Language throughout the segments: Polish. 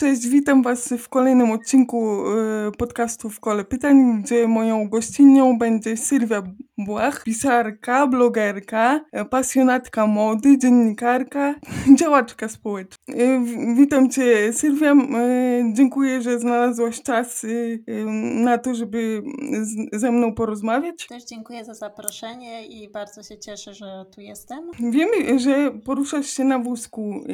Cześć, witam Was w kolejnym odcinku y, podcastu w Kole Pytań, gdzie moją gościnią będzie Sylwia Błach, pisarka, blogerka, e, pasjonatka mody, dziennikarka, działaczka społeczna. Y, witam Cię Sylwia, y, dziękuję, że znalazłaś czas na to, żeby ze mną porozmawiać. Też dziękuję za zaproszenie i bardzo się cieszę, że tu jestem. Wiemy, że poruszasz się na wózku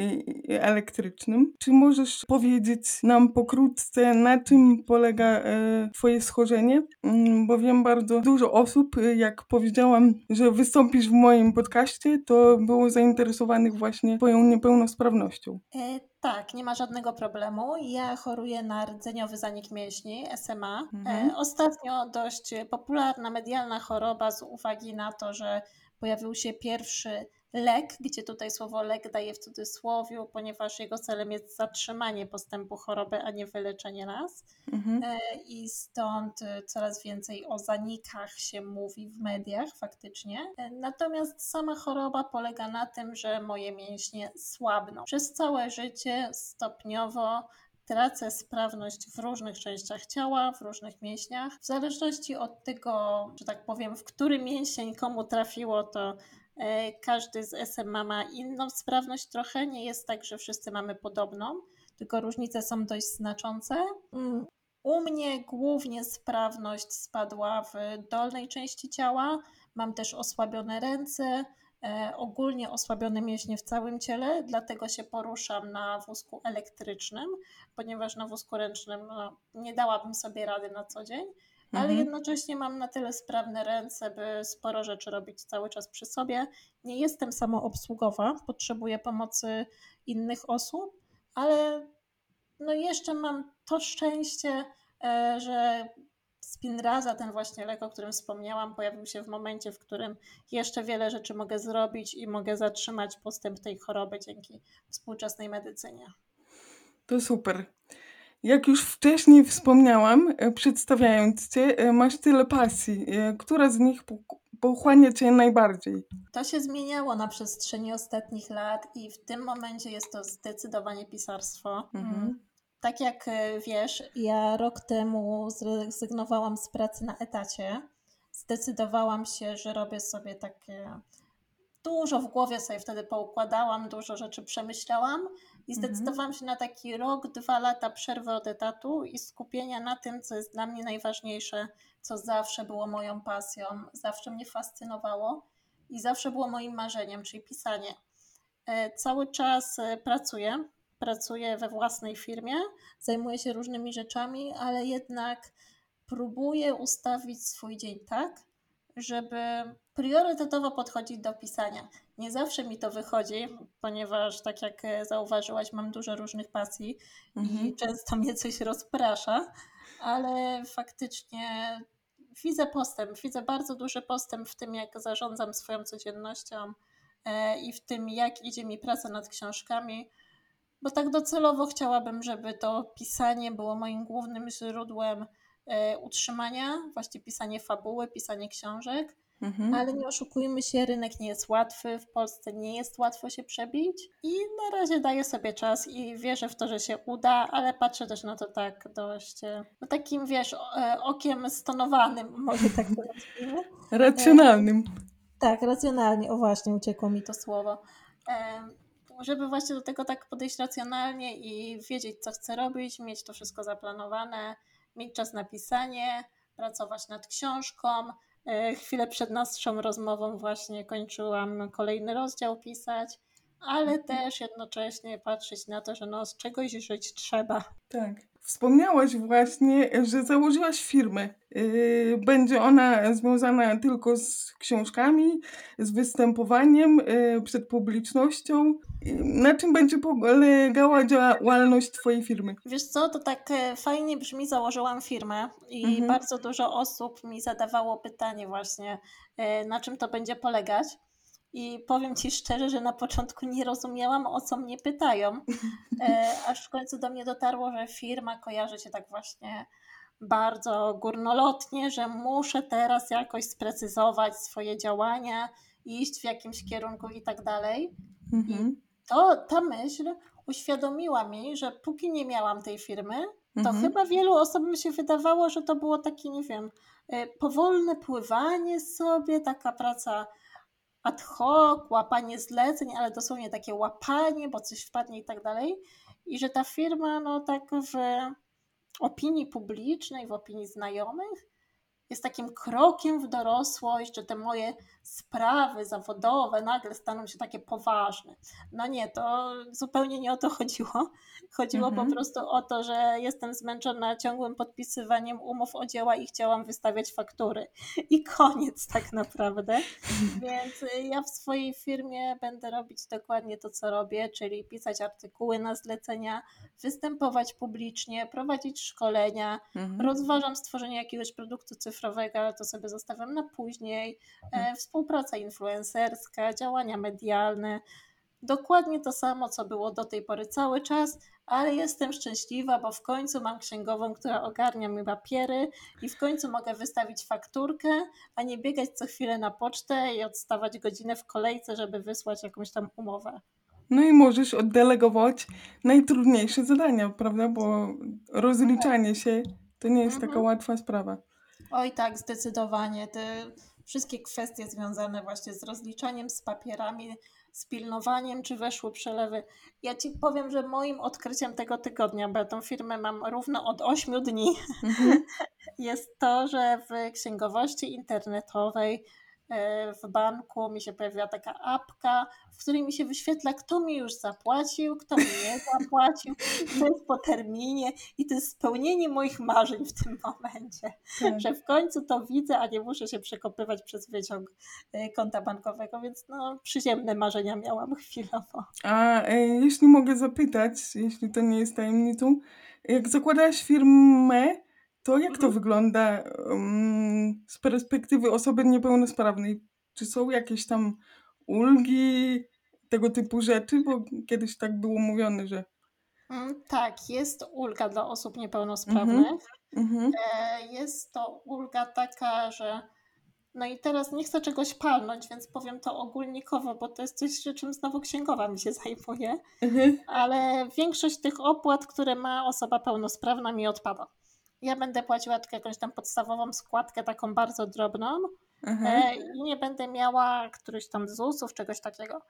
elektrycznym. Czy możesz powiedzieć, powiedzieć nam pokrótce, na czym polega e, Twoje schorzenie? Mm, bo wiem bardzo dużo osób, e, jak powiedziałam, że wystąpisz w moim podcaście, to było zainteresowanych właśnie Twoją niepełnosprawnością. E, tak, nie ma żadnego problemu. Ja choruję na rdzeniowy zanik mięśni, SMA. Mhm. Ostatnio dość popularna medialna choroba z uwagi na to, że pojawił się pierwszy lek, gdzie tutaj słowo lek daje w cudzysłowie, ponieważ jego celem jest zatrzymanie postępu choroby, a nie wyleczenie nas. Mhm. E, I stąd e, coraz więcej o zanikach się mówi w mediach faktycznie. E, natomiast sama choroba polega na tym, że moje mięśnie słabną. Przez całe życie stopniowo tracę sprawność w różnych częściach ciała, w różnych mięśniach. W zależności od tego, że tak powiem, w który mięsień komu trafiło, to każdy z SMA ma inną sprawność trochę. Nie jest tak, że wszyscy mamy podobną, tylko różnice są dość znaczące. Mm, u mnie głównie sprawność spadła w dolnej części ciała. Mam też osłabione ręce, e, ogólnie osłabione mięśnie w całym ciele, dlatego się poruszam na wózku elektrycznym, ponieważ na wózku ręcznym no, nie dałabym sobie rady na co dzień ale mhm. jednocześnie mam na tyle sprawne ręce, by sporo rzeczy robić cały czas przy sobie. Nie jestem samoobsługowa, potrzebuję pomocy innych osób, ale no jeszcze mam to szczęście, e, że Spinraza, ten właśnie lek, o którym wspomniałam, pojawił się w momencie, w którym jeszcze wiele rzeczy mogę zrobić i mogę zatrzymać postęp tej choroby dzięki współczesnej medycynie. To super. Jak już wcześniej wspomniałam, e, przedstawiając Cię, e, masz tyle pasji. E, która z nich pochłania Cię najbardziej? To się zmieniało na przestrzeni ostatnich lat i w tym momencie jest to zdecydowanie pisarstwo. Mhm. Mm. Tak jak wiesz, ja rok temu zrezygnowałam z pracy na etacie. Zdecydowałam się, że robię sobie takie dużo w głowie sobie wtedy poukładałam, dużo rzeczy przemyślałam i mhm. zdecydowałam się na taki rok, dwa lata przerwy od etatu i skupienia na tym, co jest dla mnie najważniejsze, co zawsze było moją pasją, zawsze mnie fascynowało i zawsze było moim marzeniem, czyli pisanie. E, cały czas e, pracuję, pracuję we własnej firmie, zajmuję się różnymi rzeczami, ale jednak próbuję ustawić swój dzień tak, żeby priorytetowo podchodzić do pisania. Nie zawsze mi to wychodzi, ponieważ tak jak e, zauważyłaś, mam dużo różnych pasji mhm. i często mnie coś rozprasza, ale faktycznie widzę postęp, widzę bardzo duży postęp w tym, jak zarządzam swoją codziennością e, i w tym, jak idzie mi praca nad książkami, bo tak docelowo chciałabym, żeby to pisanie było moim głównym źródłem e, utrzymania, właśnie pisanie fabuły, pisanie książek Mhm. Ale nie oszukujmy się, rynek nie jest łatwy, w Polsce nie jest łatwo się przebić i na razie daję sobie czas i wierzę w to, że się uda, ale patrzę też na to tak dość, e, no takim wiesz, e, okiem stonowanym, może tak to nazwijmy. Racjonalnym. Tak, racjonalnie, o właśnie, uciekło mi to słowo. Żeby właśnie do tego tak podejść racjonalnie i wiedzieć, co chcę robić, mieć to wszystko zaplanowane, mieć czas na pisanie, pracować nad książką, E, chwilę przed naszą rozmową właśnie kończyłam kolejny rozdział pisać, ale też jednocześnie patrzeć na to, że no z czegoś żyć trzeba. Tak. Wspomniałaś właśnie, że założyłaś firmę. Yy, będzie ona związana tylko z książkami, z występowaniem yy, przed publicznością. Yy, na czym będzie polegała działalność Twojej firmy? Wiesz co, to tak e, fajnie brzmi, założyłam firmę i mhm. bardzo dużo osób mi zadawało pytanie właśnie, e, na czym to będzie polegać. I powiem Ci szczerze, że na początku nie rozumiałam, o co mnie pytają, e, aż w końcu do mnie dotarło, że firma kojarzy się tak właśnie bardzo górnolotnie, że muszę teraz jakoś sprecyzować swoje działania, iść w jakimś kierunku i tak dalej. I mhm. to, ta myśl uświadomiła mi, że póki nie miałam tej firmy, to Mhm. chyba wielu osobom się wydawało, że to było takie, nie wiem, y, powolne pływanie sobie, taka praca ad hoc, łapanie zleceń, ale dosłownie takie łapanie, bo coś wpadnie i tak dalej. I że ta firma, no tak w opinii publicznej, w opinii znajomych, jest takim krokiem w dorosłość, że te moje sprawy zawodowe nagle staną się takie poważne. No nie, to zupełnie nie o to chodziło. Chodziło Mhm. po prostu o to, że jestem zmęczona ciągłym podpisywaniem umów o dzieła i chciałam wystawiać faktury. I koniec tak naprawdę. Więc y, ja w swojej firmie będę robić dokładnie to, co robię, czyli pisać artykuły na zlecenia, występować publicznie, prowadzić szkolenia, Mhm. Rozważam stworzenie jakiegoś produktu cyfrowego, ale to sobie zostawiam na później. E, współpraca influencerska, działania medialne. Dokładnie to samo, co było do tej pory cały czas, ale jestem szczęśliwa, bo w końcu mam księgową, która ogarnia mi papiery i w końcu mogę wystawić fakturkę, a nie biegać co chwilę na pocztę i odstawać godzinę w kolejce, żeby wysłać jakąś tam umowę. No i możesz oddelegować najtrudniejsze zadania, prawda? Bo rozliczanie się to nie jest taka Mhm. łatwa sprawa. Oj tak, zdecydowanie. Te wszystkie kwestie związane właśnie z rozliczaniem, z papierami, z pilnowaniem, czy weszły przelewy. Ja ci powiem, że moim odkryciem tego tygodnia, bo ja tą firmę mam równo od 8 dni, Mhm. jest to, że w księgowości internetowej w banku mi się pojawiła taka apka, w której mi się wyświetla, kto mi już zapłacił, kto mi nie zapłacił, to jest po terminie i to jest spełnienie moich marzeń w tym momencie, Tak. że w końcu to widzę, a nie muszę się przekopywać przez wyciąg e, konta bankowego, więc no przyziemne marzenia miałam chwilowo. A e, jeśli mogę zapytać, jeśli to nie jest tajemnicą, jak zakładałaś firmę, to jak to Mhm. wygląda um, z perspektywy osoby niepełnosprawnej? Czy są jakieś tam ulgi, tego typu rzeczy? Bo kiedyś tak było mówione, że. Mm, Tak, jest ulga dla osób niepełnosprawnych. Mhm. E, Jest to ulga taka, że. No i teraz nie chcę czegoś palnąć, więc powiem to ogólnikowo, bo to jest coś, czym znowu księgowa mi się zajmuje, Mhm. ale większość tych opłat, które ma osoba pełnosprawna, mi odpada. Ja będę płaciła tylko jakąś tam podstawową składkę, taką bardzo drobną, Aha. e, i nie będę miała którychś tam ZUS-ów, czegoś takiego.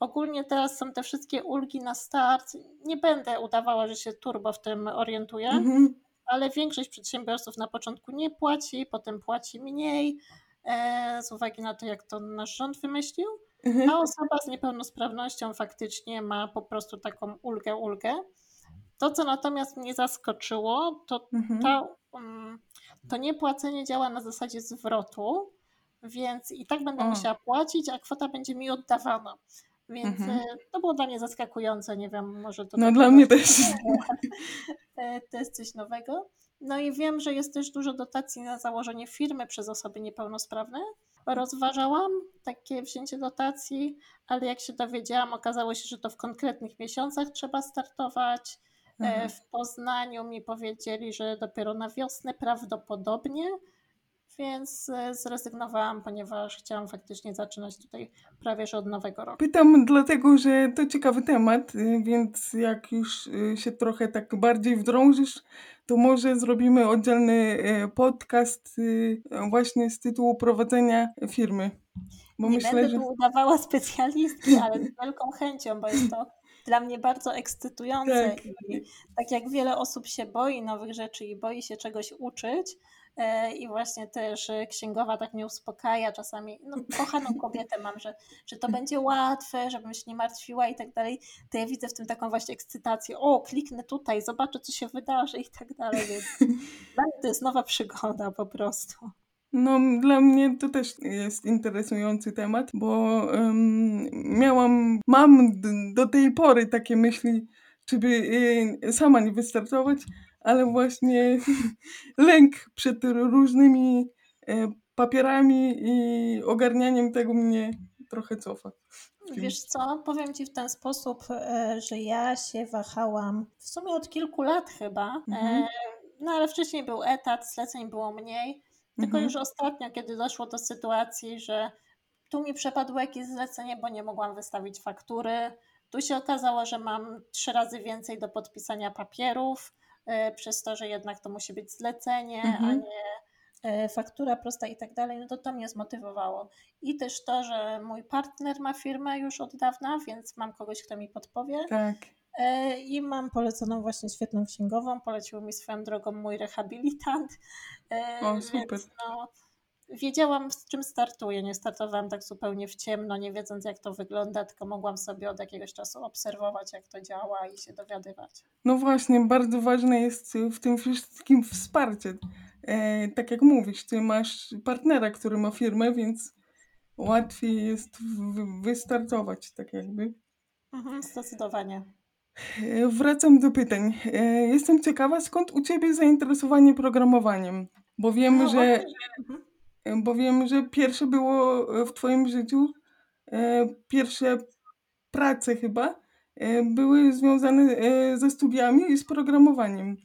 Ogólnie teraz są te wszystkie ulgi na start. Nie będę udawała, że się turbo w tym orientuję Mhm. ale większość przedsiębiorców na początku nie płaci, potem płaci mniej, e, z uwagi na to, jak to nasz rząd wymyślił, Mhm. a osoba z niepełnosprawnością faktycznie ma po prostu taką ulgę, ulgę. To, co natomiast mnie zaskoczyło, to Mhm. ta, um, to niepłacenie działa na zasadzie zwrotu, więc i tak będę O. musiała płacić, a kwota będzie mi oddawana. Więc Mhm. e, to było dla mnie zaskakujące, nie wiem, może to No dla mnie też. E, To jest coś nowego. No i wiem, że jest też dużo dotacji na założenie firmy przez osoby niepełnosprawne. Rozważałam takie wzięcie dotacji, ale jak się dowiedziałam, okazało się, że to w konkretnych miesiącach trzeba startować. E, Aha. W Poznaniu mi powiedzieli, że dopiero na wiosnę prawdopodobnie, więc e, zrezygnowałam, ponieważ chciałam faktycznie zaczynać tutaj prawie że od nowego roku. Pytam dlatego, że to ciekawy temat, y, więc jak już y, się trochę tak bardziej wdrążysz, to może zrobimy oddzielny y, podcast y, właśnie z tytułu prowadzenia firmy. Bo nie myślę, będę że tu udawała specjalistki, ale z wielką chęcią, bo jest to dla mnie bardzo ekscytujące Tak. i tak jak wiele osób się boi nowych rzeczy i boi się czegoś uczyć e, i właśnie też e, księgowa tak mnie uspokaja czasami, no kochaną kobietę mam, że, że to będzie łatwe, żebym się nie martwiła i tak dalej, to ja widzę w tym taką właśnie ekscytację, o kliknę tutaj, zobaczę co się wydarzy i tak dalej, więc dla mnie to jest nowa przygoda po prostu. No, dla mnie to też jest interesujący temat, bo em, miałam, mam do tej pory takie myśli, czy by y, sama nie wystartować, ale właśnie lęk przed różnymi e, papierami i ogarnianiem tego mnie trochę cofa. Wiesz co, powiem Ci w ten sposób, e, że ja się wahałam w sumie od kilku lat chyba, Mhm. e, no ale wcześniej był etat, zleceń było mniej, tylko Mhm. już ostatnio, kiedy doszło do sytuacji, że tu mi przepadło jakieś zlecenie, bo nie mogłam wystawić faktury, Tu się okazało, że mam trzy razy więcej do podpisania papierów, e, przez to, że jednak to musi być zlecenie, mhm. a nie e, faktura prosta i tak dalej, no to to mnie zmotywowało. I też to, że mój partner ma firmę już od dawna, więc mam kogoś, kto mi podpowie. Tak. E, I mam poleconą właśnie świetną księgową, polecił mi swoją drogą mój rehabilitant. O, super. No, wiedziałam, z czym startuję. Nie startowałam tak zupełnie w ciemno, nie wiedząc, jak to wygląda, tylko mogłam sobie od jakiegoś czasu obserwować, jak to działa i się dowiadywać. No właśnie, bardzo ważne jest w tym wszystkim wsparcie. E, tak jak mówisz, ty masz partnera, który ma firmę, więc łatwiej jest wystartować, tak jakby. Mhm, zdecydowanie. E, wracam do pytań. E, jestem ciekawa, skąd u Ciebie zainteresowanie programowaniem? Bo wiem, no, że mhm bo wiem, że pierwsze było e, w Twoim życiu, e, pierwsze prace chyba, e, były związane ze studiami i z programowaniem.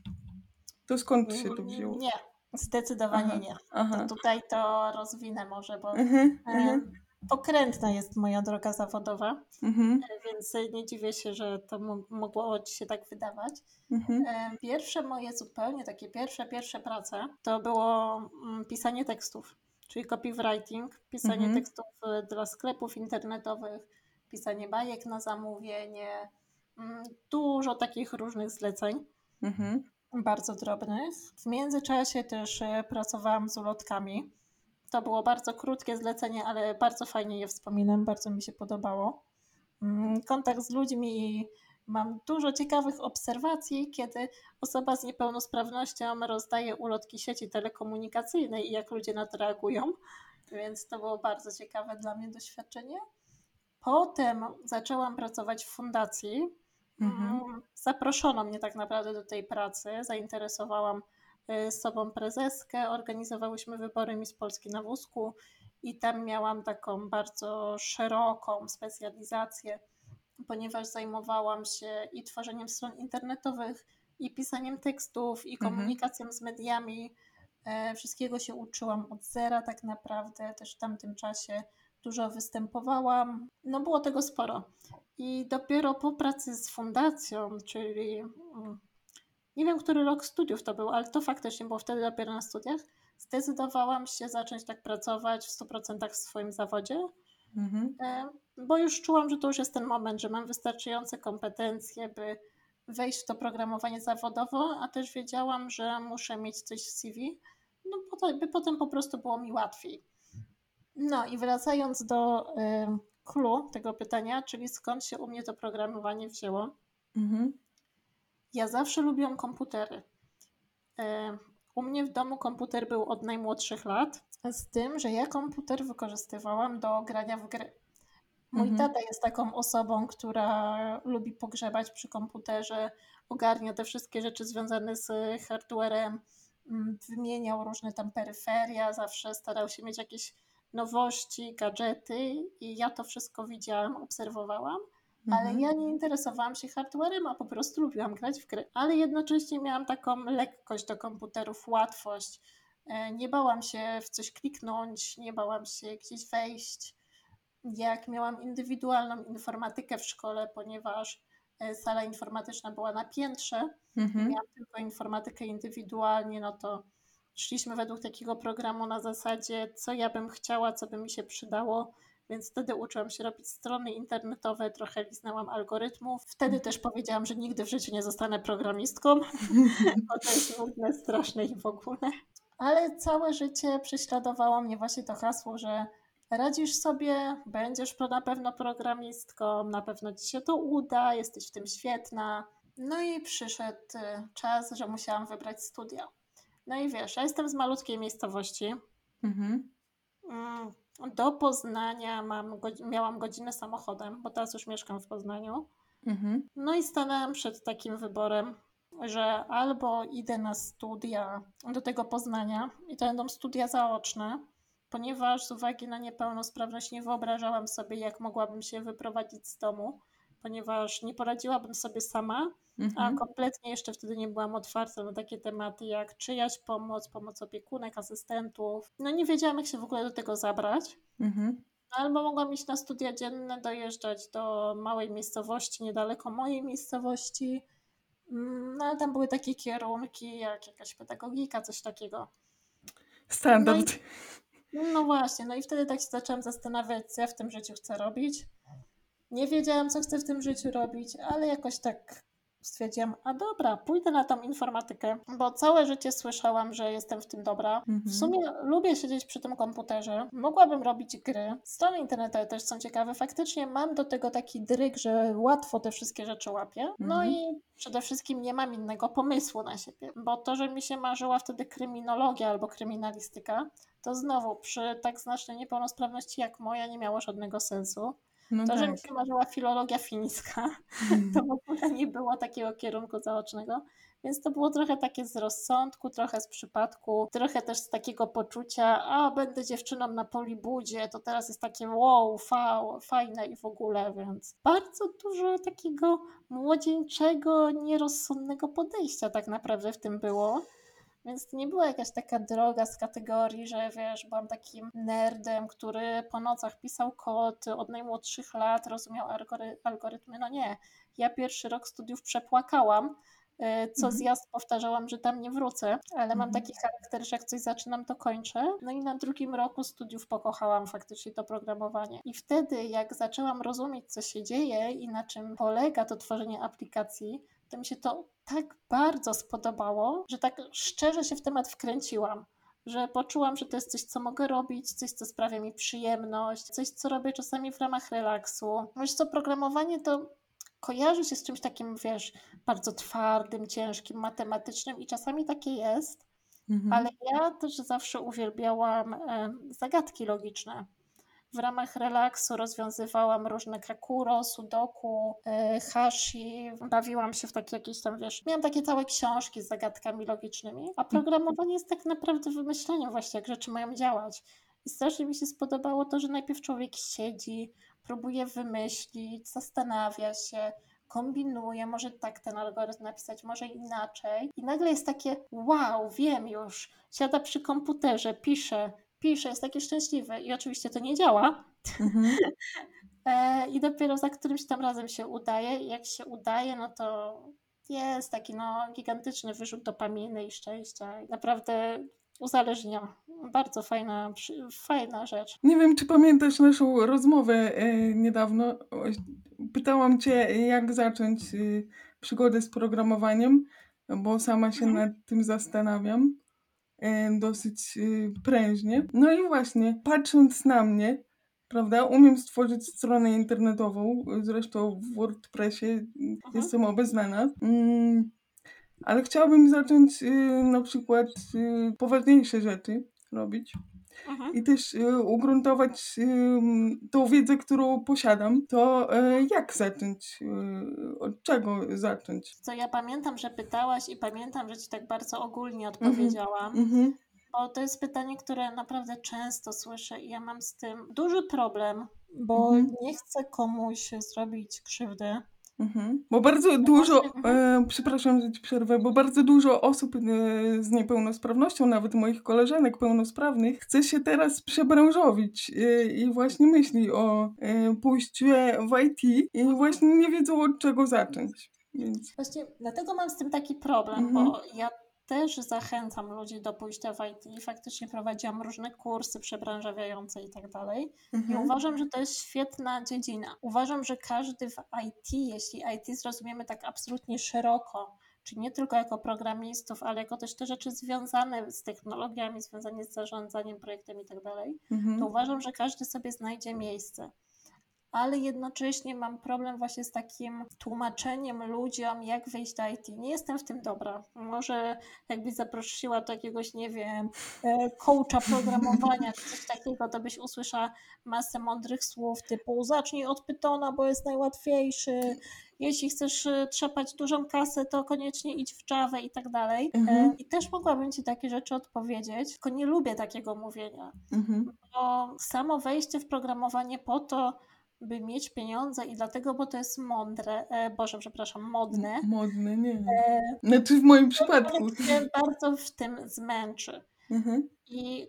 To skąd się to wzięło? Nie, zdecydowanie aha, nie. Aha. To tutaj to rozwinę może, bo uh-huh, uh-huh. Pokrętna jest moja droga zawodowa, uh-huh. więc nie dziwię się, że to mogło Ci się tak wydawać. Mhm. Pierwsze moje zupełnie takie pierwsze, pierwsze prace to było mm, pisanie tekstów czyli copywriting, pisanie mhm. tekstów e, dla sklepów internetowych, pisanie bajek na zamówienie, mm, dużo takich różnych zleceń. Mhm. Bardzo drobnych. W międzyczasie też e, pracowałam z ulotkami. To było bardzo krótkie zlecenie, ale bardzo fajnie je wspominam, bardzo mi się podobało. Mm, kontakt z ludźmi Mam dużo ciekawych obserwacji, kiedy osoba z niepełnosprawnością rozdaje ulotki sieci telekomunikacyjnej i jak ludzie na to reagują, więc to było bardzo ciekawe dla mnie doświadczenie. Potem zaczęłam pracować w fundacji. Mhm. Mm, zaproszono mnie tak naprawdę do tej pracy, zainteresowałam y, sobą prezeskę, organizowałyśmy wybory Miss Polski na wózku i tam miałam taką bardzo szeroką specjalizację ponieważ zajmowałam się i tworzeniem stron internetowych, i pisaniem tekstów, i mhm. komunikacją mhm. z mediami. E, wszystkiego się uczyłam od zera, tak naprawdę. Też w tamtym czasie dużo występowałam. No, było tego sporo. I dopiero po pracy z fundacją, czyli mm, nie wiem, który rok studiów to był, ale to faktycznie było wtedy dopiero na studiach, zdecydowałam się zacząć tak pracować w 100% w swoim zawodzie. Mhm. E, bo już czułam, że to już jest ten moment, że mam wystarczające kompetencje, by wejść w to programowanie zawodowo, a też wiedziałam, że muszę mieć coś w CV, no by potem po prostu było mi łatwiej. No i wracając do y, clue tego pytania, czyli skąd się u mnie to programowanie wzięło. Mhm. Ja zawsze lubiłam komputery. Y, u mnie w domu komputer był od najmłodszych lat, z tym, że ja komputer wykorzystywałam do grania w gry. Mój mhm. tata jest taką osobą, która lubi pogrzebać przy komputerze, ogarnia te wszystkie rzeczy związane z hardwarem, mm, wymieniał różne tam peryferia, zawsze starał się mieć jakieś nowości, gadżety i ja to wszystko widziałam, obserwowałam, mhm. ale ja nie interesowałam się hardwarem, a po prostu lubiłam grać w gry. Ale jednocześnie miałam taką lekkość do komputerów, łatwość. E, nie bałam się w coś kliknąć, nie bałam się gdzieś wejść jak miałam indywidualną informatykę w szkole, ponieważ e, sala informatyczna była na piętrze, mhm. miałam tylko informatykę indywidualnie, no to szliśmy według takiego programu na zasadzie, co ja bym chciała, co by mi się przydało, więc wtedy uczyłam się robić strony internetowe, trochę liznęłam algorytmów. Wtedy też powiedziałam, że nigdy w życiu nie zostanę programistką, bo to jest nudne, straszne i w ogóle. Ale całe życie prześladowało mnie właśnie to hasło, że radzisz sobie, będziesz na pewno programistką, na pewno ci się to uda, jesteś w tym świetna. No i przyszedł y, czas, że musiałam wybrać studia. No i wiesz, ja jestem z malutkiej miejscowości. Mhm. Do Poznania mam, miałam godzinę samochodem, bo teraz już mieszkam w Poznaniu. Mhm. No i stanęłam przed takim wyborem, że albo idę na studia do tego Poznania i to będą studia zaoczne, ponieważ z uwagi na niepełnosprawność nie wyobrażałam sobie, jak mogłabym się wyprowadzić z domu, ponieważ nie poradziłabym sobie sama, mhm. a kompletnie jeszcze wtedy nie byłam otwarta na takie tematy jak czyjaś pomoc, pomoc opiekunek, asystentów. No nie wiedziałam, jak się w ogóle do tego zabrać. Mhm. Albo mogłam iść na studia dzienne, dojeżdżać do małej miejscowości, niedaleko mojej miejscowości. Mm, no ale tam były takie kierunki, jak jakaś pedagogika, coś takiego. Standard. No, i, no właśnie, no i wtedy tak się zaczęłam zastanawiać, co ja w tym życiu chcę robić. Nie wiedziałam, co chcę w tym życiu robić, ale jakoś tak stwierdziłam, a dobra, pójdę na tą informatykę, bo całe życie słyszałam, że jestem w tym dobra. Mhm. W sumie lubię siedzieć przy tym komputerze, mogłabym robić gry. Strony internetowe też są ciekawe. Faktycznie mam do tego taki dryg, że łatwo te wszystkie rzeczy łapię. No Mhm. i przede wszystkim nie mam innego pomysłu na siebie, bo to, że mi się marzyła wtedy kryminologia albo kryminalistyka, to znowu przy tak znacznej niepełnosprawności jak moja nie miało żadnego sensu. No To, że tak. mi się marzyła filologia fińska, to w ogóle nie było takiego kierunku zaocznego. Więc to było trochę takie z rozsądku, trochę z przypadku, trochę też z takiego poczucia, a będę dziewczyną na polibudzie, to teraz jest takie wow, fa, fajne i w ogóle, więc bardzo dużo takiego młodzieńczego, nierozsądnego podejścia tak naprawdę w tym było. Więc to nie była jakaś taka droga z kategorii, że wiesz, byłam takim nerdem, który po nocach pisał kod od najmłodszych lat, rozumiał algory- algorytmy. No nie. Ja pierwszy rok studiów przepłakałam. y, Co Mhm. zjazd powtarzałam, że tam nie wrócę, ale mam Mhm. taki charakter, że jak coś zaczynam, to kończę. No i na drugim roku studiów pokochałam faktycznie to programowanie. I wtedy, jak zaczęłam rozumieć, co się dzieje i na czym polega to tworzenie aplikacji, to mi się to tak bardzo spodobało, że tak szczerze się w temat wkręciłam. Że poczułam, że to jest coś, co mogę robić, coś, co sprawia mi przyjemność, coś, co robię czasami w ramach relaksu. Wiesz co, programowanie to kojarzy się z czymś takim, wiesz, bardzo twardym, ciężkim, matematycznym i czasami takie jest, Mhm. ale ja też zawsze uwielbiałam zagadki logiczne. W ramach relaksu rozwiązywałam różne kakuro, sudoku, e, hashi, bawiłam się w takie jakieś tam, wiesz, miałam takie całe książki z zagadkami logicznymi, a programowanie jest tak naprawdę wymyśleniem właśnie, jak rzeczy mają działać. I strasznie mi się spodobało to, że najpierw człowiek siedzi, próbuje wymyślić, zastanawia się, kombinuje, może tak ten algorytm napisać, może inaczej. I nagle jest takie, wow, wiem już, siada przy komputerze, pisze, pisze, jest taki szczęśliwy i oczywiście to nie działa. Mhm. E, I dopiero za którymś tam razem się udaje. I jak się udaje, no to jest taki no, gigantyczny wyrzut dopaminy i szczęścia. I naprawdę uzależnia. Bardzo fajna, fajna rzecz. Nie wiem, czy pamiętasz naszą rozmowę e, niedawno. Pytałam cię, jak zacząć e, przygodę z programowaniem, bo sama się Mhm. nad tym zastanawiam dosyć e, prężnie. No i właśnie, patrząc na mnie, prawda, umiem stworzyć stronę internetową, zresztą w WordPressie Mhm. jestem obeznana. Mm, ale chciałabym zacząć e, na przykład e, poważniejsze rzeczy robić Mhm. i też y, ugruntować tą wiedzę, którą posiadam, to y, jak zacząć? Y, od czego zacząć? Co ja pamiętam, że pytałaś i pamiętam, że ci tak bardzo ogólnie odpowiedziałam. Mhm, Bo to jest pytanie, które naprawdę często słyszę i ja mam z tym duży problem, bo Mhm. nie chcę komuś zrobić krzywdy. Mhm. Bo bardzo dużo, właśnie, e, przepraszam, że ci przerwę, bo bardzo dużo osób e, z niepełnosprawnością, nawet moich koleżanek pełnosprawnych, chce się teraz przebranżowić e, i właśnie myśli o e, pójściu w IT i właśnie nie wiedzą od czego zacząć. Więc, Właśnie dlatego mam z tym taki problem, Mhm. bo ja też zachęcam ludzi do pójścia w IT. Faktycznie prowadziłam różne kursy przebranżawiające i tak dalej. I mhm, uważam, że to jest świetna dziedzina. Uważam, że każdy w IT, jeśli IT zrozumiemy tak absolutnie szeroko, czyli nie tylko jako programistów, ale jako też te rzeczy związane z technologiami, związane z zarządzaniem projektem i tak dalej, to mhm, uważam, że każdy sobie znajdzie miejsce. Ale jednocześnie mam problem właśnie z takim tłumaczeniem ludziom, jak wejść do IT. Nie jestem w tym dobra. Może jakbyś zaprosiła do jakiegoś, nie wiem, e, coacha programowania czy coś takiego, to byś usłyszała masę mądrych słów typu zacznij od Pythona, bo jest najłatwiejszy. Jeśli chcesz e, trzepać dużą kasę, to koniecznie idź w Java i tak dalej. E, Mhm. I też mogłabym Ci takie rzeczy odpowiedzieć, tylko nie lubię takiego mówienia mhm. bo samo wejście w programowanie po to, by mieć pieniądze i dlatego, bo to jest mądre, e, Boże, przepraszam, modne, Modne, nie. e, Znaczy w moim przypadku. się bardzo w tym zmęczy. Mhm. I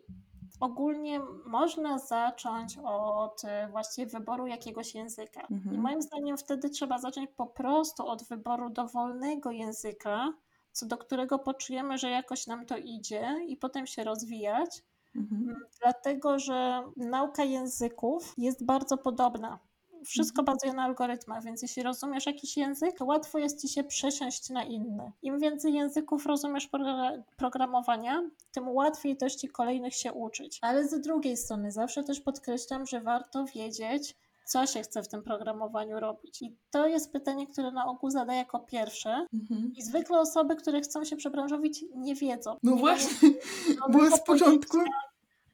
ogólnie można zacząć od e, właściwie wyboru jakiegoś języka. Mhm. I moim zdaniem wtedy trzeba zacząć po prostu od wyboru dowolnego języka, co do którego poczujemy, że jakoś nam to idzie i potem się rozwijać. Mhm. Dlatego, że nauka języków jest bardzo podobna. Wszystko Mhm. bazuje na algorytmach, więc jeśli rozumiesz jakiś język, łatwo jest ci się przesiąść na inny. Im więcej języków rozumiesz pro- programowania, tym łatwiej też ci kolejnych się uczyć. Ale z drugiej strony, zawsze też podkreślam, że warto wiedzieć, co się chce w tym programowaniu robić. I to jest pytanie, które na ogół zadaję jako pierwsze. Mhm. I zwykle osoby, które chcą się przebranżowić, nie wiedzą. No nie właśnie, bo żadnego z początku,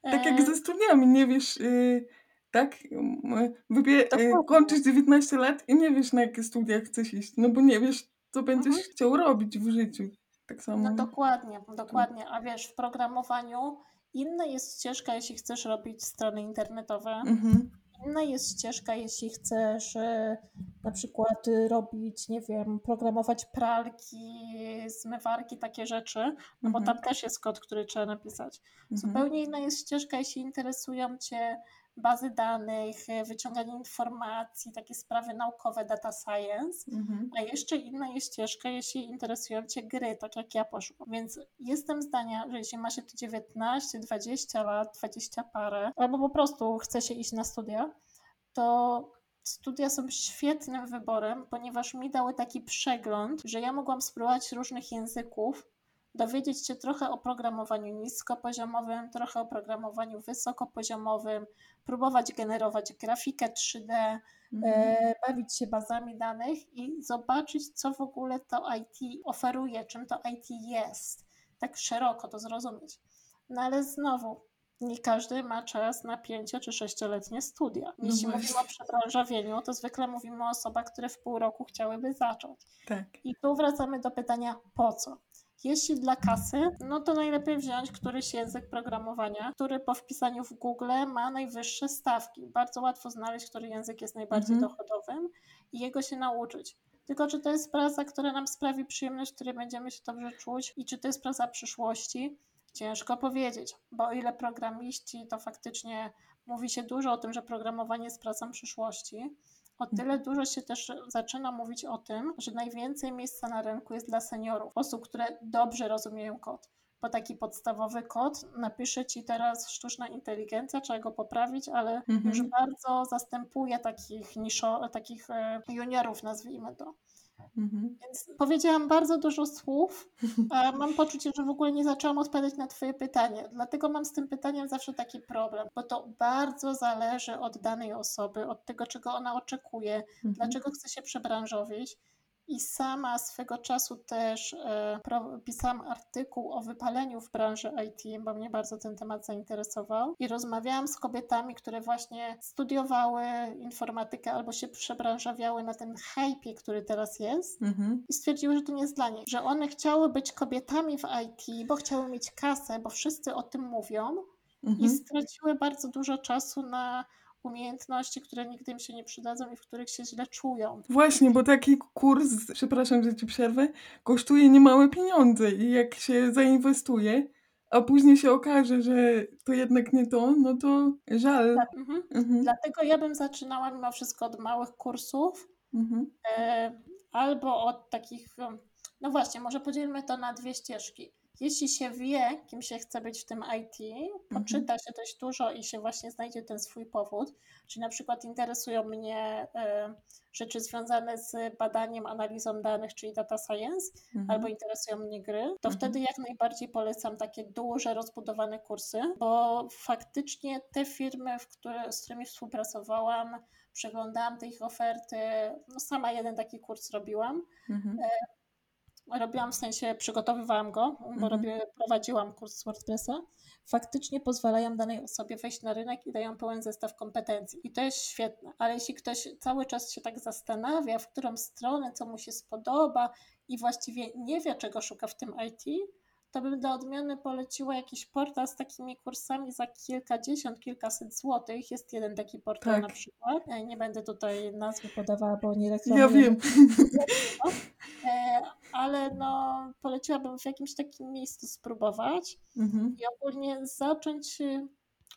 tak jak ze studiami, nie wiesz, y, tak, wybie- y, Dokładnie. kończysz 19 lat i nie wiesz, na jakie studia chcesz iść, no bo nie wiesz, co będziesz Mhm. chciał robić w życiu. Tak samo. No dokładnie, dokładnie. A wiesz, w programowaniu inna jest ścieżka, jeśli chcesz robić strony internetowe. Mhm. Inna jest ścieżka, jeśli chcesz e, na przykład e, robić, nie wiem, programować pralki, zmywarki, takie rzeczy, no bo Mhm. tam też jest kod, który trzeba napisać. Mhm. Zupełnie inna jest ścieżka, jeśli interesują Cię bazy danych, e, wyciąganie informacji, takie sprawy naukowe, data science. Mhm. A jeszcze inna jest ścieżka, jeśli interesują Cię gry, tak jak ja poszłam. Więc jestem zdania, że jeśli ma się tu 19, 20 lat, 20 parę, albo po prostu chce się iść na studia, to studia są świetnym wyborem, ponieważ mi dały taki przegląd, że ja mogłam spróbować różnych języków, dowiedzieć się trochę o programowaniu niskopoziomowym, trochę o programowaniu wysokopoziomowym, próbować generować grafikę 3D, Mhm. e, bawić się bazami danych i zobaczyć, co w ogóle to IT oferuje, czym to IT jest. Tak szeroko to zrozumieć. No ale znowu, nie każdy ma czas na pięcio czy sześcioletnie studia. No Jeśli właśnie. mówimy o przebranżowieniu, to zwykle mówimy o osobach, które w pół roku chciałyby zacząć. Tak. I tu wracamy do pytania, po co? Jeśli dla kasy, no to najlepiej wziąć któryś język programowania, który po wpisaniu w Google ma najwyższe stawki. Bardzo łatwo znaleźć, który język jest najbardziej Mhm. dochodowym i jego się nauczyć. Tylko czy to jest praca, która nam sprawi przyjemność, w której będziemy się dobrze czuć i czy to jest praca przyszłości? Ciężko powiedzieć, bo o ile programiści, to faktycznie mówi się dużo o tym, że programowanie jest pracą przyszłości, o tyle dużo się też zaczyna mówić o tym, że najwięcej miejsca na rynku jest dla seniorów, osób, które dobrze rozumieją kod. Bo taki podstawowy kod napisze ci teraz sztuczna inteligencja, trzeba go poprawić, ale Mhm. już bardzo zastępuje takich niszo, takich e, juniorów, nazwijmy to. Mhm. Więc powiedziałam bardzo dużo słów, a mam poczucie, że w ogóle nie zaczęłam odpowiadać na Twoje pytanie. Dlatego mam z tym pytaniem zawsze taki problem, bo to bardzo zależy od danej osoby, od tego, czego ona oczekuje, Mhm. dlaczego chce się przebranżowić. I sama swego czasu też e, pisałam artykuł o wypaleniu w branży IT, bo mnie bardzo ten temat zainteresował. I rozmawiałam z kobietami, które właśnie studiowały informatykę albo się przebranżowiały na ten hypie, który teraz jest Mhm. i stwierdziły, że to nie jest dla nich, że one chciały być kobietami w IT, bo chciały mieć kasę, bo wszyscy o tym mówią i Mhm. straciły bardzo dużo czasu na umiejętności, które nigdy im się nie przydadzą i w których się źle czują. Właśnie, bo taki kurs, przepraszam, że ci przerwę, kosztuje niemałe pieniądze i jak się zainwestuje, a później się okaże, że to jednak nie to, no to żal. Tak, mhm. Mhm. Dlatego ja bym zaczynała mimo wszystko od małych kursów Mhm. e, albo od takich, no właśnie, może podzielmy to na dwie ścieżki. Jeśli się wie, kim się chce być w tym IT, poczyta się dość dużo i się właśnie znajdzie ten swój powód, czyli na przykład interesują mnie e, rzeczy związane z badaniem, analizą danych, czyli data science, Mhm. albo interesują mnie gry, to Mhm. wtedy jak najbardziej polecam takie duże, rozbudowane kursy, bo faktycznie te firmy, w które, z którymi współpracowałam, przeglądałam te ich oferty, no sama jeden taki kurs robiłam. Mhm. Robiłam w sensie, przygotowywałam go, bo Mhm. robię, prowadziłam kurs WordPressa. Faktycznie pozwalają danej osobie wejść na rynek i dają pełen zestaw kompetencji. I to jest świetne. Ale jeśli ktoś cały czas się tak zastanawia, w którą stronę, co mu się spodoba i właściwie nie wie, czego szuka w tym IT, to bym dla odmiany poleciła jakiś portal z takimi kursami za kilkadziesiąt, kilkaset złotych. Jest jeden taki portal Tak. na przykład. E, Nie będę tutaj nazwy podawała, bo nie Ja reklamuję. wiem. E, ale no, poleciłabym w jakimś takim miejscu spróbować Mhm. i ogólnie zacząć y,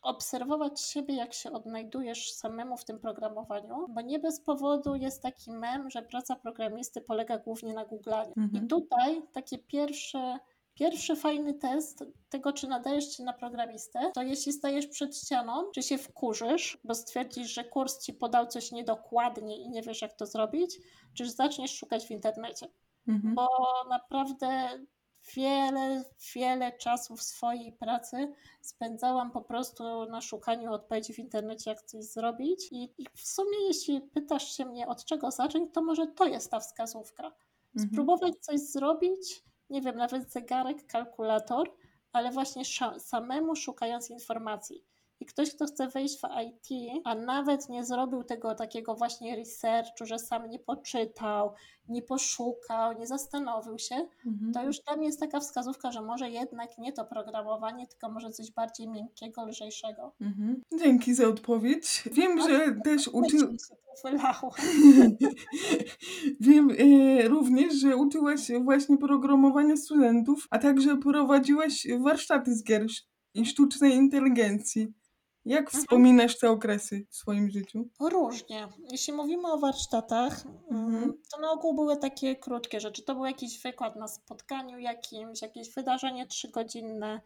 obserwować siebie, jak się odnajdujesz samemu w tym programowaniu, bo nie bez powodu jest taki mem, że praca programisty polega głównie na googlaniu. Mhm. I tutaj takie pierwsze Pierwszy fajny test tego, czy nadajesz się na programistę, to jeśli stajesz przed ścianą, czy się wkurzysz, bo stwierdzisz, że kurs ci podał coś niedokładnie i nie wiesz, jak to zrobić, czy zaczniesz szukać w internecie. Mhm. Bo naprawdę wiele, wiele czasu w swojej pracy spędzałam po prostu na szukaniu odpowiedzi w internecie, jak coś zrobić. I, I, w sumie, jeśli pytasz się mnie, od czego zacząć, to może to jest ta wskazówka. Mhm. Spróbować coś zrobić, nie wiem, nawet zegarek, kalkulator, ale właśnie samemu szukając informacji. I ktoś, kto chce wejść w IT, a nawet nie zrobił tego takiego właśnie researchu, że sam nie poczytał, nie poszukał, nie zastanowił się, Mhm. to już tam jest taka wskazówka, że może jednak nie to programowanie, tylko może coś bardziej miękkiego, lżejszego. Mhm. Dzięki za odpowiedź. Wiem, A, że też uczy... Myślę, się tu wylało. Wiem e, również, że uczyłaś właśnie programowania studentów, a także prowadziłaś warsztaty z gier i sztucznej inteligencji. Jak Mhm. wspominasz te okresy w swoim życiu? Różnie. Jeśli mówimy o warsztatach, Mhm. mm, to na ogół były takie krótkie rzeczy. To był jakiś wykład na spotkaniu jakimś, jakieś wydarzenie trzygodzinne.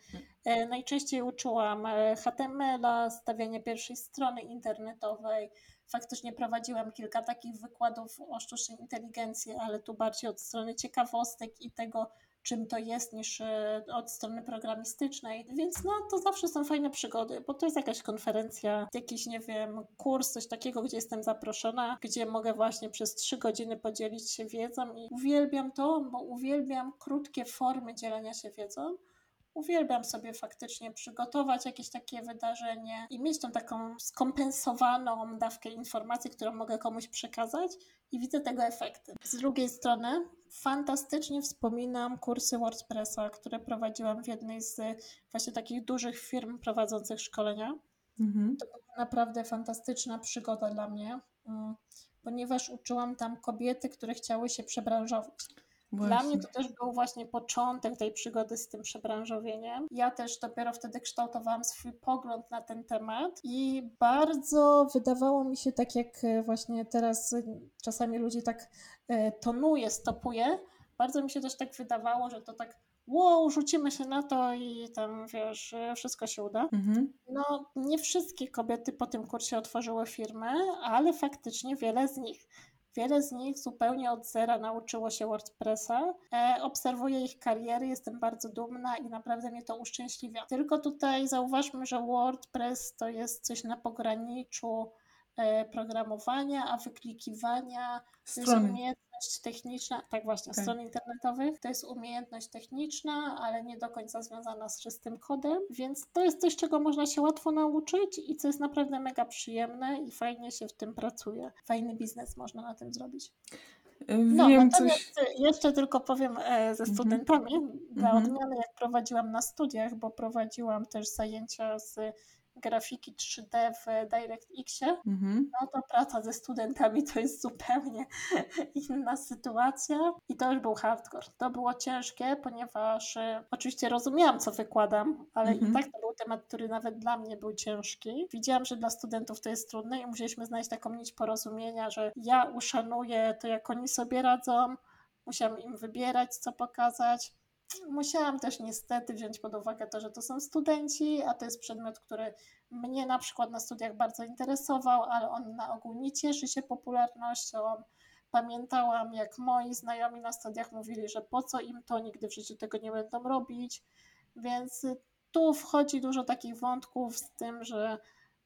E, Najczęściej uczyłam e, HTML-a, stawiania pierwszej strony internetowej. Faktycznie prowadziłam kilka takich wykładów o sztucznej inteligencji, ale tu bardziej od strony ciekawostek i tego, czym to jest, niż e, od strony programistycznej. Więc no, to zawsze są fajne przygody, bo to jest jakaś konferencja, jakiś, nie wiem, kurs, coś takiego, gdzie jestem zaproszona, gdzie mogę właśnie przez trzy godziny podzielić się wiedzą i uwielbiam to, bo uwielbiam krótkie formy dzielenia się wiedzą. Uwielbiam sobie faktycznie przygotować jakieś takie wydarzenie i mieć tą taką skompensowaną dawkę informacji, którą mogę komuś przekazać i widzę tego efekty. Z drugiej strony fantastycznie wspominam kursy WordPressa, które prowadziłam w jednej z właśnie takich dużych firm prowadzących szkolenia. Mhm. To była naprawdę fantastyczna przygoda dla mnie, mm, ponieważ uczyłam tam kobiety, które chciały się przebranżowić. Dla Właśnie. mnie to też był właśnie początek tej przygody z tym przebranżowieniem. Ja też dopiero wtedy kształtowałam swój pogląd na ten temat i bardzo wydawało mi się, tak jak e, właśnie teraz czasami ludzi tak e, tonuje, stopuje, bardzo mi się też tak wydawało, że to tak wow, rzucimy się na to i tam, wiesz, e, wszystko się uda. Mhm. No, nie wszystkie kobiety po tym kursie otworzyły firmy, ale faktycznie wiele z nich. Wiele z nich zupełnie od zera nauczyło się WordPressa. E, obserwuję ich kariery, jestem bardzo dumna i naprawdę mnie to uszczęśliwia. Tylko tutaj zauważmy, że WordPress to jest coś na pograniczu e, programowania, a wyklikiwania to jest. Umiejętność techniczna, tak właśnie, Tak. stron internetowych, to jest umiejętność techniczna, ale nie do końca związana z czystym kodem, więc to jest coś, czego można się łatwo nauczyć i co jest naprawdę mega przyjemne i fajnie się w tym pracuje. Fajny biznes można na tym zrobić. E, No, Wiem natomiast coś. jeszcze tylko powiem e, ze Mhm. studentami, dla Mhm. odmiany jak prowadziłam na studiach, bo prowadziłam też zajęcia z grafiki 3D w DirectXie, Mhm. no to praca ze studentami to jest zupełnie inna sytuacja i to już był hardcore. To było ciężkie, ponieważ e, oczywiście rozumiałam, co wykładam, ale Mhm. i tak to był temat, który nawet dla mnie był ciężki. Widziałam, że dla studentów to jest trudne i musieliśmy znaleźć taką nić porozumienia, że ja uszanuję to, jak oni sobie radzą, musiałam im wybierać, co pokazać. Musiałam też niestety wziąć pod uwagę to, że to są studenci, a to jest przedmiot, który mnie na przykład na studiach bardzo interesował, ale on na ogół nie cieszy się popularnością. Pamiętałam, jak moi znajomi na studiach mówili, że po co im to, nigdy w życiu tego nie będą robić. Więc tu wchodzi dużo takich wątków z tym, że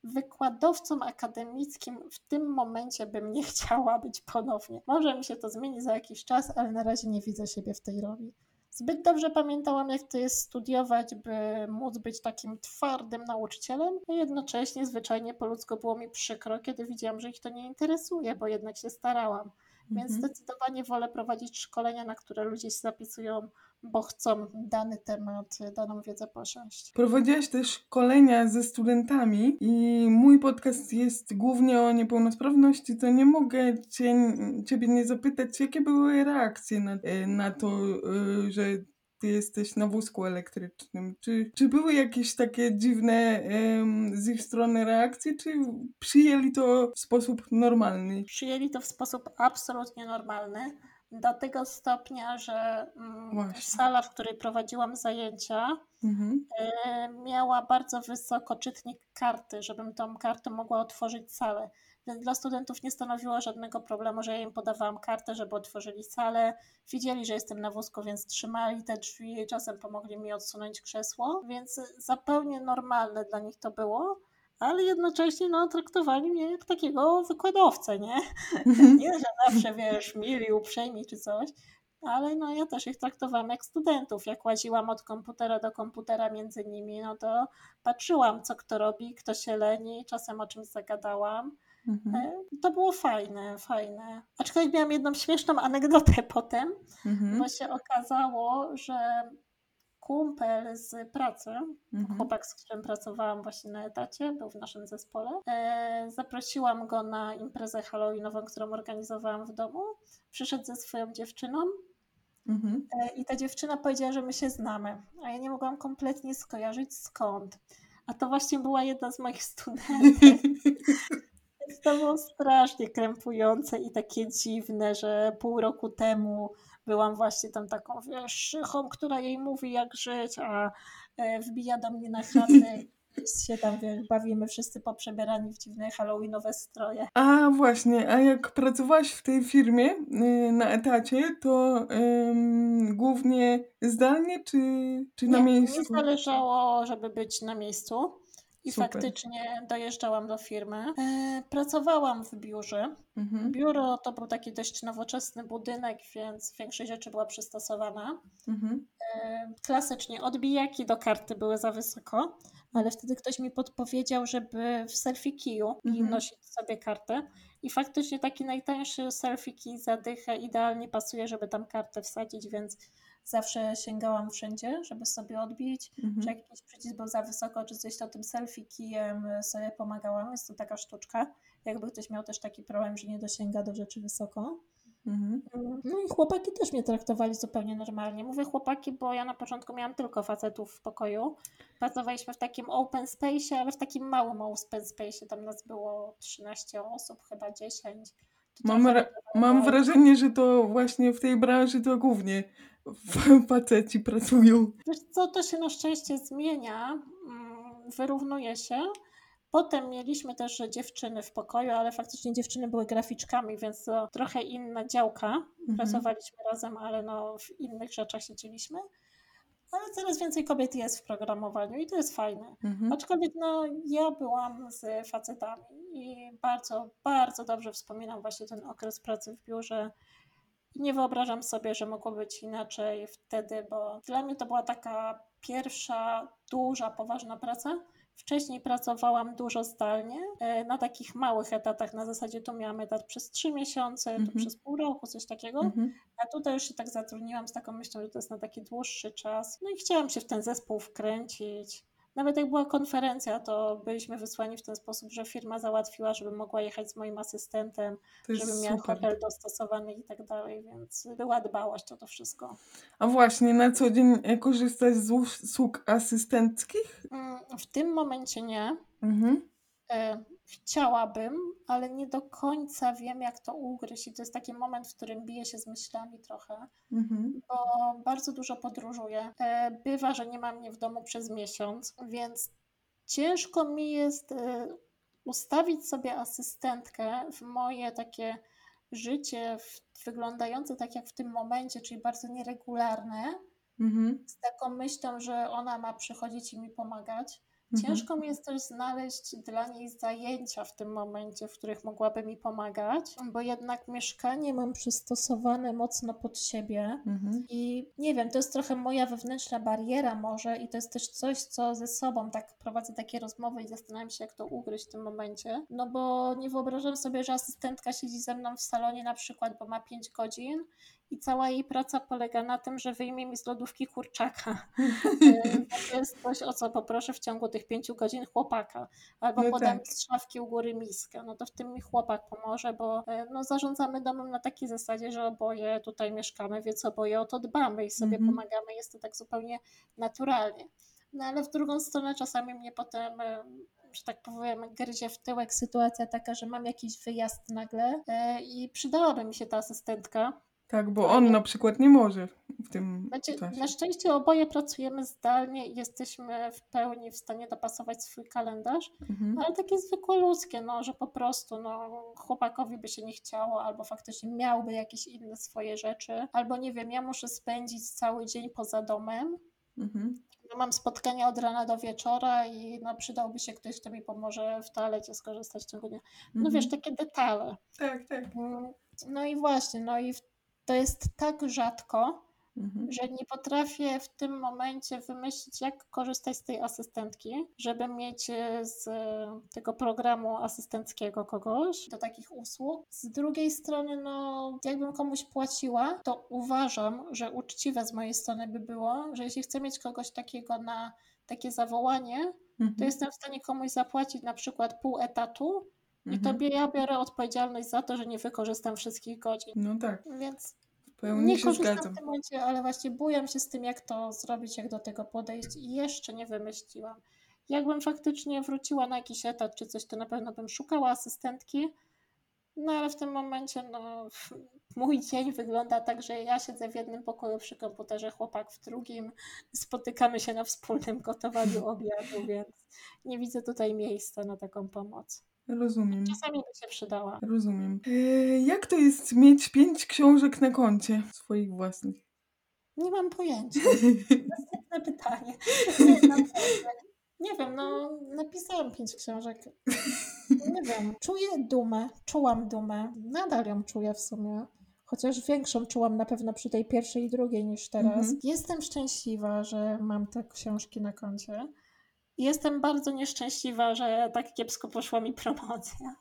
wykładowcą akademickim w tym momencie bym nie chciała być ponownie. Może mi się to zmieni za jakiś czas, ale na razie nie widzę siebie w tej roli. Zbyt dobrze pamiętałam, jak to jest studiować, by móc być takim twardym nauczycielem, a jednocześnie zwyczajnie po ludzku było mi przykro, kiedy widziałam, że ich to nie interesuje, bo jednak się starałam. Więc Mhm. zdecydowanie wolę prowadzić szkolenia, na które ludzie się zapisują, bo chcą dany temat, daną wiedzę posiąść. Prowadziłaś też szkolenia ze studentami i mój podcast jest głównie o niepełnosprawności, to nie mogę cię, Ciebie nie zapytać, jakie były reakcje na, e, na to, e, że ty jesteś na wózku elektrycznym. Czy, czy były jakieś takie dziwne um, z ich strony reakcje, czy przyjęli to w sposób normalny? Przyjęli to w sposób absolutnie normalny. Do tego stopnia, że mm, sala, w której prowadziłam zajęcia, mhm. y, miała bardzo wysoko czytnik karty, żebym tą kartę mogła otworzyć salę. Więc dla studentów nie stanowiło żadnego problemu, że ja im podawałam kartę, żeby otworzyli salę. Widzieli, że jestem na wózku, więc trzymali te drzwi, czasem pomogli mi odsunąć krzesło, więc zupełnie normalne dla nich to było ale jednocześnie no, traktowali mnie jak takiego wykładowcę, nie? Mhm. nie, że zawsze, wiesz, mili, uprzejmi czy coś, ale no ja też ich traktowałam jak studentów. Jak łaziłam od komputera do komputera między nimi, no to patrzyłam, co kto robi, kto się leni, czasem o czymś zagadałam. Mhm. E, to było fajne, fajne. Aczkolwiek miałam jedną śmieszną anegdotę potem, mhm. bo się okazało, że kumpel z pracy, mhm. chłopak, z którym pracowałam właśnie na etacie, był w naszym zespole. E, zaprosiłam go na imprezę halloweenową, którą organizowałam w domu. Przyszedł ze swoją dziewczyną. Mhm. E, I ta dziewczyna powiedziała, że my się znamy, a ja nie mogłam kompletnie skojarzyć skąd. A to właśnie była jedna z moich studentek. to było strasznie krępujące i takie dziwne, że pół roku temu byłam właśnie tam taką, wiesz, szychą, która jej mówi jak żyć, a e, wbija do mnie na chatę się tam wiesz, bawimy wszyscy poprzebierani w dziwne halloweenowe stroje. A właśnie, a jak pracowałaś w tej firmie y, na etacie, to głównie zdalnie czy, czy na nie, miejscu? Nie zależało, żeby być na miejscu. I Super. faktycznie dojeżdżałam do firmy. E, pracowałam w biurze. Mhm. Biuro to był taki dość nowoczesny budynek, więc większość rzeczy była przystosowana. Mhm. E, klasycznie odbijaki do karty były za wysoko, ale wtedy ktoś mi podpowiedział, żeby w selfie kiju mhm. nosić sobie kartę. I faktycznie taki najtańszy selfie key zadycha idealnie pasuje, żeby tam kartę wsadzić, więc zawsze sięgałam wszędzie, żeby sobie odbić, mhm. czy jakiś przycisk był za wysoko, czy coś, to tym selfie kijem sobie pomagałam. Jest to taka sztuczka. Jakby ktoś miał też taki problem, że nie dosięga do rzeczy wysoko. Mhm. No i chłopaki też mnie traktowali zupełnie normalnie. Mówię chłopaki, bo ja na początku miałam tylko facetów w pokoju. Pracowaliśmy w takim open space, ale w takim małym open space. Tam nas było 13 osób, chyba 10. Mam, mam wrażenie, że to właśnie w tej branży to głównie faceci pracują. Wiesz co, to się na szczęście zmienia, mm, wyrównuje się. Potem mieliśmy też dziewczyny w pokoju, ale faktycznie dziewczyny były graficzkami, więc to trochę inna działka. Mhm. Pracowaliśmy razem, ale no w innych rzeczach siedzieliśmy. Ale coraz więcej kobiet jest w programowaniu i to jest fajne. Mhm. Aczkolwiek no, ja byłam z facetami i bardzo, bardzo dobrze wspominam właśnie ten okres pracy w biurze nie wyobrażam sobie, że mogło być inaczej wtedy, bo dla mnie to była taka pierwsza duża, poważna praca. Wcześniej pracowałam dużo zdalnie, e, na takich małych etatach, na zasadzie tu miałam etat przez trzy miesiące, mm -hmm. tu mhm. przez pół roku, coś takiego, mm -hmm. a tutaj już się tak zatrudniłam z taką myślą, że to jest na taki dłuższy czas. No i chciałam się w ten zespół wkręcić. Nawet jak była konferencja, to byliśmy wysłani w ten sposób, że firma załatwiła, żeby mogła jechać z moim asystentem, żeby miał hotel dostosowany i tak dalej, więc była dbałość o to wszystko. A właśnie, na co dzień korzystasz z usług asystenckich? Mm, w tym momencie nie. Mhm. E, chciałabym, ale nie do końca wiem, jak to ugryźć. I to jest taki moment, w którym biję się z myślami trochę, mhm. bo bardzo dużo podróżuję. E, bywa, że nie mam mnie w domu przez miesiąc, więc ciężko mi jest e, ustawić sobie asystentkę w moje takie życie wyglądające tak jak w tym momencie, czyli bardzo nieregularne, mhm. z taką myślą, że ona ma przychodzić i mi pomagać. Mhm. Ciężko mi jest też znaleźć dla niej zajęcia w tym momencie, w których mogłaby mi pomagać, bo jednak mieszkanie mam przystosowane mocno pod siebie mhm. i nie wiem, to jest trochę moja wewnętrzna bariera może i to jest też coś, co ze sobą tak prowadzę takie rozmowy i zastanawiam się, jak to ugryźć w tym momencie, no bo nie wyobrażam sobie, że asystentka siedzi ze mną w salonie na przykład, bo ma 5 godzin i cała jej praca polega na tym, że wyjmie mi z lodówki kurczaka. to jest coś, o co poproszę w ciągu tych pięciu godzin chłopaka. Albo no podam tak. z szafki u góry miskę. No to w tym mi chłopak pomoże, bo no, zarządzamy domem na takiej zasadzie, że oboje tutaj mieszkamy, więc oboje o to dbamy i sobie mm -hmm. pomagamy. Jest to tak zupełnie naturalnie. No ale w drugą stronę czasami mnie potem że tak powiem, gryzie w tyłek sytuacja taka, że mam jakiś wyjazd nagle e, i przydałaby mi się ta asystentka. Tak, bo on na przykład nie może w tym znaczy, czasie. Na szczęście oboje pracujemy zdalnie i jesteśmy w pełni w stanie dopasować swój kalendarz, mhm. ale takie zwykłe ludzkie, no, że po prostu no, chłopakowi by się nie chciało, albo faktycznie miałby jakieś inne swoje rzeczy, albo nie wiem, ja muszę spędzić cały dzień poza domem, mhm mam spotkania od rana do wieczora i no, przydałby się ktoś, kto mi pomoże w toalecie skorzystać tego dnia. No mhm. wiesz, takie detale. Tak, tak. No i właśnie, no i to jest tak rzadko, Mhm. że nie potrafię w tym momencie wymyślić, jak korzystać z tej asystentki, żeby mieć e, z tego programu asystenckiego kogoś do takich usług. Z drugiej strony, no, jakbym komuś płaciła, to uważam, że uczciwe z mojej strony by było, że jeśli chcę mieć kogoś takiego na takie zawołanie, mhm. to jestem w stanie komuś zapłacić na przykład pół etatu. I mhm. tobie ja biorę odpowiedzialność za to, że nie wykorzystam wszystkich godzin. No tak. Więc Pełni nie korzystam zgadzam. w tym momencie, ale właśnie bujam się z tym, jak to zrobić, jak do tego podejść i jeszcze nie wymyśliłam. Jakbym faktycznie wróciła na jakiś etat czy coś, to na pewno bym szukała asystentki, no ale w tym momencie no, mój dzień wygląda tak, że ja siedzę w jednym pokoju przy komputerze, chłopak w drugim, spotykamy się na wspólnym gotowaniu obiadu, więc nie widzę tutaj miejsca na taką pomoc. Rozumiem. Czasami by się przydała. Rozumiem. E, jak to jest mieć pięć książek na koncie swoich własnych? Nie mam pojęcia. Następne pytanie. Nie, nie wiem, no napisałam pięć książek. Nie wiem, czuję dumę, czułam dumę. Nadal ją czuję w sumie. Chociaż większą czułam na pewno przy tej pierwszej i drugiej niż teraz. Mhm. Jestem szczęśliwa, że mam te książki na koncie. Jestem bardzo nieszczęśliwa, że tak kiepsko poszła mi promocja.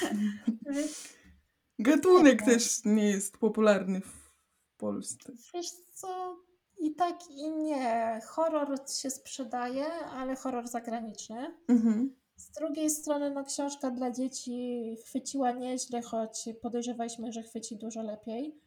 Gatunek też nie jest popularny w Polsce. Wiesz co, i tak i nie. Horror się sprzedaje, ale horror zagraniczny. Mhm. Z drugiej strony, no, książka dla dzieci chwyciła nieźle, choć podejrzewaliśmy, że chwyci dużo lepiej.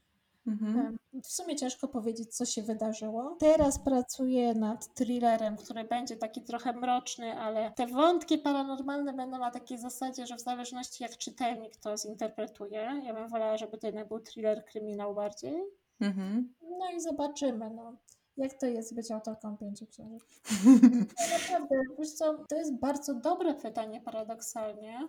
Mhm. W sumie ciężko powiedzieć, co się wydarzyło. Teraz pracuję nad thrillerem, który będzie taki trochę mroczny, ale te wątki paranormalne będą na takiej zasadzie, że w zależności jak czytelnik to zinterpretuje. Ja bym wolała, żeby to jednak był thriller, kryminał bardziej. Mhm. No i zobaczymy. No. Jak to jest być autorką pięciu książek? No naprawdę, wiesz co, to jest bardzo dobre pytanie paradoksalnie,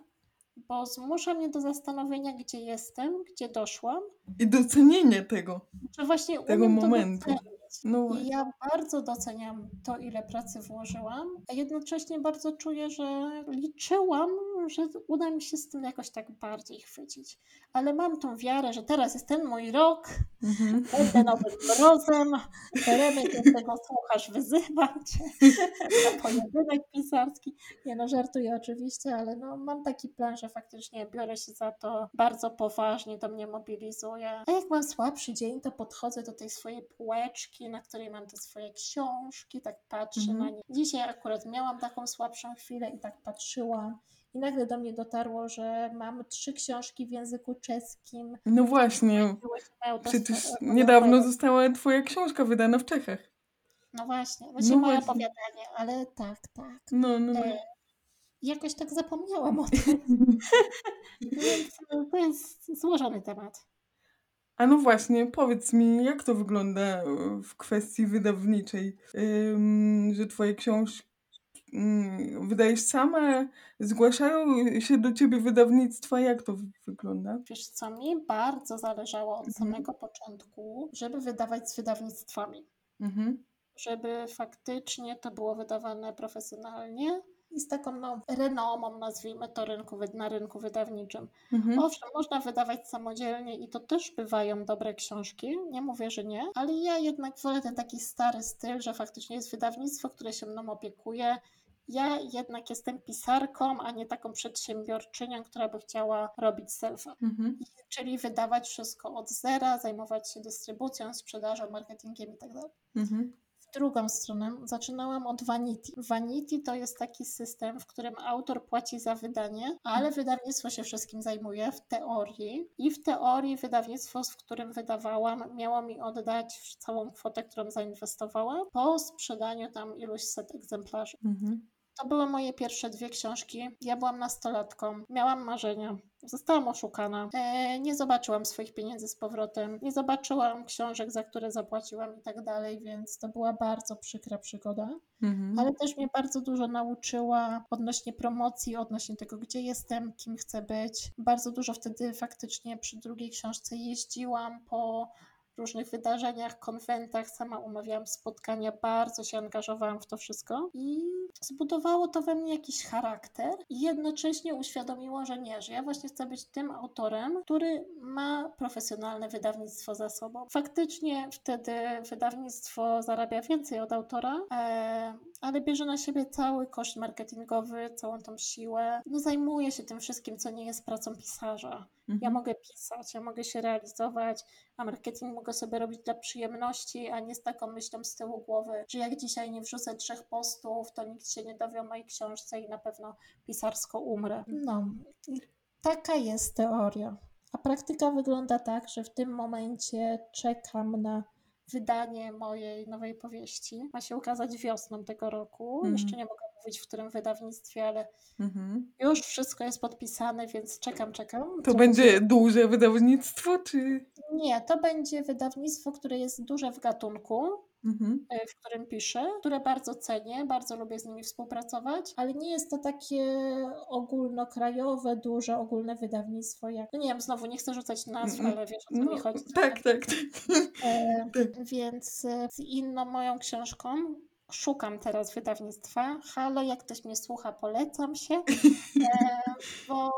bo zmusza mnie do zastanowienia, gdzie jestem, gdzie doszłam. I docenienia tego. Że właśnie tego momentu. No I ja bardzo doceniam to, ile pracy włożyłam, a jednocześnie bardzo czuję, że liczyłam, że uda mi się z tym jakoś tak bardziej chwycić. Ale mam tą wiarę, że teraz jest ten mój rok, mhm. będę nowym mrozem, Teremy, ty tego słuchasz, na pojedynek pisarski. Nie no, żartuję oczywiście, ale no, mam taki plan, że faktycznie biorę się za to bardzo poważnie, to mnie mobilizuje. A jak mam słabszy dzień, to podchodzę do tej swojej półeczki, na której mam te swoje książki, tak patrzę mhm. na nie. Dzisiaj akurat miałam taką słabszą chwilę i tak patrzyłam i nagle do mnie dotarło, że mam trzy książki w języku czeskim. No właśnie. Przecież niedawno została twoja książka wydana w Czechach. No właśnie, właśnie no moje właśnie. opowiadanie, ale tak, tak. No, no, no. E, jakoś tak zapomniałam o tym. Więc to jest złożony temat. A no właśnie, powiedz mi, jak to wygląda w kwestii wydawniczej, że twoje książki Mm, wydajesz sama? Zgłaszają się do ciebie wydawnictwa? Jak to wygląda? Wiesz co, mi bardzo zależało od mhm. samego początku, żeby wydawać z wydawnictwami. Mhm. Żeby faktycznie to było wydawane profesjonalnie i z taką no, renomą, nazwijmy to, rynku, na rynku wydawniczym. Mhm. Owszem, można wydawać samodzielnie i to też bywają dobre książki, nie mówię, że nie, ale ja jednak wolę ten taki stary styl, że faktycznie jest wydawnictwo, które się mną opiekuje ja jednak jestem pisarką, a nie taką przedsiębiorczynią, która by chciała robić selfa. Mhm. Czyli wydawać wszystko od zera, zajmować się dystrybucją, sprzedażą, marketingiem itd. Tak mhm drugą stronę zaczynałam od Vanity. Vanity to jest taki system, w którym autor płaci za wydanie, ale wydawnictwo się wszystkim zajmuje w teorii. I w teorii wydawnictwo, w którym wydawałam, miało mi oddać całą kwotę, którą zainwestowałam po sprzedaniu tam iluś set egzemplarzy. Mhm. To były moje pierwsze dwie książki. Ja byłam nastolatką, miałam marzenia. Zostałam oszukana. E, nie zobaczyłam swoich pieniędzy z powrotem, nie zobaczyłam książek, za które zapłaciłam i tak dalej, więc to była bardzo przykra przygoda. Mhm. Ale też mnie bardzo dużo nauczyła odnośnie promocji, odnośnie tego, gdzie jestem, kim chcę być. Bardzo dużo wtedy faktycznie przy drugiej książce jeździłam po różnych wydarzeniach, konwentach, sama umawiałam spotkania, bardzo się angażowałam w to wszystko i zbudowało to we mnie jakiś charakter i jednocześnie uświadomiło, że nie, że ja właśnie chcę być tym autorem, który ma profesjonalne wydawnictwo za sobą. Faktycznie wtedy wydawnictwo zarabia więcej od autora, e, ale bierze na siebie cały koszt marketingowy, całą tą siłę. No zajmuje się tym wszystkim, co nie jest pracą pisarza. Mhm. Ja mogę pisać, ja mogę się realizować, a marketing mogę sobie robić dla przyjemności, a nie z taką myślą z tyłu głowy, że jak dzisiaj nie wrzucę trzech postów, to nikt się nie dowie o mojej książce i na pewno pisarsko umrę. No, taka jest teoria. A praktyka wygląda tak, że w tym momencie czekam na wydanie mojej nowej powieści. Ma się ukazać wiosną tego roku. Mm. Jeszcze nie mogę mówić w którym wydawnictwie, ale mm-hmm. już wszystko jest podpisane, więc czekam, czekam. To będzie, duże wydawnictwo, czy? Nie, to będzie wydawnictwo, które jest duże w gatunku. Mhm. E, w którym piszę, które bardzo cenię, bardzo lubię z nimi współpracować, ale nie jest to takie ogólnokrajowe, duże, ogólne wydawnictwo jak, no nie wiem, znowu nie chcę rzucać nazw, ale wiesz o co no, mi chodzi. Tak, tak, tak. E, tak. Więc e, z inną moją książką, szukam teraz wydawnictwa. Halo, jak ktoś mnie słucha, polecam się, e, bo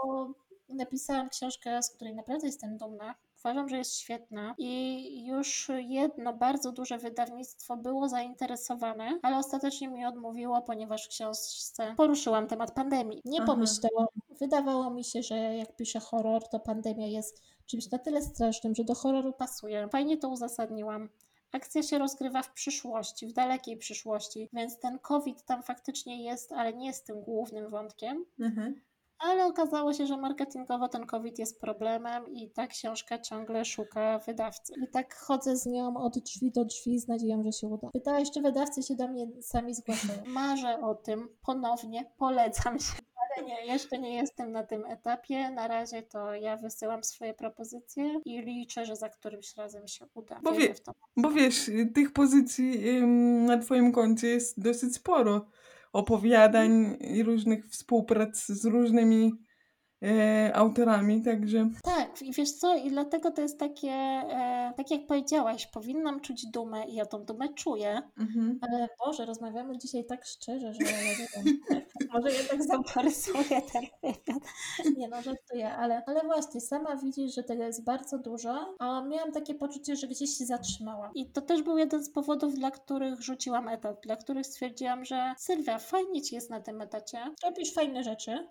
napisałam książkę, z której naprawdę jestem dumna. Uważam, że jest świetna i już jedno bardzo duże wydawnictwo było zainteresowane, ale ostatecznie mi odmówiło, ponieważ w książce poruszyłam temat pandemii. Nie Aha. pomyślałam, wydawało mi się, że jak piszę horror, to pandemia jest czymś na tyle strasznym, że do horroru pasuje. Fajnie to uzasadniłam. Akcja się rozgrywa w przyszłości, w dalekiej przyszłości, więc ten COVID tam faktycznie jest, ale nie jest tym głównym wątkiem. Mhm. Ale okazało się, że marketingowo ten COVID jest problemem i ta książka ciągle szuka wydawcy. I tak chodzę z nią od drzwi do drzwi z nadzieją, że się uda. Pytałeś, czy wydawcy się do mnie sami zgłaszają. Marzę o tym ponownie, polecam się. Ale nie, jeszcze nie jestem na tym etapie. Na razie to ja wysyłam swoje propozycje i liczę, że za którymś razem się uda. Bo, wie, bo wiesz, tych pozycji na Twoim koncie jest dosyć sporo opowiadań i różnych współprac z różnymi e, autorami, także... Tak, i wiesz co, i dlatego to jest takie, e, tak jak powiedziałaś, powinnam czuć dumę i ja tą dumę czuję, mhm. ale Boże, rozmawiamy dzisiaj tak szczerze, że ja nie wiem, może jednak zaparysuję ten wywiad. Nie no, żartuję, ale, ale właśnie, sama widzisz, że tego jest bardzo dużo, a miałam takie poczucie, że gdzieś się zatrzymałam. I to też był jeden z powodów, dla których rzuciłam etat, dla których stwierdziłam, że Sylwia, fajnie ci jest na tym etacie, robisz fajne rzeczy,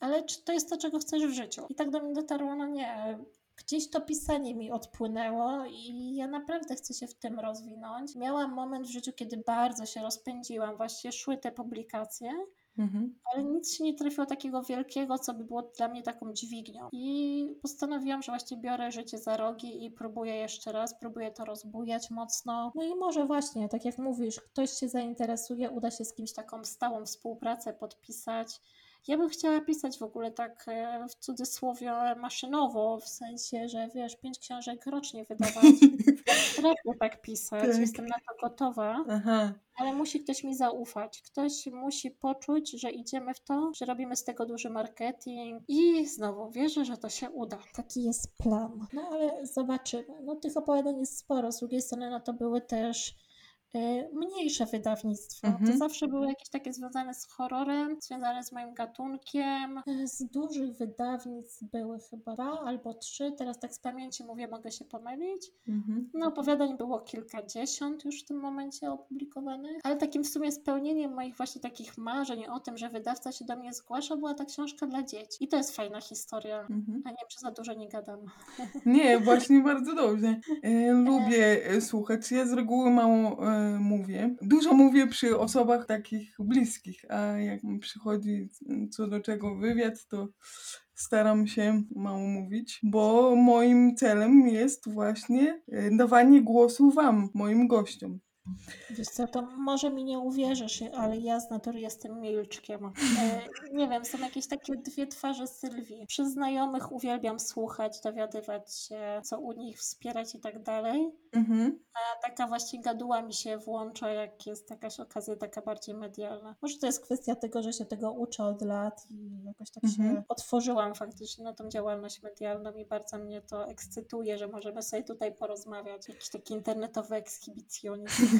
ale czy to jest to, czego chcesz w życiu? I tak do mnie dotarło, no nie, gdzieś to pisanie mi odpłynęło i ja naprawdę chcę się w tym rozwinąć. Miałam moment w życiu, kiedy bardzo się rozpędziłam, właśnie szły te publikacje. Mhm. Ale nic się nie trafiło takiego wielkiego, co by było dla mnie taką dźwignią. I postanowiłam, że właśnie biorę życie za rogi i próbuję jeszcze raz, próbuję to rozbujać mocno. No i może właśnie, tak jak mówisz, ktoś się zainteresuje, uda się z kimś taką stałą współpracę podpisać ja bym chciała pisać w ogóle tak e, w cudzysłowie maszynowo, w sensie, że wiesz, pięć książek rocznie wydawać. Potrafię tak pisać, tak. jestem na to gotowa. Aha. Ale musi ktoś mi zaufać. Ktoś musi poczuć, że idziemy w to, że robimy z tego duży marketing i znowu wierzę, że to się uda. Taki jest plan. No ale zobaczymy. No tych opowiadań jest sporo. Z drugiej strony, no to były też mniejsze wydawnictwo. Mhm. To zawsze były jakieś takie związane z horrorem, związane z moim gatunkiem. Y, z dużych wydawnictw były chyba dwa albo trzy, teraz tak z pamięci mówię, mogę się pomylić. Mhm. No opowiadań było kilkadziesiąt już w tym momencie opublikowanych, ale takim w sumie spełnieniem moich właśnie takich marzeń o tym, że wydawca się do mnie zgłasza, była ta książka dla dzieci. I to jest fajna historia, mhm. a nie, czy za dużo nie gadam. Nie, właśnie bardzo dobrze. E, lubię e, słuchać. Ja z reguły e, mówię. Dużo mówię przy osobach takich bliskich, a jak przychodzi co do czego wywiad, to staram się mało mówić, bo moim celem jest właśnie e, dawanie głosu Wam, moim gościom. Wiesz co, to może mi nie uwierzysz, ale ja z natury jestem milczkiem. E, nie wiem, są jakieś takie dwie twarze Sylwii. Przy znajomych uwielbiam słuchać, dowiadywać się, co u nich wspierać i tak dalej. Mhm. A taka właśnie gaduła mi się włącza, jak jest jakaś okazja taka bardziej medialna. Może to jest kwestia tego, że się tego uczę od lat i jakoś tak mhm. się otworzyłam faktycznie na tą działalność medialną i bardzo mnie to ekscytuje, że możemy sobie tutaj porozmawiać. Jakiś taki internetowy ekshibicjonizm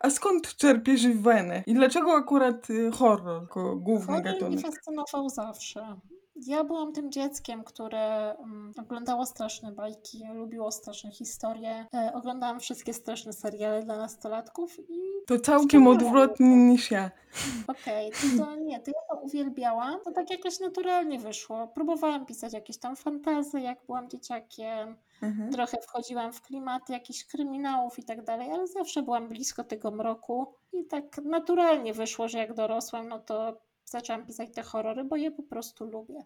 A skąd czerpiesz wenę? I dlaczego akurat y, horror jako główny horror gatunek? mnie fascynował zawsze. Ja byłam tym dzieckiem, które um, oglądało straszne bajki, lubiło straszne historie. E, oglądałam wszystkie straszne seriale dla nastolatków i. To całkiem odwrotnie niż ja. Okej, okay, to, to nie, to ja to uwielbiałam. To tak jakoś naturalnie wyszło. Próbowałam pisać jakieś tam fantazy, jak byłam dzieciakiem. Mhm. Trochę wchodziłam w klimaty jakichś kryminałów i tak dalej, ale zawsze byłam blisko tego mroku. I tak naturalnie wyszło, że jak dorosłam, no to zaczęłam pisać te horrory, bo je po prostu lubię.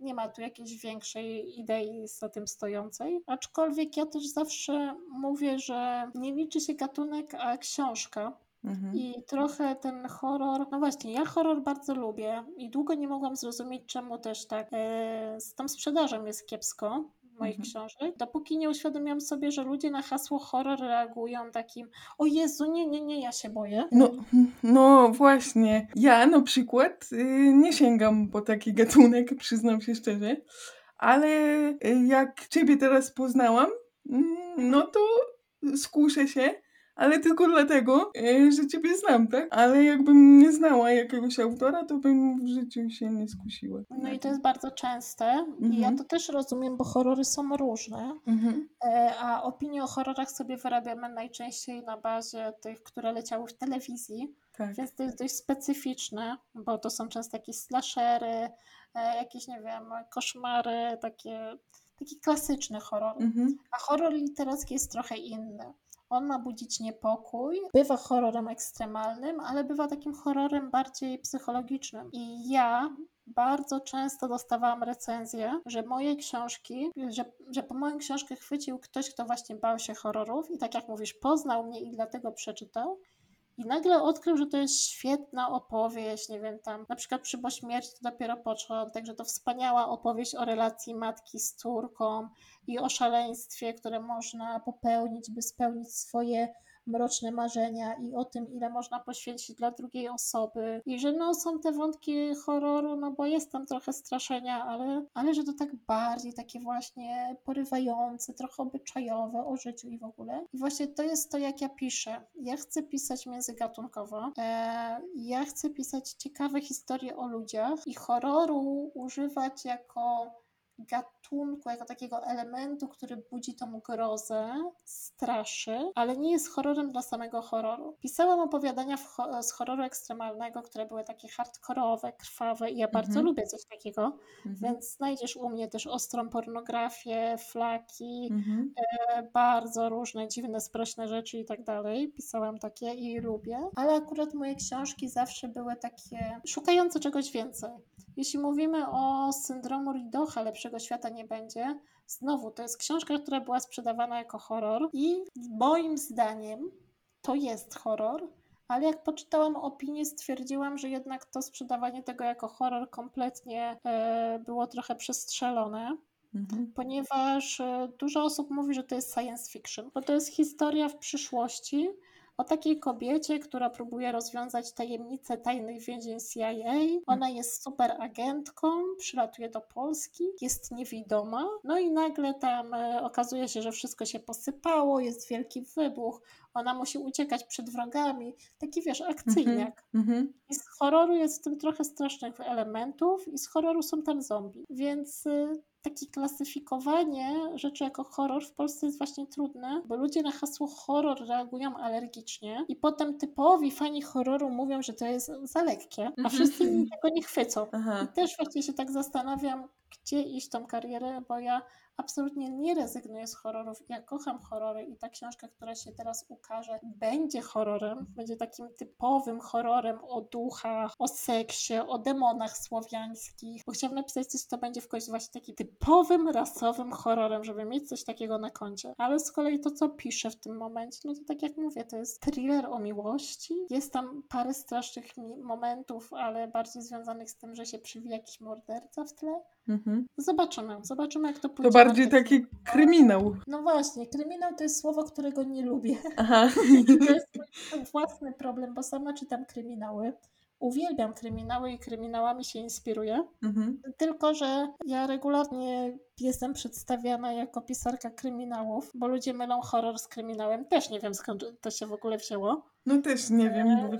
Nie ma tu jakiejś większej idei za tym stojącej. Aczkolwiek ja też zawsze mówię, że nie liczy się gatunek, a książka. Mhm. I trochę ten horror, no właśnie, ja horror bardzo lubię i długo nie mogłam zrozumieć, czemu też tak e, z tą sprzedażą jest kiepsko moich mhm. książek, dopóki nie uświadomiłam sobie, że ludzie na hasło horror reagują takim o Jezu, nie, nie, nie, ja się boję. No, no właśnie. Ja na przykład y, nie sięgam po taki gatunek, przyznam się szczerze, ale y, jak ciebie teraz poznałam, mm, no to skuszę się ale tylko dlatego, e, że ciebie znam, tak? Ale jakbym nie znała jakiegoś autora, to bym w życiu się nie skusiła. No i to jest bardzo częste mhm. i ja to też rozumiem, bo horrory są różne, mhm. E, a opinie o horrorach sobie wyrabiamy najczęściej na bazie tych, które leciały w telewizji, tak. więc to jest dość specyficzne, bo to są często jakieś slashery, e, jakieś, nie wiem, koszmary, takie taki klasyczny horror. Mhm. A horror literacki jest trochę inny. On ma budzić niepokój, bywa horrorem ekstremalnym, ale bywa takim horrorem bardziej psychologicznym. I ja bardzo często dostawałam recenzję, że moje książki, że, że po moją książkę chwycił ktoś, kto właśnie bał się horrorów i tak jak mówisz, poznał mnie i dlatego przeczytał. I nagle odkrył, że to jest świetna opowieść, nie wiem, tam na przykład przy Śmierci to dopiero początek, że to wspaniała opowieść o relacji matki z córką i o szaleństwie, które można popełnić, by spełnić swoje mroczne marzenia i o tym, ile można poświęcić dla drugiej osoby. I że no są te wątki horroru, no bo jest tam trochę straszenia, ale, ale że to tak bardziej takie właśnie porywające, trochę obyczajowe o życiu i w ogóle. I właśnie to jest to, jak ja piszę. Ja chcę pisać międzygatunkowo. E, ja chcę pisać ciekawe historie o ludziach i horroru używać jako gatunku, jako takiego elementu, który budzi tą grozę, straszy, ale nie jest horrorem dla samego horroru. Pisałam opowiadania ho z horroru ekstremalnego, które były takie hardkorowe, krwawe i ja bardzo mhm. lubię coś takiego, mhm. więc znajdziesz u mnie też ostrą pornografię, flaki, mhm. e, bardzo różne dziwne, sprośne rzeczy i tak dalej. Pisałam takie i lubię, ale akurat moje książki zawsze były takie szukające czegoś więcej. Jeśli mówimy o syndromu Ridocha, lepszego świata nie będzie, znowu to jest książka, która była sprzedawana jako horror i moim zdaniem to jest horror, ale jak poczytałam opinię, stwierdziłam, że jednak to sprzedawanie tego jako horror kompletnie e, było trochę przestrzelone. Mhm. Ponieważ e, dużo osób mówi, że to jest science fiction, bo to jest historia w przyszłości, o takiej kobiecie, która próbuje rozwiązać tajemnicę tajnych więzień CIA. Ona jest super agentką, przylatuje do Polski, jest niewidoma, no i nagle tam e, okazuje się, że wszystko się posypało, jest wielki wybuch, ona musi uciekać przed wrogami. Taki wiesz, akcyjniak. Mhm. I z horroru jest w tym trochę strasznych elementów, i z horroru są tam zombie. Więc y, takie klasyfikowanie rzeczy jako horror w Polsce jest właśnie trudne, bo ludzie na hasło horror reagują alergicznie i potem typowi fani horroru mówią, że to jest za lekkie, a Mhm. wszyscy inni tego nie chwycą. Aha. I też właśnie się tak zastanawiam, gdzie iść tą karierę, bo ja absolutnie nie rezygnuję z horrorów. Ja kocham horrory i ta książka, która się teraz ukaże, będzie horrorem, będzie takim typowym horrorem o duchach, o seksie, o demonach słowiańskich. Bo chciałam napisać coś, co będzie w końcu właśnie takim typowym, rasowym horrorem, żeby mieć coś takiego na koncie. Ale z kolei to, co piszę w tym momencie, no to tak jak mówię, to jest thriller o miłości. Jest tam parę strasznych momentów, ale bardziej związanych z tym, że się przywija jakiś morderca w tle. Mhm. Zobaczymy, zobaczymy jak to To pójdzie. bardziej na tym. taki kryminał. No właśnie, kryminał to jest słowo, którego nie lubię. Aha. To jest mój własny problem, bo sama czytam kryminały. Uwielbiam kryminały i kryminałami się inspiruję. Mhm. Tylko, że ja regularnie jestem przedstawiana jako pisarka kryminałów, bo ludzie mylą horror z kryminałem. Też nie wiem skąd to się w ogóle wzięło, No też nie wiem. bo-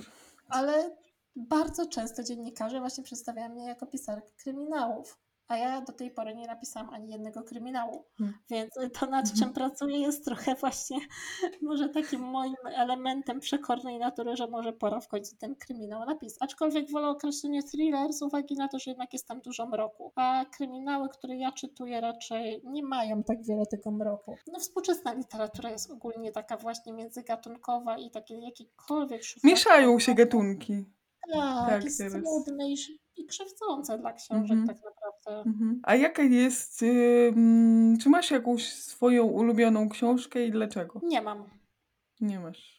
ale bardzo często dziennikarze właśnie przedstawiają mnie jako pisarkę kryminałów. A ja do tej pory nie napisałam ani jednego kryminału. Hmm. Więc to, nad Mhm. czym pracuję, jest trochę właśnie może takim moim elementem przekornej natury, że może pora w końcu ten kryminał napisać. Aczkolwiek wolę określenie thriller z uwagi na to, że jednak jest tam dużo mroku. A kryminały, które ja czytuję, raczej nie mają tak wiele tego mroku. No współczesna literatura jest ogólnie taka właśnie międzygatunkowa i takie jakiekolwiek. Mieszają się gatunki. Tak, Tak, teraz. I, krzywdzące dla książek Mhm. tak naprawdę. Mhm. A jaka jest. ym, czy masz jakąś swoją ulubioną książkę i dlaczego? Nie mam. Nie masz.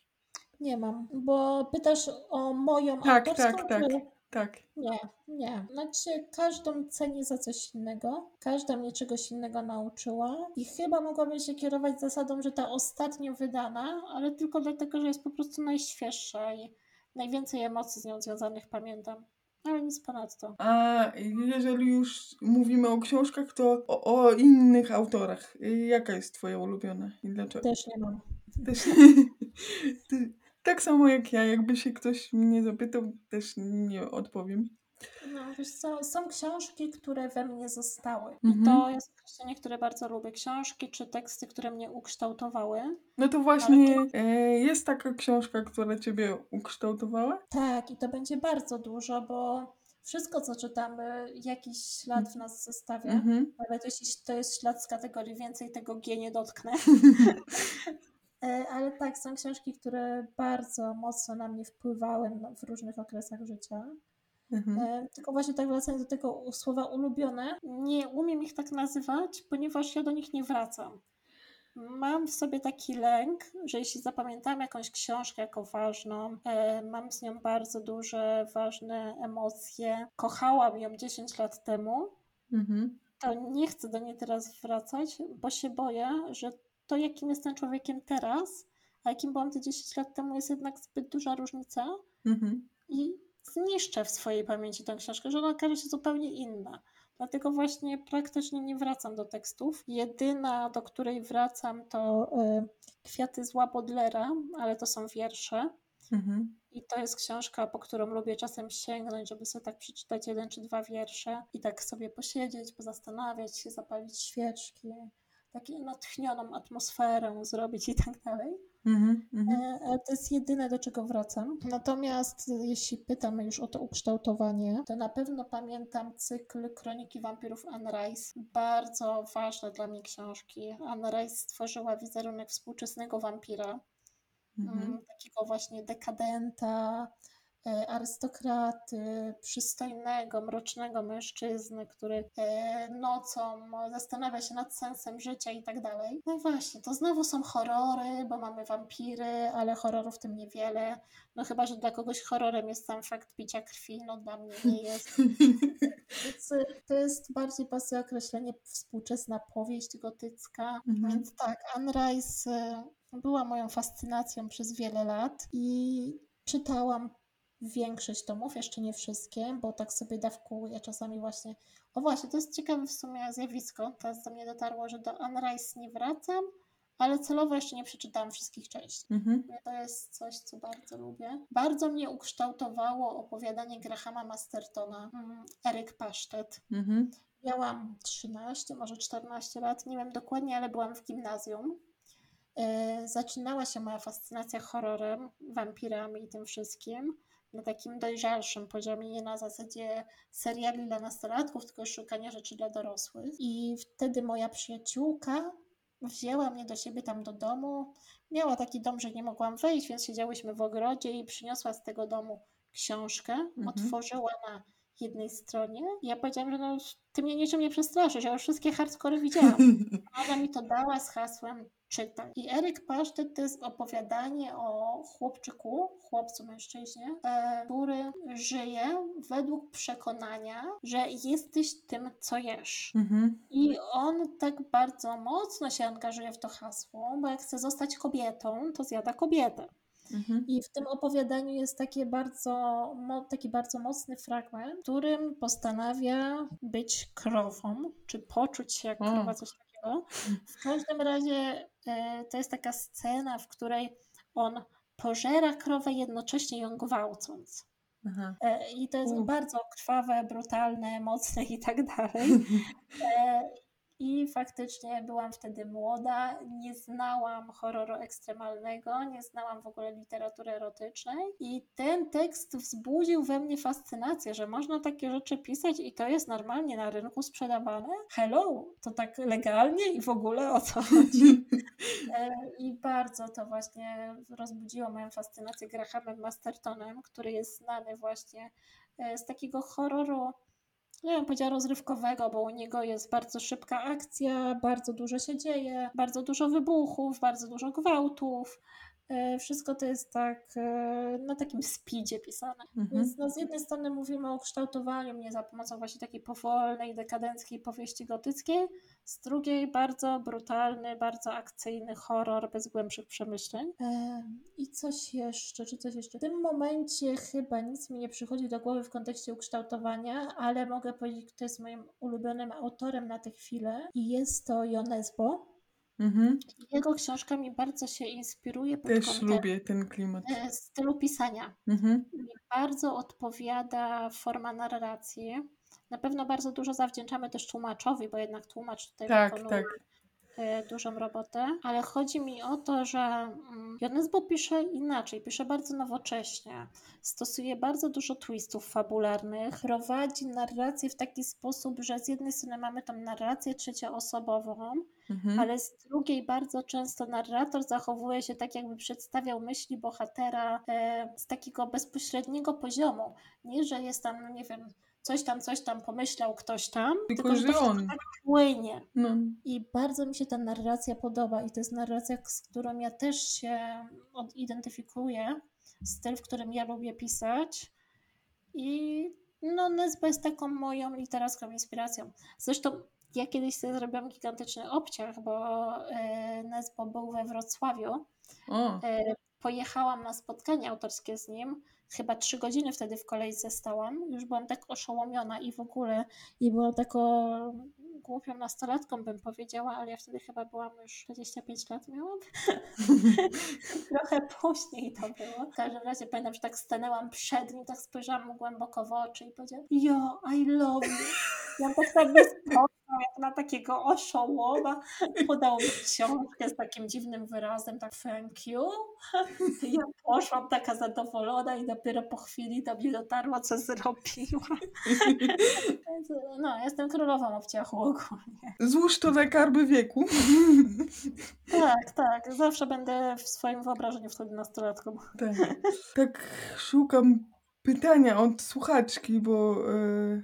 Nie mam, bo pytasz o moją Tak, autorską, tak, tak. czy- Tak. Nie, nie. Znaczy, każdą cenię za coś innego, każda mnie czegoś innego nauczyła i chyba mogłabym się kierować zasadą, że ta ostatnio wydana, ale tylko dlatego, że jest po prostu najświeższa i najwięcej emocji z nią związanych pamiętam. Ale nic ponadto. A jeżeli już mówimy o książkach, to o, o innych autorach. Y, Jaka jest Twoja ulubiona i dlaczego? Też nie mam. Też, ty, tak samo jak ja, jakby się ktoś mnie zapytał, też nie odpowiem. No, wiesz co, są książki, które we mnie zostały. Mhm. I to jest określenie, które bardzo lubię. Książki czy teksty, które mnie ukształtowały. No to właśnie e, jest taka książka, która Ciebie ukształtowała? Tak, i to będzie bardzo dużo, bo wszystko, co czytamy, jakiś ślad w nas zostawia. Mhm. Nawet jeśli to jest ślad z kategorii więcej tego G nie dotknę. E, Ale tak, są książki, które bardzo mocno na mnie wpływały no, w różnych okresach życia. Mhm. E, Tylko właśnie tak wracając do tego słowa ulubione, nie umiem ich tak nazywać, ponieważ ja do nich nie wracam. Mam w sobie taki lęk, że jeśli zapamiętam jakąś książkę jako ważną, e, mam z nią bardzo duże, ważne emocje, kochałam ją 10 lat temu, Mhm. to nie chcę do niej teraz wracać, bo się boję, że to, jakim jestem człowiekiem teraz, a jakim byłam te 10 lat temu, jest jednak zbyt duża różnica Mhm. i zniszczę w swojej pamięci tę książkę, że ona okaże się zupełnie inna. Dlatego właśnie praktycznie nie wracam do tekstów. Jedyna, do której wracam, to y, Kwiaty zła Bodlera, ale to są wiersze. Mhm. I to jest książka, po którą lubię czasem sięgnąć, żeby sobie tak przeczytać jeden czy dwa wiersze i tak sobie posiedzieć, pozastanawiać się, zapalić świeczki, taką natchnioną atmosferę zrobić i tak dalej. Mhm. Mhm. E, ale To jest jedyne, do czego wracam. Natomiast e, jeśli pytamy już o to ukształtowanie, to na pewno pamiętam cykl Kroniki Wampirów Anne Rice. Bardzo ważne dla mnie książki. Anne Rice stworzyła wizerunek współczesnego wampira. Mhm. Mm, takiego właśnie dekadenta, e, arystokraty, przystojnego, mrocznego mężczyzny, który e, nocą zastanawia się nad sensem życia i tak dalej. No i właśnie, to znowu są horrory, bo mamy wampiry, ale horrorów w tym niewiele. No chyba, że dla kogoś horrorem jest sam fakt picia krwi, no dla mnie nie jest. Więc e, to jest bardziej pasuje określenie współczesna powieść gotycka. Mhm. Więc tak, Anne Rice była moją fascynacją przez wiele lat i czytałam większość tomów, jeszcze nie wszystkie, bo tak sobie dawkuję czasami właśnie. O właśnie, to jest ciekawe w sumie zjawisko. Teraz do mnie dotarło, że do Unrise nie wracam, ale celowo jeszcze nie przeczytałam wszystkich części. Mhm. To jest coś, co bardzo lubię. Bardzo mnie ukształtowało opowiadanie Grahama Mastertona, mm, Eryk Pasztet. Mhm. Miałam 13, może 14 lat, nie wiem dokładnie, ale byłam w gimnazjum. E, zaczynała się moja fascynacja horrorem, wampirami i tym wszystkim na takim dojrzalszym poziomie, nie na zasadzie seriali dla nastolatków, tylko szukania rzeczy dla dorosłych. I wtedy moja przyjaciółka wzięła mnie do siebie tam do domu. Miała taki dom, że nie mogłam wejść, więc siedziałyśmy w ogrodzie i przyniosła z tego domu książkę, mhm. otworzyła na jednej stronie. I ja powiedziałam, że no, ty mnie niczym nie przestraszysz, ja już wszystkie hardcore widziałam. Ona mi to dała z hasłem czytaj. I Eryk Pasztet to jest opowiadanie o chłopczyku, chłopcu, mężczyźnie, e, który żyje według przekonania, że jesteś tym, co jesz. Mhm. I on tak bardzo mocno się angażuje w to hasło, bo jak chce zostać kobietą, to zjada kobietę. Mhm. I w tym opowiadaniu jest takie bardzo, taki bardzo mocny fragment, w którym postanawia być krową, czy poczuć się jak krowa, coś takiego. W każdym razie e, to jest taka scena, w której on pożera krowę jednocześnie ją gwałcąc. Aha. E, I to jest bardzo krwawe, brutalne, mocne i tak dalej. I faktycznie byłam wtedy młoda, nie znałam horroru ekstremalnego, nie znałam w ogóle literatury erotycznej i ten tekst wzbudził we mnie fascynację, że można takie rzeczy pisać i to jest normalnie na rynku sprzedawane. Hello, to tak legalnie i w ogóle o co chodzi. E, I bardzo to właśnie rozbudziło moją fascynację Grahamem Mastertonem, który jest znany właśnie e, z takiego horroru nie wiem, powiedziała rozrywkowego, bo u niego jest bardzo szybka akcja, bardzo dużo się dzieje, bardzo dużo wybuchów, bardzo dużo gwałtów. E, wszystko to jest tak e, na takim speedzie pisane. Mhm. Więc no, z jednej strony mówimy o kształtowaniu mnie za pomocą właśnie takiej powolnej, dekadenckiej powieści gotyckiej, z drugiej bardzo brutalny, bardzo akcyjny horror bez głębszych przemyśleń. E, I coś jeszcze, czy coś jeszcze. W tym momencie chyba nic mi nie przychodzi do głowy w kontekście ukształtowania, ale mogę powiedzieć, kto jest moim ulubionym autorem na tę chwilę i jest to Jonesbo. Mhm. Jego książka mi bardzo się inspiruje. Pod Też lubię ten klimat. E, stylu pisania. Mhm. Bardzo odpowiada forma narracji. Na pewno bardzo dużo zawdzięczamy też tłumaczowi, bo jednak tłumacz tutaj tak, wykonuje tak. E, dużą robotę, ale chodzi mi o to, że mm, Jonesbo pisze inaczej, pisze bardzo nowocześnie, stosuje bardzo dużo twistów fabularnych, prowadzi narrację w taki sposób, że z jednej strony mamy tą narrację trzecioosobową, mhm. ale z drugiej bardzo często narrator zachowuje się tak, jakby przedstawiał myśli bohatera e, z takiego bezpośredniego poziomu. Nie, że jest tam, no nie wiem, coś tam, coś tam pomyślał ktoś tam, tylko, tylko że, że on tak płynie. No. I bardzo mi się ta narracja podoba i to jest narracja, z którą ja też się identyfikuję, styl, w którym ja lubię pisać i no Nesbo jest taką moją literacką inspiracją. Zresztą ja kiedyś sobie zrobiłam gigantyczny obciach, bo e, Nesbo był we Wrocławiu. O. Pojechałam na spotkanie autorskie z nim chyba trzy godziny wtedy w kolejce stałam. Już byłam tak oszołomiona i w ogóle i byłam taką głupią nastolatką bym powiedziała, ale ja wtedy chyba byłam już 25 lat miałam. Trochę później to było. W każdym razie pamiętam, że tak stanęłam przed nim, tak spojrzałam mu głęboko w oczy i powiedziałam yo, I love you. Ja tak sobie spojrzałam jak na takiego oszołoma. Podał mi książkę z takim dziwnym wyrazem, tak thank you. Ja poszłam taka zadowolona i dopiero po chwili do mnie dotarło, co zrobiłam. No, jestem królową obciachu ogólnie. Złóż to na karby wieku. Tak, tak. Zawsze będę w swoim wyobrażeniu wtedy nastolatką. Tak. Tak szukam pytania od słuchaczki, bo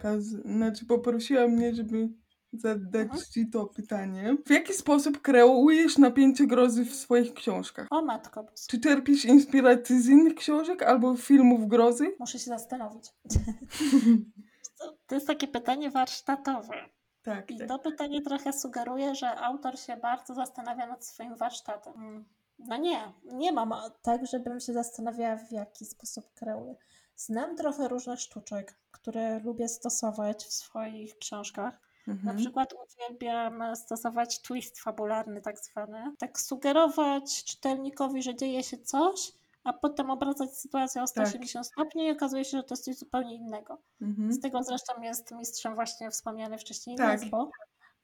e, znaczy poprosiła mnie, żeby zadać mhm. Ci to pytanie. W jaki sposób kreujesz napięcie grozy w swoich książkach? O matko. Czy czerpisz inspirację z innych książek albo filmów grozy? Muszę się zastanowić. to jest takie pytanie warsztatowe. Tak, I tak. to pytanie trochę sugeruje, że autor się bardzo zastanawia nad swoim warsztatem. Mm. No nie, nie mam tak, żebym się zastanawiała, w jaki sposób kreuję. Znam trochę różnych sztuczek, które lubię stosować w swoich książkach. Mhm. Na przykład uwielbiam stosować twist fabularny, tak zwany. Tak sugerować czytelnikowi, że dzieje się coś, a potem obracać sytuację o 180 tak. stopni i okazuje się, że to jest coś zupełnie innego. Mhm. Z tego zresztą jest mistrzem właśnie wspomniany wcześniej tak. Nesbo.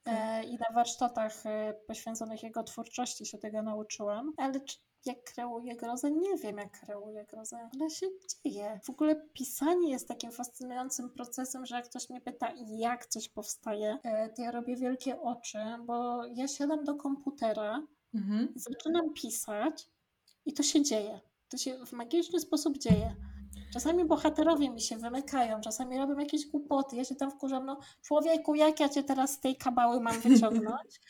Tak. E, I na warsztatach e, poświęconych jego twórczości się tego nauczyłam. Ale jak kreuje grozę? Nie wiem, jak kreuje grozę, ale się dzieje. W ogóle pisanie jest takim fascynującym procesem, że jak ktoś mnie pyta, jak coś powstaje, e, to ja robię wielkie oczy, bo ja siadam do komputera, mhm. zaczynam pisać i to się dzieje. To się w magiczny sposób dzieje. Czasami bohaterowie mi się wymykają, czasami robią jakieś głupoty. Ja się tam wkurzam, no człowieku, jak ja cię teraz z tej kabały mam wyciągnąć?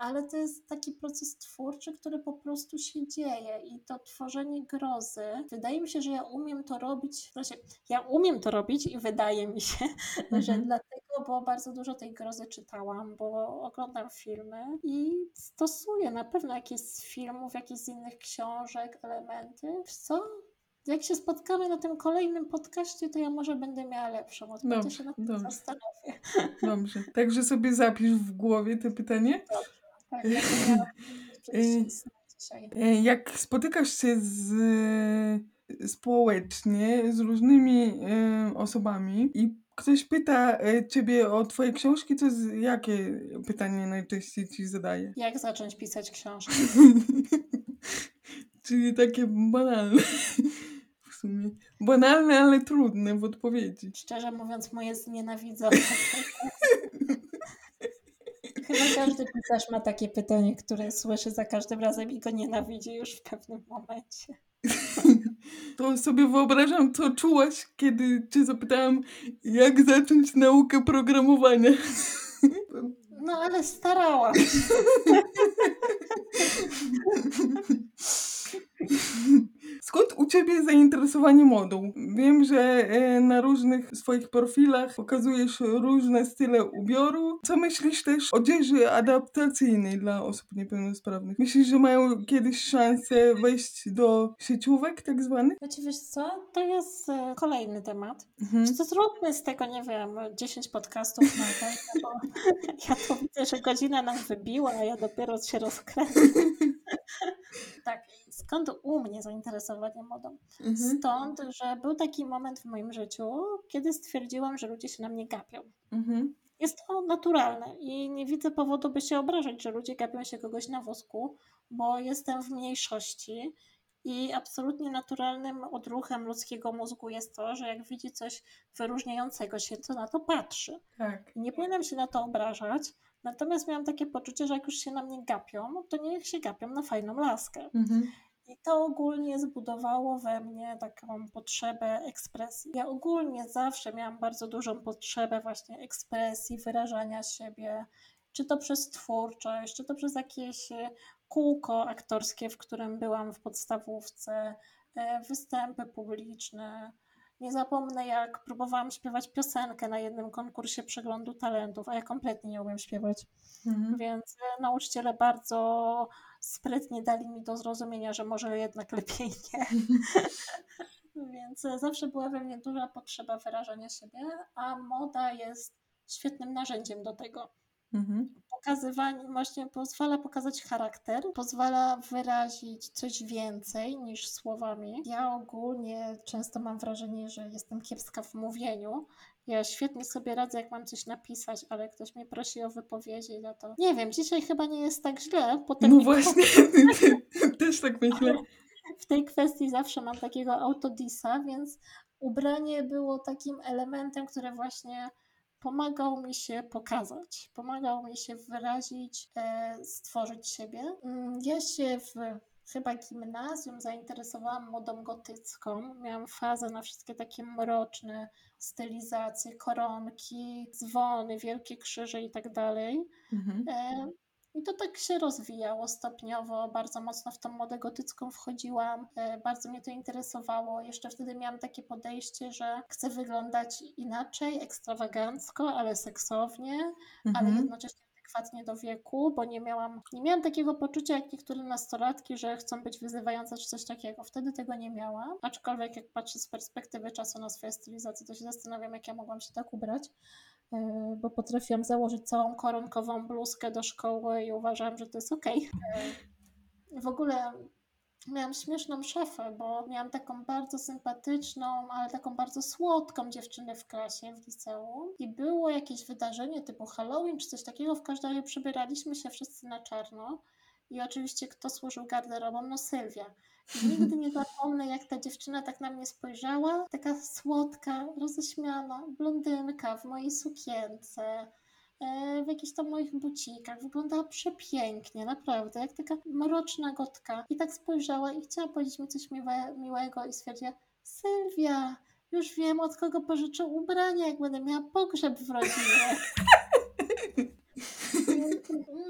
Ale to jest taki proces twórczy, który po prostu się dzieje i to tworzenie grozy, wydaje mi się, że ja umiem to robić, znaczy ja umiem to robić i wydaje mi się, mhm. że dlatego, bo bardzo dużo tej grozy czytałam, bo oglądam filmy i stosuję na pewno jakieś z filmów, jakieś z innych książek, elementy. co? Jak się spotkamy na tym kolejnym podcaście, to ja może będę miała lepszą odpowiedź. Się na tym dobrze. zastanowię. Dobrze. Także sobie zapisz w głowie to pytanie. Dobrze. Tak, jak spotykasz się z, społecznie z różnymi osobami i ktoś pyta ciebie o twoje książki, to z, jakie pytanie najczęściej ci zadaje? Jak zacząć pisać książkę? Czyli takie banalne. W sumie. Banalne, ale trudne w odpowiedzi. Szczerze mówiąc, moje znienawidzą. Chyba każdy pisarz ma takie pytanie, które słyszy za każdym razem i go nienawidzi już w pewnym momencie. To sobie wyobrażam, co czułaś, kiedy cię zapytałam, jak zacząć naukę programowania. No ale starałam. Skąd u Ciebie zainteresowanie modą? Wiem, że e, na różnych swoich profilach pokazujesz różne style ubioru. Co myślisz też o odzieży adaptacyjnej dla osób niepełnosprawnych? Myślisz, że mają kiedyś szansę wejść do sieciówek tak zwanych? Znaczy wiesz co, to jest e, kolejny temat. Mhm. To zróbmy z tego, nie wiem, 10 podcastów na ten, bo ja to widzę, że godzina nam wybiła, a ja dopiero się rozkręcę. tak, skąd u mnie zainteresowanie modą? Mhm. Stąd, że był taki moment w moim życiu, kiedy stwierdziłam, że ludzie się na mnie gapią. Mhm. Jest to naturalne i nie widzę powodu, by się obrażać, że ludzie gapią się kogoś na wózku, bo jestem w mniejszości i absolutnie naturalnym odruchem ludzkiego mózgu jest to, że jak widzi coś wyróżniającego się, to na to patrzy. Tak. Nie powinnam się na to obrażać, natomiast miałam takie poczucie, że jak już się na mnie gapią, to niech się gapią na fajną laskę. Mhm. I to ogólnie zbudowało we mnie taką potrzebę ekspresji. Ja ogólnie zawsze miałam bardzo dużą potrzebę właśnie ekspresji, wyrażania siebie, czy to przez twórczość, czy to przez jakieś e, kółko aktorskie, w którym byłam w podstawówce, e, występy publiczne. Nie zapomnę, jak próbowałam śpiewać piosenkę na jednym konkursie przeglądu talentów, a ja kompletnie nie umiem śpiewać. Mhm. Więc e, nauczyciele bardzo sprytnie dali mi do zrozumienia, że może jednak lepiej nie. Więc zawsze była we mnie duża potrzeba wyrażania siebie, a moda jest świetnym narzędziem do tego. Mhm. Pokazywanie właśnie pozwala pokazać charakter, pozwala wyrazić coś więcej niż słowami. Ja ogólnie często mam wrażenie, że jestem kiepska w mówieniu. Ja świetnie sobie radzę, jak mam coś napisać, ale ktoś mnie prosi o wypowiedzi, no to nie wiem, dzisiaj chyba nie jest tak źle. Potem no właśnie, też tak myślę. W tej kwestii zawsze mam takiego autodisa, więc ubranie było takim elementem, które właśnie pomagał mi się pokazać, pomagał mi się wyrazić, e, stworzyć siebie. Mm, ja się w chyba gimnazjum zainteresowałam modą gotycką. Miałam fazę na wszystkie takie mroczne stylizacje, koronki, dzwony, wielkie krzyże i tak dalej. Mhm. I to tak się rozwijało stopniowo, bardzo mocno w tą modę gotycką wchodziłam, e, bardzo mnie to interesowało. Jeszcze wtedy miałam takie podejście, że chcę wyglądać inaczej, ekstrawagancko, ale seksownie, mhm. ale jednocześnie adekwatnie do wieku, bo nie miałam, nie miałam takiego poczucia jak niektóre nastolatki, że chcą być wyzywające czy coś takiego. Wtedy tego nie miałam. Aczkolwiek jak patrzę z perspektywy czasu na swoje stylizacje, to się zastanawiam, jak ja mogłam się tak ubrać bo potrafiłam założyć całą koronkową bluzkę do szkoły i uważałam, że to jest okej. Okay. W ogóle miałam śmieszną szefę, bo miałam taką bardzo sympatyczną, ale taką bardzo słodką dziewczynę w klasie, w liceum. I było jakieś wydarzenie typu Halloween czy coś takiego. W każdym razie przybieraliśmy się wszyscy na czarno. I oczywiście kto służył garderobą? No Sylwia. Nigdy nie zapomnę, jak ta dziewczyna tak na mnie spojrzała. Taka słodka, roześmiana, blondynka w mojej sukience E, w jakichś tam moich bucikach. Wyglądała przepięknie, naprawdę, jak taka mroczna gotka. I tak spojrzała i chciała powiedzieć mi coś miłe, miłego i stwierdziła, Sylwia, już wiem od kogo pożyczę ubrania, jak będę miała pogrzeb w rodzinie.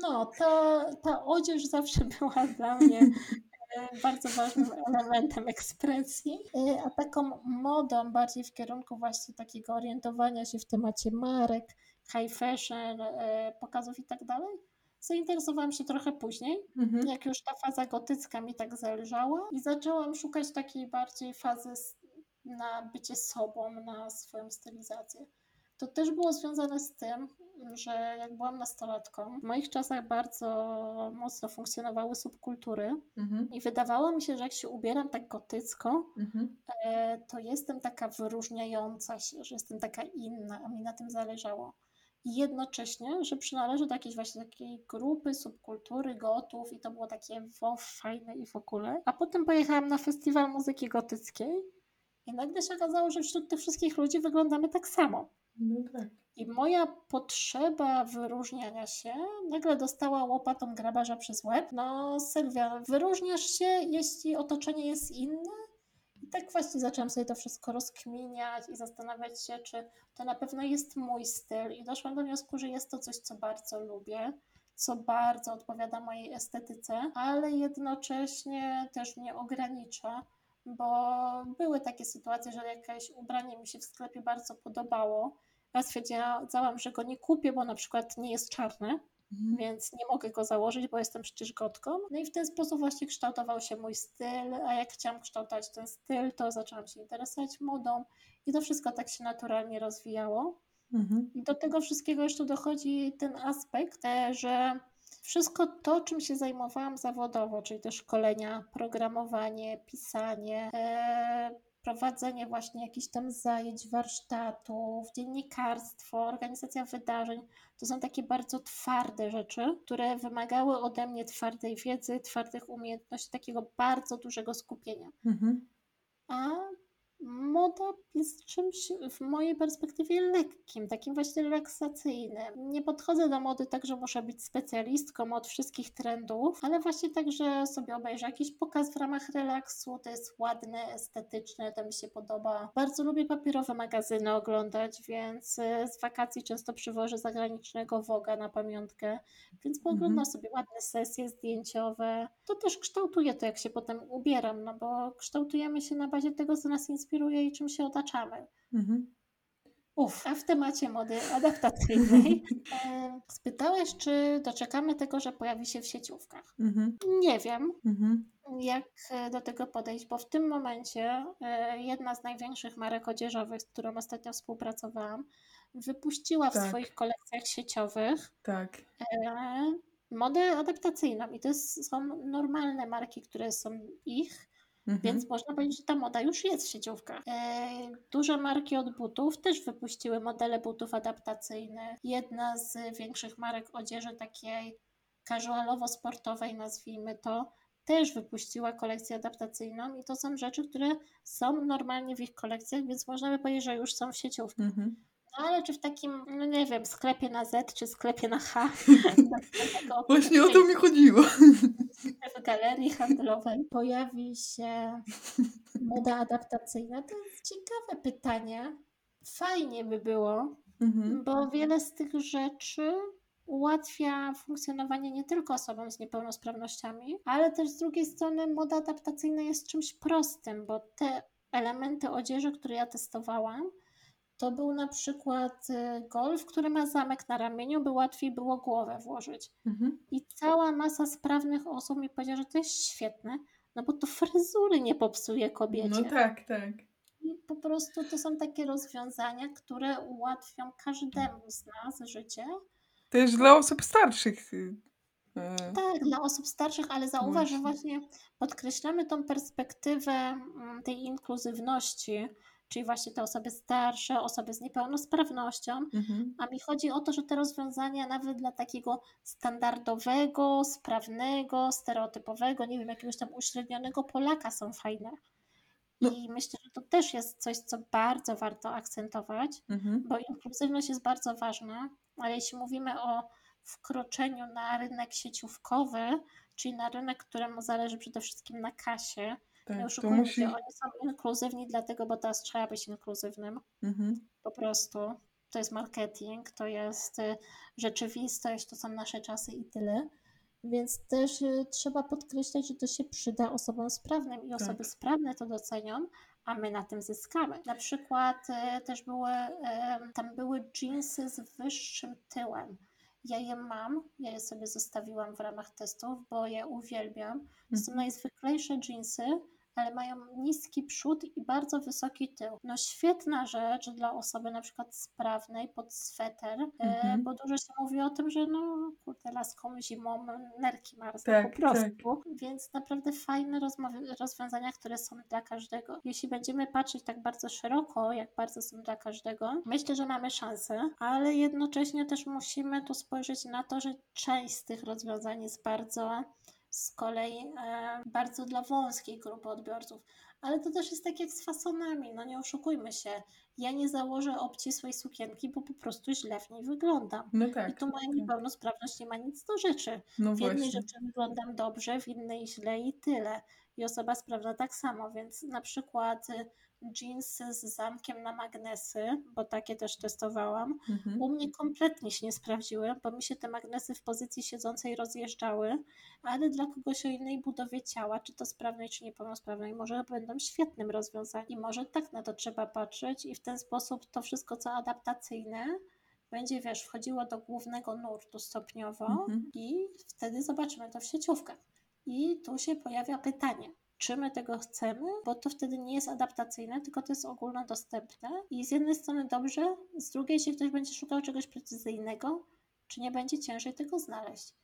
No, to, ta odzież zawsze była dla mnie bardzo ważnym elementem ekspresji, e, a taką modą bardziej w kierunku właśnie takiego orientowania się w temacie marek, high fashion, e, pokazów i tak dalej. Zainteresowałam się trochę później, mhm. jak już ta faza gotycka mi tak zależała i zaczęłam szukać takiej bardziej fazy na bycie sobą, na swoją stylizację. To też było związane z tym, że jak byłam nastolatką, w moich czasach bardzo mocno funkcjonowały subkultury mhm. i wydawało mi się, że jak się ubieram tak gotycko, mhm. E, to jestem taka wyróżniająca się, że jestem taka inna, a mi na tym zależało i jednocześnie, że przynależy do jakiejś właśnie takiej grupy, subkultury gotów i to było takie wow, fajne i w ogóle. A potem pojechałam na festiwal muzyki gotyckiej i nagle się okazało, że wśród tych wszystkich ludzi wyglądamy tak samo. No tak. I moja potrzeba wyróżniania się nagle dostała łopatą grabarza przez łeb. No Sylwia, wyróżniasz się, jeśli otoczenie jest inne? I tak właśnie zaczęłam sobie to wszystko rozkminiać i zastanawiać się, czy to na pewno jest mój styl. I doszłam do wniosku, że jest to coś, co bardzo lubię, co bardzo odpowiada mojej estetyce, ale jednocześnie też mnie ogranicza, bo były takie sytuacje, że jakieś ubranie mi się w sklepie bardzo podobało. Ja stwierdziłam, że go nie kupię, bo na przykład nie jest czarne, Mhm. Więc nie mogę go założyć, bo jestem przecież gotką. No i w ten sposób właśnie kształtował się mój styl, a jak chciałam kształtować ten styl, to zaczęłam się interesować modą i to wszystko tak się naturalnie rozwijało. Mhm. I do tego wszystkiego jeszcze dochodzi ten aspekt, że wszystko to, czym się zajmowałam zawodowo, czyli te szkolenia, programowanie, pisanie, e, prowadzenie właśnie jakichś tam zajęć, warsztatów, dziennikarstwo, organizacja wydarzeń, to są takie bardzo twarde rzeczy, które wymagały ode mnie twardej wiedzy, twardych umiejętności, takiego bardzo dużego skupienia. Mhm. A moda jest czymś w mojej perspektywie lekkim, takim właśnie relaksacyjnym. Nie podchodzę do mody tak, że muszę być specjalistką od wszystkich trendów, ale właśnie tak, że sobie obejrzę jakiś pokaz w ramach relaksu, to jest ładne, estetyczne, to mi się podoba. Bardzo lubię papierowe magazyny oglądać, więc e, z wakacji często przywożę zagranicznego Woga na pamiątkę, więc pooglądam mhm. sobie ładne sesje zdjęciowe. To też kształtuje to, jak się potem ubieram, no bo kształtujemy się na bazie tego, co nas inspiruje inspiruje i czym się otaczamy. Mhm. Uf, a w temacie mody adaptacyjnej e, spytałeś, czy doczekamy tego, że pojawi się w sieciówkach. Mhm. Nie wiem, mhm. jak e, do tego podejść, bo w tym momencie e, jedna z największych marek odzieżowych, z którą ostatnio współpracowałam, wypuściła tak. w swoich kolekcjach sieciowych tak. modę adaptacyjną. I to są normalne marki, które są ich Mhm. Więc można powiedzieć, że ta moda już jest w sieciówkach. E, duże marki od butów też wypuściły modele butów adaptacyjne. Jedna z większych marek odzieży takiej casualowo-sportowej, nazwijmy to, też wypuściła kolekcję adaptacyjną i to są rzeczy, które są normalnie w ich kolekcjach, więc można by powiedzieć, że już są w sieciówkach. Mhm. No ale czy w takim, no nie wiem, sklepie na Z czy sklepie na H? Właśnie o to mi chodziło. W galerii handlowej pojawi się moda adaptacyjna? To jest ciekawe pytanie. Fajnie by było, mhm. bo wiele z tych rzeczy ułatwia funkcjonowanie nie tylko osobom z niepełnosprawnościami, ale też z drugiej strony moda adaptacyjna jest czymś prostym, bo te elementy odzieży, które ja testowałam, to był na przykład y, golf, który ma zamek na ramieniu, by łatwiej było głowę włożyć. Mhm. I cała masa sprawnych osób mi powiedziała, że to jest świetne, no bo to fryzury nie popsuje kobiecie. No tak, tak. I po prostu to są takie rozwiązania, które ułatwią każdemu z nas życie. Też dla osób starszych. Y, e, tak, dla osób starszych, ale zauważ, że właśnie podkreślamy tą perspektywę mm, tej inkluzywności, czyli właśnie te osoby starsze, osoby z niepełnosprawnością. Mhm. A mi chodzi o to, że te rozwiązania nawet dla takiego standardowego, sprawnego, stereotypowego, nie wiem, jakiegoś tam uśrednionego Polaka są fajne. No. I myślę, że to też jest coś, co bardzo warto akcentować, mhm. bo inkluzywność jest bardzo ważna, ale jeśli mówimy o wkroczeniu na rynek sieciówkowy, czyli na rynek, któremu zależy przede wszystkim na kasie, tak, nie oszukujmy musi... oni są inkluzywni dlatego, bo teraz trzeba być inkluzywnym. Mhm. Po prostu. To jest marketing, to jest y, rzeczywistość, to są nasze czasy i tyle. Więc też y, trzeba podkreślać, że to się przyda osobom sprawnym i osoby tak. sprawne to docenią, a my na tym zyskamy. Na przykład y, też były, tam były jeansy z wyższym tyłem. Ja je mam, ja je sobie zostawiłam w ramach testów, bo je uwielbiam. To są mhm. najzwyklejsze jeansy, ale mają niski przód i bardzo wysoki tył. No świetna rzecz dla osoby na przykład sprawnej pod sweter, mm-hmm. bo dużo się mówi o tym, że no kurde, laską zimą nerki marzną tak, po prostu. Tak. Więc naprawdę fajne rozwiązania, które są dla każdego. Jeśli będziemy patrzeć tak bardzo szeroko, jak bardzo są dla każdego, myślę, że mamy szansę, ale jednocześnie też musimy tu spojrzeć na to, że część z tych rozwiązań jest bardzo z kolei e, bardzo dla wąskiej grupy odbiorców. Ale to też jest tak jak z fasonami, no nie oszukujmy się. Ja nie założę obcisłej sukienki, bo po prostu źle w niej wyglądam. No tak, I tu moja tak. niepełnosprawność nie ma nic do rzeczy. No w jednej właśnie. rzeczy wyglądam dobrze, w innej źle i tyle. I osoba sprawna tak samo, więc na przykład jeansy z zamkiem na magnesy, bo takie też testowałam. Mhm. U mnie kompletnie się nie sprawdziły, bo mi się te magnesy w pozycji siedzącej rozjeżdżały, ale dla kogoś o innej budowie ciała, czy to sprawnej, czy niepełnosprawnej, może będą świetnym rozwiązaniem. I może tak na to trzeba patrzeć i w ten sposób to wszystko, co adaptacyjne, będzie, wiesz, wchodziło do głównego nurtu stopniowo mhm. i wtedy zobaczymy to w sieciówkach. I tu się pojawia pytanie, czy my tego chcemy, bo to wtedy nie jest adaptacyjne, tylko to jest ogólnodostępne i z jednej strony dobrze, z drugiej, jeśli ktoś będzie szukał czegoś precyzyjnego, czy nie będzie ciężej tego znaleźć.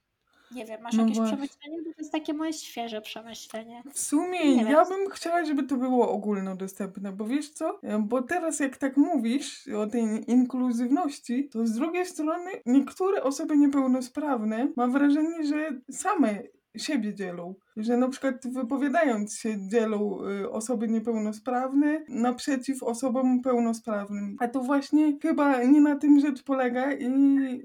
Nie wiem, masz no jakieś właśnie. przemyślenie? Bo to jest takie moje świeże przemyślenie. W sumie ja bym chciała, żeby to było ogólnodostępne, bo wiesz co? Bo teraz jak tak mówisz o tej inkluzywności, to z drugiej strony niektóre osoby niepełnosprawne mam wrażenie, że same siebie dzielą. Że na przykład wypowiadając się dzielą y, osoby niepełnosprawne naprzeciw osobom pełnosprawnym. A to właśnie chyba nie na tym rzecz polega i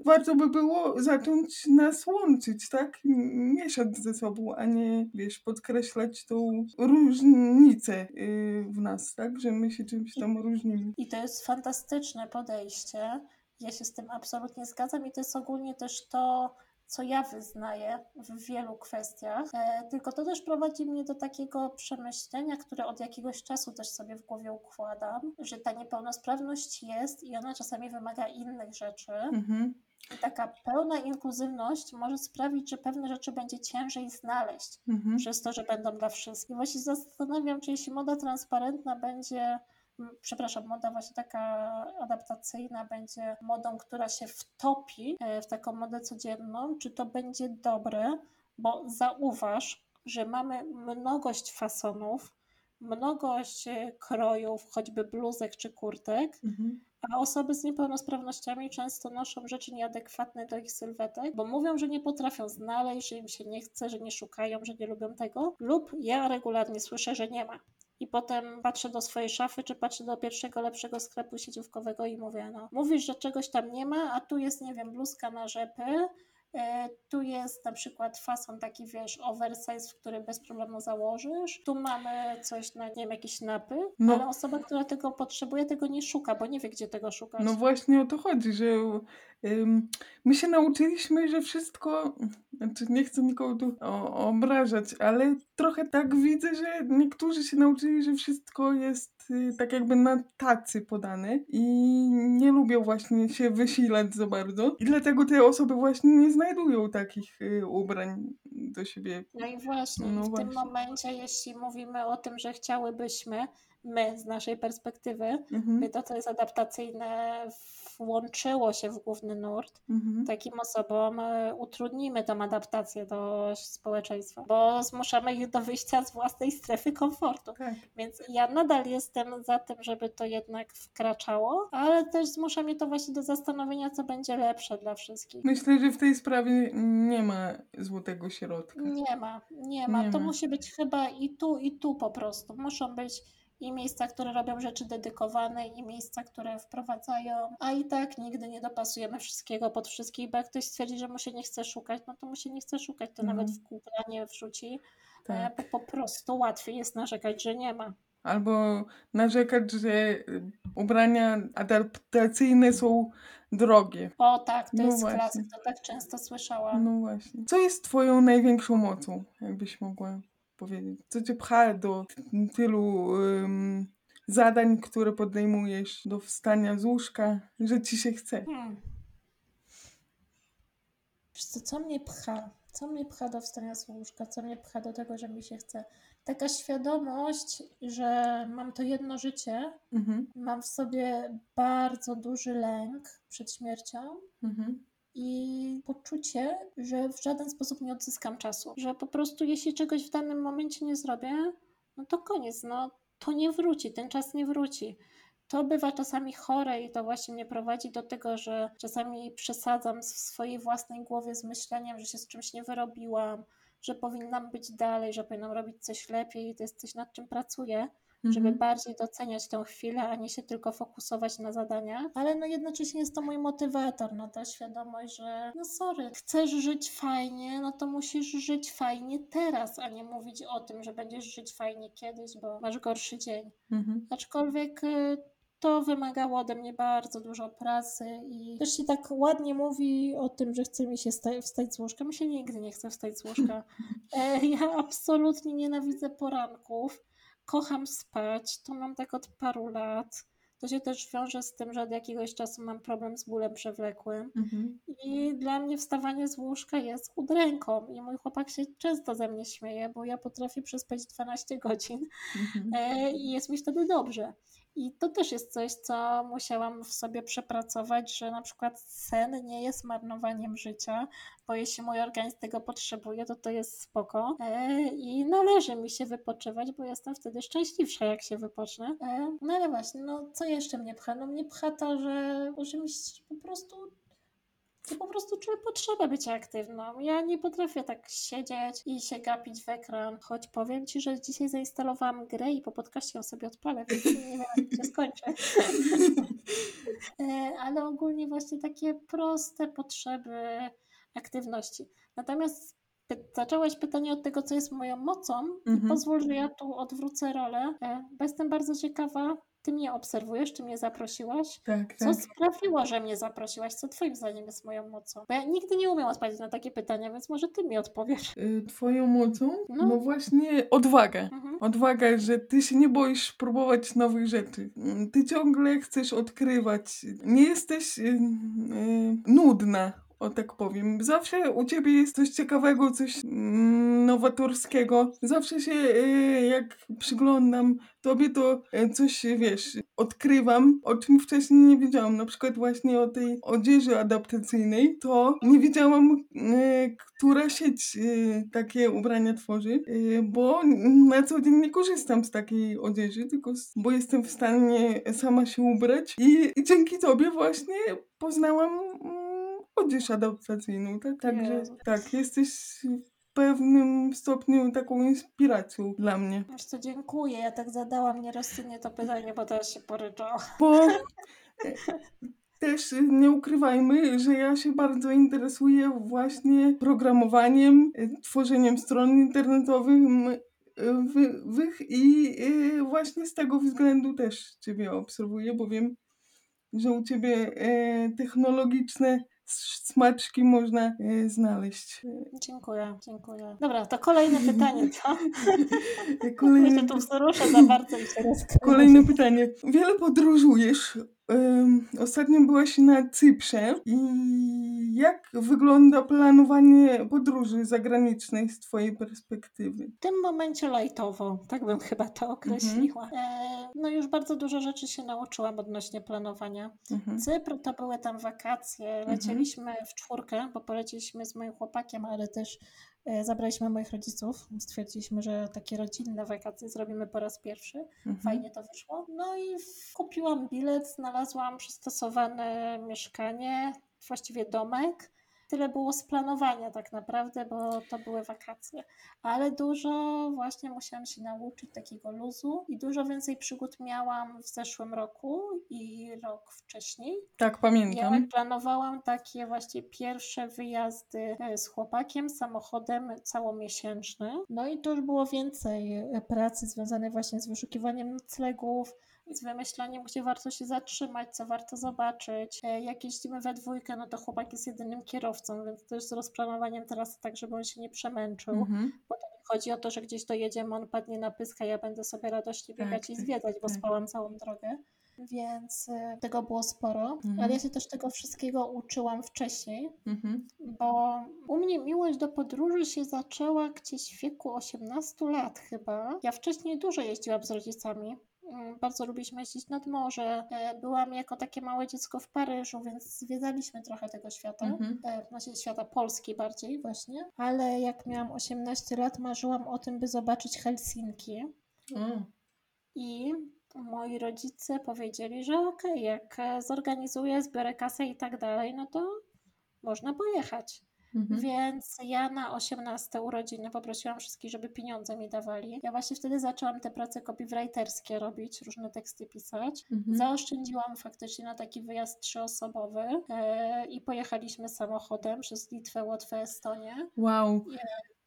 warto by było zacząć nas łączyć, tak? Mieszać ze sobą, a nie, wiesz, podkreślać tą różnicę y, w nas, tak? Że my się czymś tam różnimy. I to jest fantastyczne podejście. Ja się z tym absolutnie zgadzam i to jest ogólnie też to, co ja wyznaję w wielu kwestiach, e, tylko to też prowadzi mnie do takiego przemyślenia, które od jakiegoś czasu też sobie w głowie układam, że ta niepełnosprawność jest i ona czasami wymaga innych rzeczy. Mhm. I taka pełna inkluzywność może sprawić, że pewne rzeczy będzie ciężej znaleźć, mhm. przez to, że będą dla wszystkich. Właśnie zastanawiam, czy jeśli moda transparentna będzie przepraszam, moda właśnie taka adaptacyjna będzie modą, która się wtopi e, w taką modę codzienną, czy to będzie dobre, bo zauważ, że mamy mnogość fasonów, mnogość e, krojów, choćby bluzek czy kurtek, mhm. a osoby z niepełnosprawnościami często noszą rzeczy nieadekwatne do ich sylwetek, bo mówią, że nie potrafią znaleźć, że im się nie chce, że nie szukają, że nie lubią tego, lub ja regularnie słyszę, że nie ma i potem patrzę do swojej szafy, czy patrzę do pierwszego lepszego sklepu sieciówkowego i mówię, no mówisz, że czegoś tam nie ma, a tu jest, nie wiem, bluzka na rzepy, E, tu jest na przykład fason taki, wiesz, oversize, w który bez problemu założysz. Tu mamy coś na, nie wiem, jakieś napy, no. ale osoba, która tego potrzebuje, tego nie szuka, bo nie wie, gdzie tego szukać. No właśnie o to chodzi, że um, my się nauczyliśmy, że wszystko, znaczy nie chcę nikogo tu obrażać, ale trochę tak widzę, że niektórzy się nauczyli, że wszystko jest y, tak jakby na tacy podane i nie lubią właśnie się wysilać za bardzo i dlatego te osoby właśnie nie znajdują takich y, ubrań do siebie. No i właśnie, no w właśnie. tym momencie, jeśli mówimy o tym, że chciałybyśmy, my z naszej perspektywy, mhm. by to, co jest adaptacyjne, włączyło się w główny nurt, mhm. takim osobom e, utrudnimy tą adaptację do społeczeństwa, bo zmuszamy ich do wyjścia z własnej strefy komfortu. Tak. Więc ja nadal jestem za tym, żeby to jednak wkraczało, ale też zmusza mnie to właśnie do zastanowienia, co będzie lepsze dla wszystkich. Myślę, że w tej sprawie nie ma złotego środka. Nie ma, nie ma. Nie to ma. musi być chyba i tu, i tu po prostu. Muszą być i miejsca, które robią rzeczy dedykowane, i miejsca, które wprowadzają, a i tak nigdy nie dopasujemy wszystkiego pod wszystkich, bo jak ktoś stwierdzi, że mu się nie chce szukać, no to mu się nie chce szukać, to mhm. nawet w Google nie wrzuci, tak. bo po prostu łatwiej jest narzekać, że nie ma. Albo narzekać, że ubrania adaptacyjne są drogie. O tak, to no jest właśnie. klasyk, to tak często słyszałam. No właśnie. Co jest twoją największą mocą, jakbyś mogła powiedzieć? Co cię pcha do tylu zadań, które podejmujesz, do wstania z łóżka, że ci się chce? Hmm. co, co mnie pcha? Co mnie pcha do wstania z łóżka? Co mnie pcha do tego, że mi się chce? Taka świadomość, że mam to jedno życie, mhm. mam w sobie bardzo duży lęk przed śmiercią. Mhm i poczucie, że w żaden sposób nie odzyskam czasu. Że po prostu jeśli czegoś w danym momencie nie zrobię, no to koniec, no to nie wróci, ten czas nie wróci. To bywa czasami chore i to właśnie mnie prowadzi do tego, że czasami przesadzam w swojej własnej głowie z myśleniem, że się z czymś nie wyrobiłam, że powinnam być dalej, że powinnam robić coś lepiej i to jest coś, nad czym pracuję żeby mhm. bardziej doceniać tę chwilę, a nie się tylko fokusować na zadania. Ale no jednocześnie jest to mój motywator, no ta świadomość, że no sorry, chcesz żyć fajnie, no to musisz żyć fajnie teraz, a nie mówić o tym, że będziesz żyć fajnie kiedyś, bo masz gorszy dzień. Mhm. Aczkolwiek y, to wymagało ode mnie bardzo dużo pracy i też się tak ładnie mówi o tym, że chce mi się wstać z łóżka. Mi się nigdy nie chce wstać z łóżka. E, ja absolutnie nienawidzę poranków kocham spać, to mam tak od paru lat. To się też wiąże z tym, że od jakiegoś czasu mam problem z bólem przewlekłym. Mhm. I dla mnie wstawanie z łóżka jest udręką. I mój chłopak się często ze mnie śmieje, bo ja potrafię przespać 12 godzin mhm. E, i jest mi wtedy dobrze. I to też jest coś, co musiałam w sobie przepracować, że na przykład sen nie jest marnowaniem życia, bo jeśli mój organizm tego potrzebuje, to to jest spoko e, i należy mi się wypoczywać, bo jestem wtedy szczęśliwsza, jak się wypocznę. E, no ale właśnie, no co jeszcze mnie pcha? No mnie pcha to, że, że mi po prostu to po prostu czuję potrzebę bycia aktywną. Ja nie potrafię tak siedzieć i się gapić w ekran, choć powiem Ci, że dzisiaj zainstalowałam grę i po podcaście ją sobie odpalę, więc nie wiem, jak się skończy. E, ale ogólnie właśnie takie proste potrzeby aktywności. Natomiast zaczęłaś pytanie od tego, co jest moją mocą mhm. i pozwól, że ja tu odwrócę rolę, e, bo jestem bardzo ciekawa, ty mnie obserwujesz, czy mnie zaprosiłaś? Tak, Co tak. sprawiło, że mnie zaprosiłaś? Co twoim zdaniem jest moją mocą? Bo ja nigdy nie umiałam odpowiedzieć na takie pytania, więc może ty mi odpowiesz. Y, twoją mocą? No, no właśnie odwaga. Mhm. Odwaga, że ty się nie boisz próbować nowych rzeczy. Mm, ty ciągle chcesz odkrywać. Nie jesteś yy, yy, nudna o tak powiem. Zawsze u ciebie jest coś ciekawego, coś mm, nowatorskiego. Zawsze się, y, jak przyglądam tobie, to y, coś, wiesz, odkrywam, o czym wcześniej nie wiedziałam. Na przykład właśnie o tej odzieży adaptacyjnej, to nie wiedziałam, y, która sieć takie ubrania tworzy, bo na co dzień nie korzystam z takiej odzieży, tylko bo jestem w stanie sama się ubrać i, i dzięki tobie właśnie poznałam mm, odzież adaptacyjną, tak? Także tak, jesteś w pewnym stopniu taką inspiracją dla mnie. Wiesz co, dziękuję. Ja tak zadałam nierozsądnie to pytanie, bo teraz się poryczało. Bo też nie ukrywajmy, że ja się bardzo interesuję właśnie programowaniem, y, tworzeniem stron internetowych wych i y, właśnie z tego względu też Ciebie obserwuję, bo wiem, że u Ciebie e, technologiczne smaczki można e, znaleźć. Dziękuję, dziękuję. Dobra, to kolejne pytanie, co? Kolejne... tu wzruszę za bardzo i się Kolejne pytanie. Wiele podróżujesz. Ostatnio byłaś na Cyprze i jak wygląda planowanie podróży zagranicznej z Twojej perspektywy? W tym momencie lajtowo, tak bym chyba to określiła. Mhm. E, no już bardzo dużo rzeczy się nauczyłam odnośnie planowania. Mhm. Cypr to były tam wakacje, mhm. lecieliśmy mhm. w czwórkę, bo poleciliśmy z moim chłopakiem, ale też zabraliśmy moich rodziców. Stwierdziliśmy, że takie rodzinne wakacje zrobimy po raz pierwszy. Mhm. Fajnie to wyszło. No i kupiłam bilet, znalazłam przystosowane mieszkanie, właściwie domek. Tyle było z planowania tak naprawdę, bo to były wakacje. Ale dużo właśnie musiałam się nauczyć takiego luzu i dużo więcej przygód miałam w zeszłym roku i rok wcześniej. Tak, pamiętam. Ja planowałam takie właśnie pierwsze wyjazdy e, z chłopakiem, samochodem całomiesięczny. No i to już było więcej e, pracy związanej właśnie z wyszukiwaniem noclegów, z wymyślaniem, gdzie warto się zatrzymać, co warto zobaczyć. E, jak jeździmy we dwójkę, no to chłopak jest jedynym kierowcą, więc też z rozplanowaniem trasy tak, żeby on się nie przemęczył. Mhm. Bo to nie chodzi o to, że gdzieś dojedziemy, on padnie na pyska, ja będę sobie radośnie biegać tak, i zwiedzać, bo tak. spałam całą drogę więc e, tego było sporo, mhm. ale ja się też tego wszystkiego uczyłam wcześniej, mhm. bo u mnie miłość do podróży się zaczęła gdzieś w wieku 18 lat chyba. Ja wcześniej dużo jeździłam z rodzicami, bardzo lubiliśmy jeździć nad morze. E, byłam jako takie małe dziecko w Paryżu, więc zwiedzaliśmy trochę tego świata. Mhm. E, znaczy świata Polski bardziej właśnie. Ale jak miałam 18 lat, marzyłam o tym, by zobaczyć Helsinki. Mm. I moi rodzice powiedzieli, że okej, okay, jak zorganizuję, zbiorę kasę i tak dalej, no to można pojechać. Mhm. Więc ja na 18 urodziny poprosiłam wszystkich, żeby pieniądze mi dawali. Ja właśnie wtedy zaczęłam te prace copywriterskie robić, różne teksty pisać. Mhm. Zaoszczędziłam faktycznie na taki wyjazd trzyosobowy yy, i pojechaliśmy samochodem przez Litwę, Łotwę, Estonię. Wow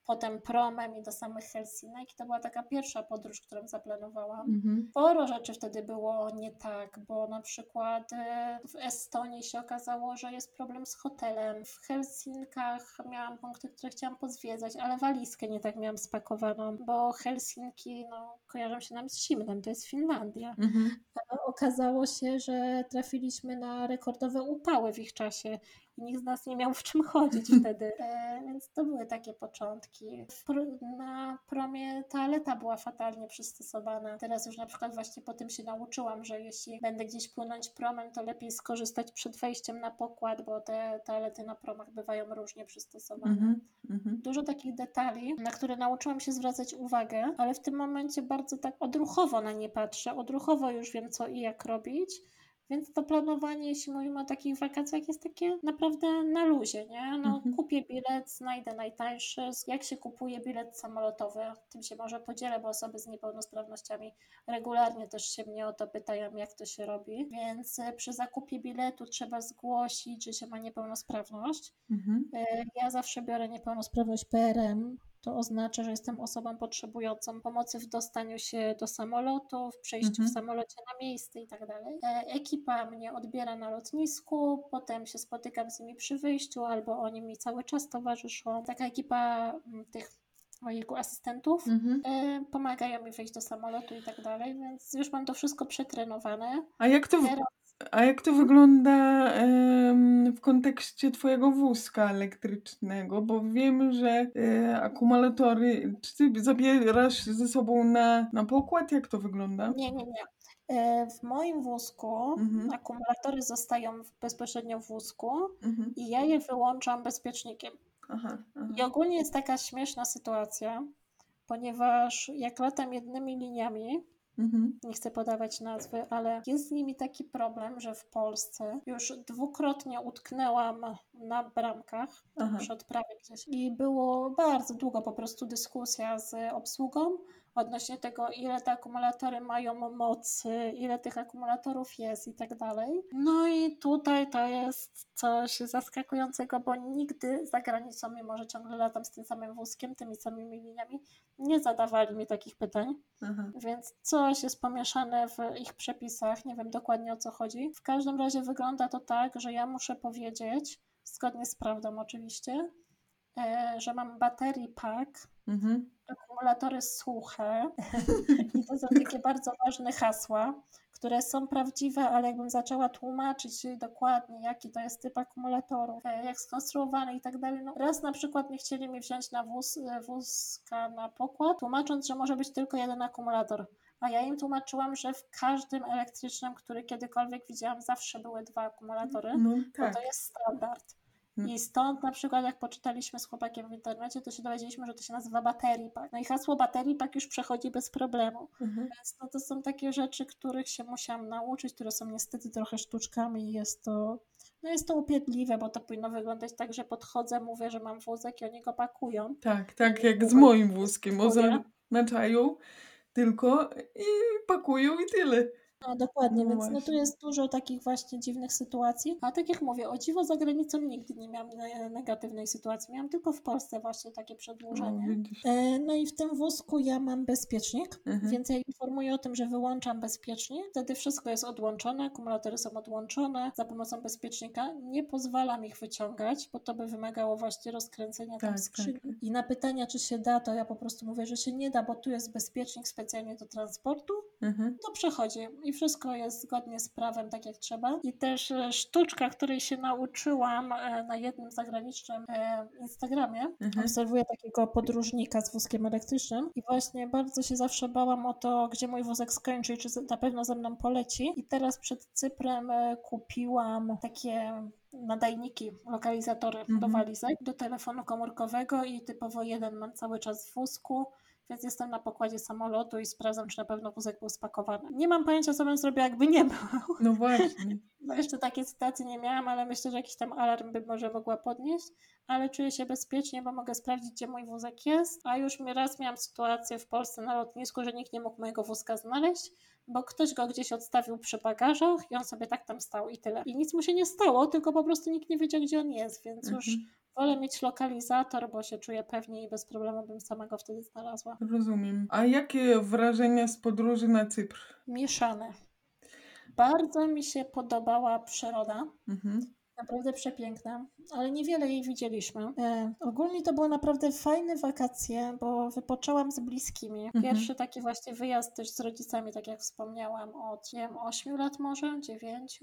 potem promem i do samych Helsinek. I to była taka pierwsza podróż, którą zaplanowałam. Mhm. Sporo rzeczy wtedy było nie tak, bo na przykład e, w Estonii się okazało, że jest problem z hotelem. W Helsinkach miałam punkty, które chciałam pozwiedzać, ale walizkę nie tak miałam spakowaną, bo Helsinki no, kojarzą się nam z zimnem, to jest Finlandia. Mhm. Okazało się, że trafiliśmy na rekordowe upały w ich czasie i nikt z nas nie miał w czym chodzić wtedy. E, więc to były takie początki. na promie toaleta była fatalnie przystosowana. Teraz już na przykład właśnie po tym się nauczyłam, że jeśli będę gdzieś płynąć promem, to lepiej skorzystać przed wejściem na pokład, bo te toalety na promach bywają różnie przystosowane. Mm -hmm. Dużo takich detali, na które nauczyłam się zwracać uwagę, ale w tym momencie bardzo tak odruchowo na nie patrzę. Odruchowo już wiem, co i jak robić. Więc to planowanie, jeśli mówimy o takich wakacjach, jest takie naprawdę na luzie, nie? No, mhm. kupię bilet, znajdę najtańszy. Jak się kupuje bilet samolotowy? Tym się może podzielę, bo osoby z niepełnosprawnościami regularnie też się mnie o to pytają, jak to się robi. Więc e, przy zakupie biletu trzeba zgłosić, że się ma niepełnosprawność. Mhm. E, ja zawsze biorę niepełnosprawność PRM, to oznacza, że jestem osobą potrzebującą pomocy w dostaniu się do samolotu, w przejściu mhm. w samolocie na miejsce i tak dalej. E, ekipa mnie odbiera na lotnisku, potem się spotykam z nimi przy wyjściu, albo oni mi cały czas towarzyszą. Taka ekipa mm, tych mojego asystentów mhm. E, pomagają mi wejść do samolotu i tak dalej, więc już mam to wszystko przetrenowane. A jak to, Teraz... A jak to wygląda w kontekście Twojego wózka elektrycznego? Bo wiem, że e, akumulatory, czy Ty zabierasz ze sobą na, na pokład? Jak to wygląda? Nie, nie, nie. E, w moim wózku mhm. akumulatory zostają bezpośrednio w wózku mhm. i ja je wyłączam bezpiecznikiem. Aha, aha. I ogólnie jest taka śmieszna sytuacja, ponieważ jak latam jednymi liniami, Mhm. Nie chcę podawać nazwy, ale jest z nimi taki problem, że w Polsce już dwukrotnie utknęłam na bramkach Aha. przy odprawie gdzieś i było bardzo długo po prostu dyskusja z obsługą odnośnie tego, ile te akumulatory mają mocy, ile tych akumulatorów jest i tak dalej. No i tutaj to jest coś zaskakującego, bo nigdy za granicą, mimo że ciągle latam z tym samym wózkiem, tymi samymi liniami, nie zadawali mi takich pytań. Aha. Więc coś jest pomieszane w ich przepisach, nie wiem dokładnie o co chodzi. W każdym razie wygląda to tak, że ja muszę powiedzieć, zgodnie z prawdą oczywiście, e, że mam baterii pack, mhm. akumulatory suche i to są takie bardzo ważne hasła, które są prawdziwe, ale jakbym zaczęła tłumaczyć dokładnie, jaki to jest typ akumulatorów, e, jak skonstruowany i tak dalej. No, raz na przykład nie chcieli mi wziąć na wóz, e, wózka na pokład, tłumacząc, że może być tylko jeden akumulator. A ja im tłumaczyłam, że w każdym elektrycznym, który kiedykolwiek widziałam, zawsze były dwa akumulatory, no, tak. bo to jest standard. I stąd na przykład jak poczytaliśmy z chłopakiem w internecie, to się dowiedzieliśmy, że to się nazywa baterii pack. No i hasło baterii pack już przechodzi bez problemu. Mhm. Więc no to są takie rzeczy, których się musiałam nauczyć, które są niestety trochę sztuczkami i jest to no jest to upierdliwe, bo to powinno wyglądać tak, że podchodzę, mówię, że mam wózek i oni go pakują. Tak, tak jak z moim wózkiem. Oznaczają tylko i pakują i tyle. No dokładnie, no więc no tu jest dużo takich właśnie dziwnych sytuacji. A tak jak mówię, o dziwo za granicą nigdy nie miałam negatywnej sytuacji. Miałam tylko w Polsce właśnie takie przedłużenie. No, no i w tym wózku ja mam bezpiecznik, mhm. więc ja informuję o tym, że wyłączam bezpiecznik. Wtedy wszystko jest odłączone, akumulatory są odłączone za pomocą bezpiecznika. Nie pozwalam ich wyciągać, bo to by wymagało właśnie rozkręcenia tak, tam skrzyni. Tak. I na pytania, czy się da, to ja po prostu mówię, że się nie da, bo tu jest bezpiecznik specjalnie do transportu. Mhm. To przechodzi i wszystko jest zgodnie z prawem, tak jak trzeba. I też e, sztuczka, której się nauczyłam e, na jednym zagranicznym e, Instagramie. Mhm. Obserwuję takiego podróżnika z wózkiem elektrycznym i właśnie bardzo się zawsze bałam o to, gdzie mój wózek skończy i czy na pewno ze mną poleci. I teraz przed Cyprem kupiłam takie nadajniki, lokalizatory mhm. do walizek, do telefonu komórkowego i typowo jeden mam cały czas w wózku więc jestem na pokładzie samolotu i sprawdzam, czy na pewno wózek był spakowany. Nie mam pojęcia, co bym zrobiła, jakby nie był. No właśnie. No jeszcze takiej sytuacji nie miałam, ale myślę, że jakiś tam alarm by może mogła podnieść, ale czuję się bezpiecznie, bo mogę sprawdzić, gdzie mój wózek jest, a już raz miałam sytuację w Polsce na lotnisku, że nikt nie mógł mojego wózka znaleźć, bo ktoś go gdzieś odstawił przy bagażach i on sobie tak tam stał i tyle. I nic mu się nie stało, tylko po prostu nikt nie wiedział, gdzie on jest, więc mhm. już Wolę mieć lokalizator, bo się czuję pewnie i bez problemu bym samego wtedy znalazła. Rozumiem. A jakie wrażenia z podróży na Cypr? Mieszane. Bardzo mi się podobała przyroda. Mhm. Naprawdę przepiękna, ale niewiele jej widzieliśmy. E, ogólnie to były naprawdę fajne wakacje, bo wypoczęłam z bliskimi. Mhm. Pierwszy taki właśnie wyjazd też z rodzicami, tak jak wspomniałam, od nie wiem, 8 lat może, 9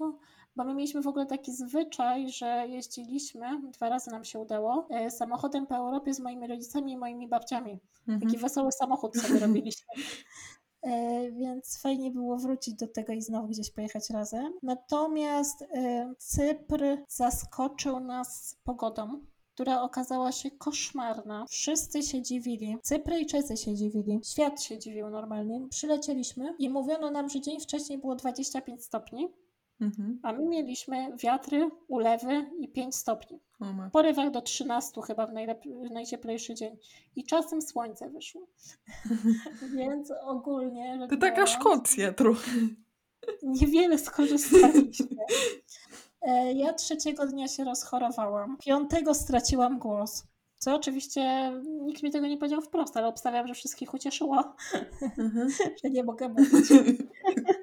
bo my mieliśmy w ogóle taki zwyczaj, że jeździliśmy, dwa razy nam się udało, e, samochodem po Europie z moimi rodzicami i moimi babciami. Mhm. Taki wesoły samochód sobie robiliśmy. E, więc fajnie było wrócić do tego i znowu gdzieś pojechać razem. Natomiast e, Cypr zaskoczył nas pogodą która okazała się koszmarna. Wszyscy się dziwili. Cypryjczycy się dziwili. Świat się dziwił normalnie. Przylecieliśmy i mówiono nam, że dzień wcześniej było 25 stopni, Mhm. A my mieliśmy wiatry, ulewy i 5 stopni. W porywach do 13 chyba w, w najcieplejszy dzień. I czasem słońce wyszło. Więc ogólnie. To taka Szkocja trochę. Niewiele skorzystaliśmy. E, ja trzeciego dnia się rozchorowałam. Piątego straciłam głos. Co oczywiście nikt mi tego nie powiedział wprost, ale obstawiam, że wszystkich ucieszyło, mhm. że nie mogę mówić.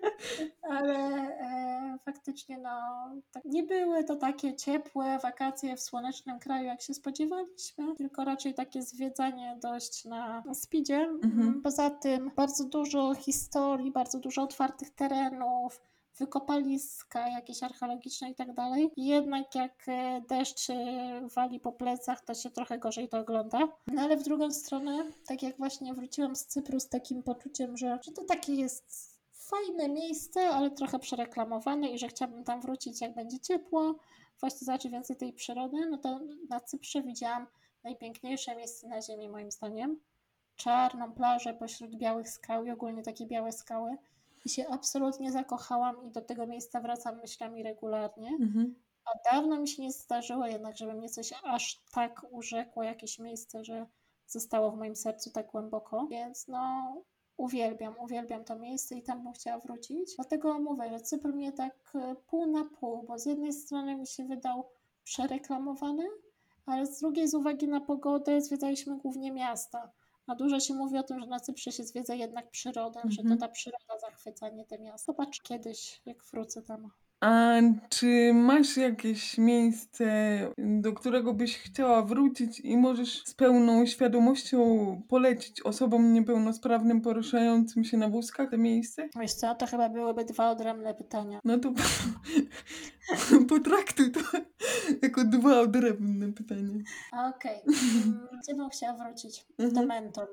ale e, faktycznie no, tak, nie były to takie ciepłe wakacje w słonecznym kraju, jak się spodziewaliśmy, tylko raczej takie zwiedzanie dość na speedzie. Mhm. Poza tym bardzo dużo historii, bardzo dużo otwartych terenów, wykopaliska jakieś archeologiczne i tak dalej. Jednak jak e, deszcz e, wali po plecach, to się trochę gorzej to ogląda. No ale w drugą stronę, tak jak właśnie wróciłam z Cypru z takim poczuciem, że, że to takie jest fajne miejsce, ale trochę przereklamowane i że chciałabym tam wrócić, jak będzie ciepło, właśnie zobaczyć więcej tej przyrody, no to na Cyprze widziałam najpiękniejsze miejsce na ziemi moim zdaniem. Czarną plażę pośród białych skał i ogólnie takie białe skały i się absolutnie zakochałam i do tego miejsca wracam myślami regularnie. Mhm. A dawno mi się nie zdarzyło jednak, żeby mnie coś aż tak urzekło, jakieś miejsce, że zostało w moim sercu tak głęboko. Więc no, Uwielbiam, uwielbiam to miejsce i tam bym chciała wrócić. Dlatego mówię, że Cypr mnie tak e, pół na pół, bo z jednej strony mi się wydał przereklamowany, ale z drugiej z uwagi na pogodę zwiedzaliśmy głównie miasta. A dużo się mówi o tym, że na Cyprze się zwiedza jednak przyrodę, że to Mhm. ta przyroda zachwyca, nie te miasta. Zobacz kiedyś, jak wrócę tam. A czy masz jakieś miejsce, do którego byś chciała wrócić i możesz z pełną świadomością polecić osobom niepełnosprawnym poruszającym się na wózkach to miejsce? Wiesz co, to chyba byłyby dwa odrębne pytania. No to potraktuj to jako dwa odrębne pytania. Okej, mm, gdzie bym chciała wrócić? Do Mhm. Menton.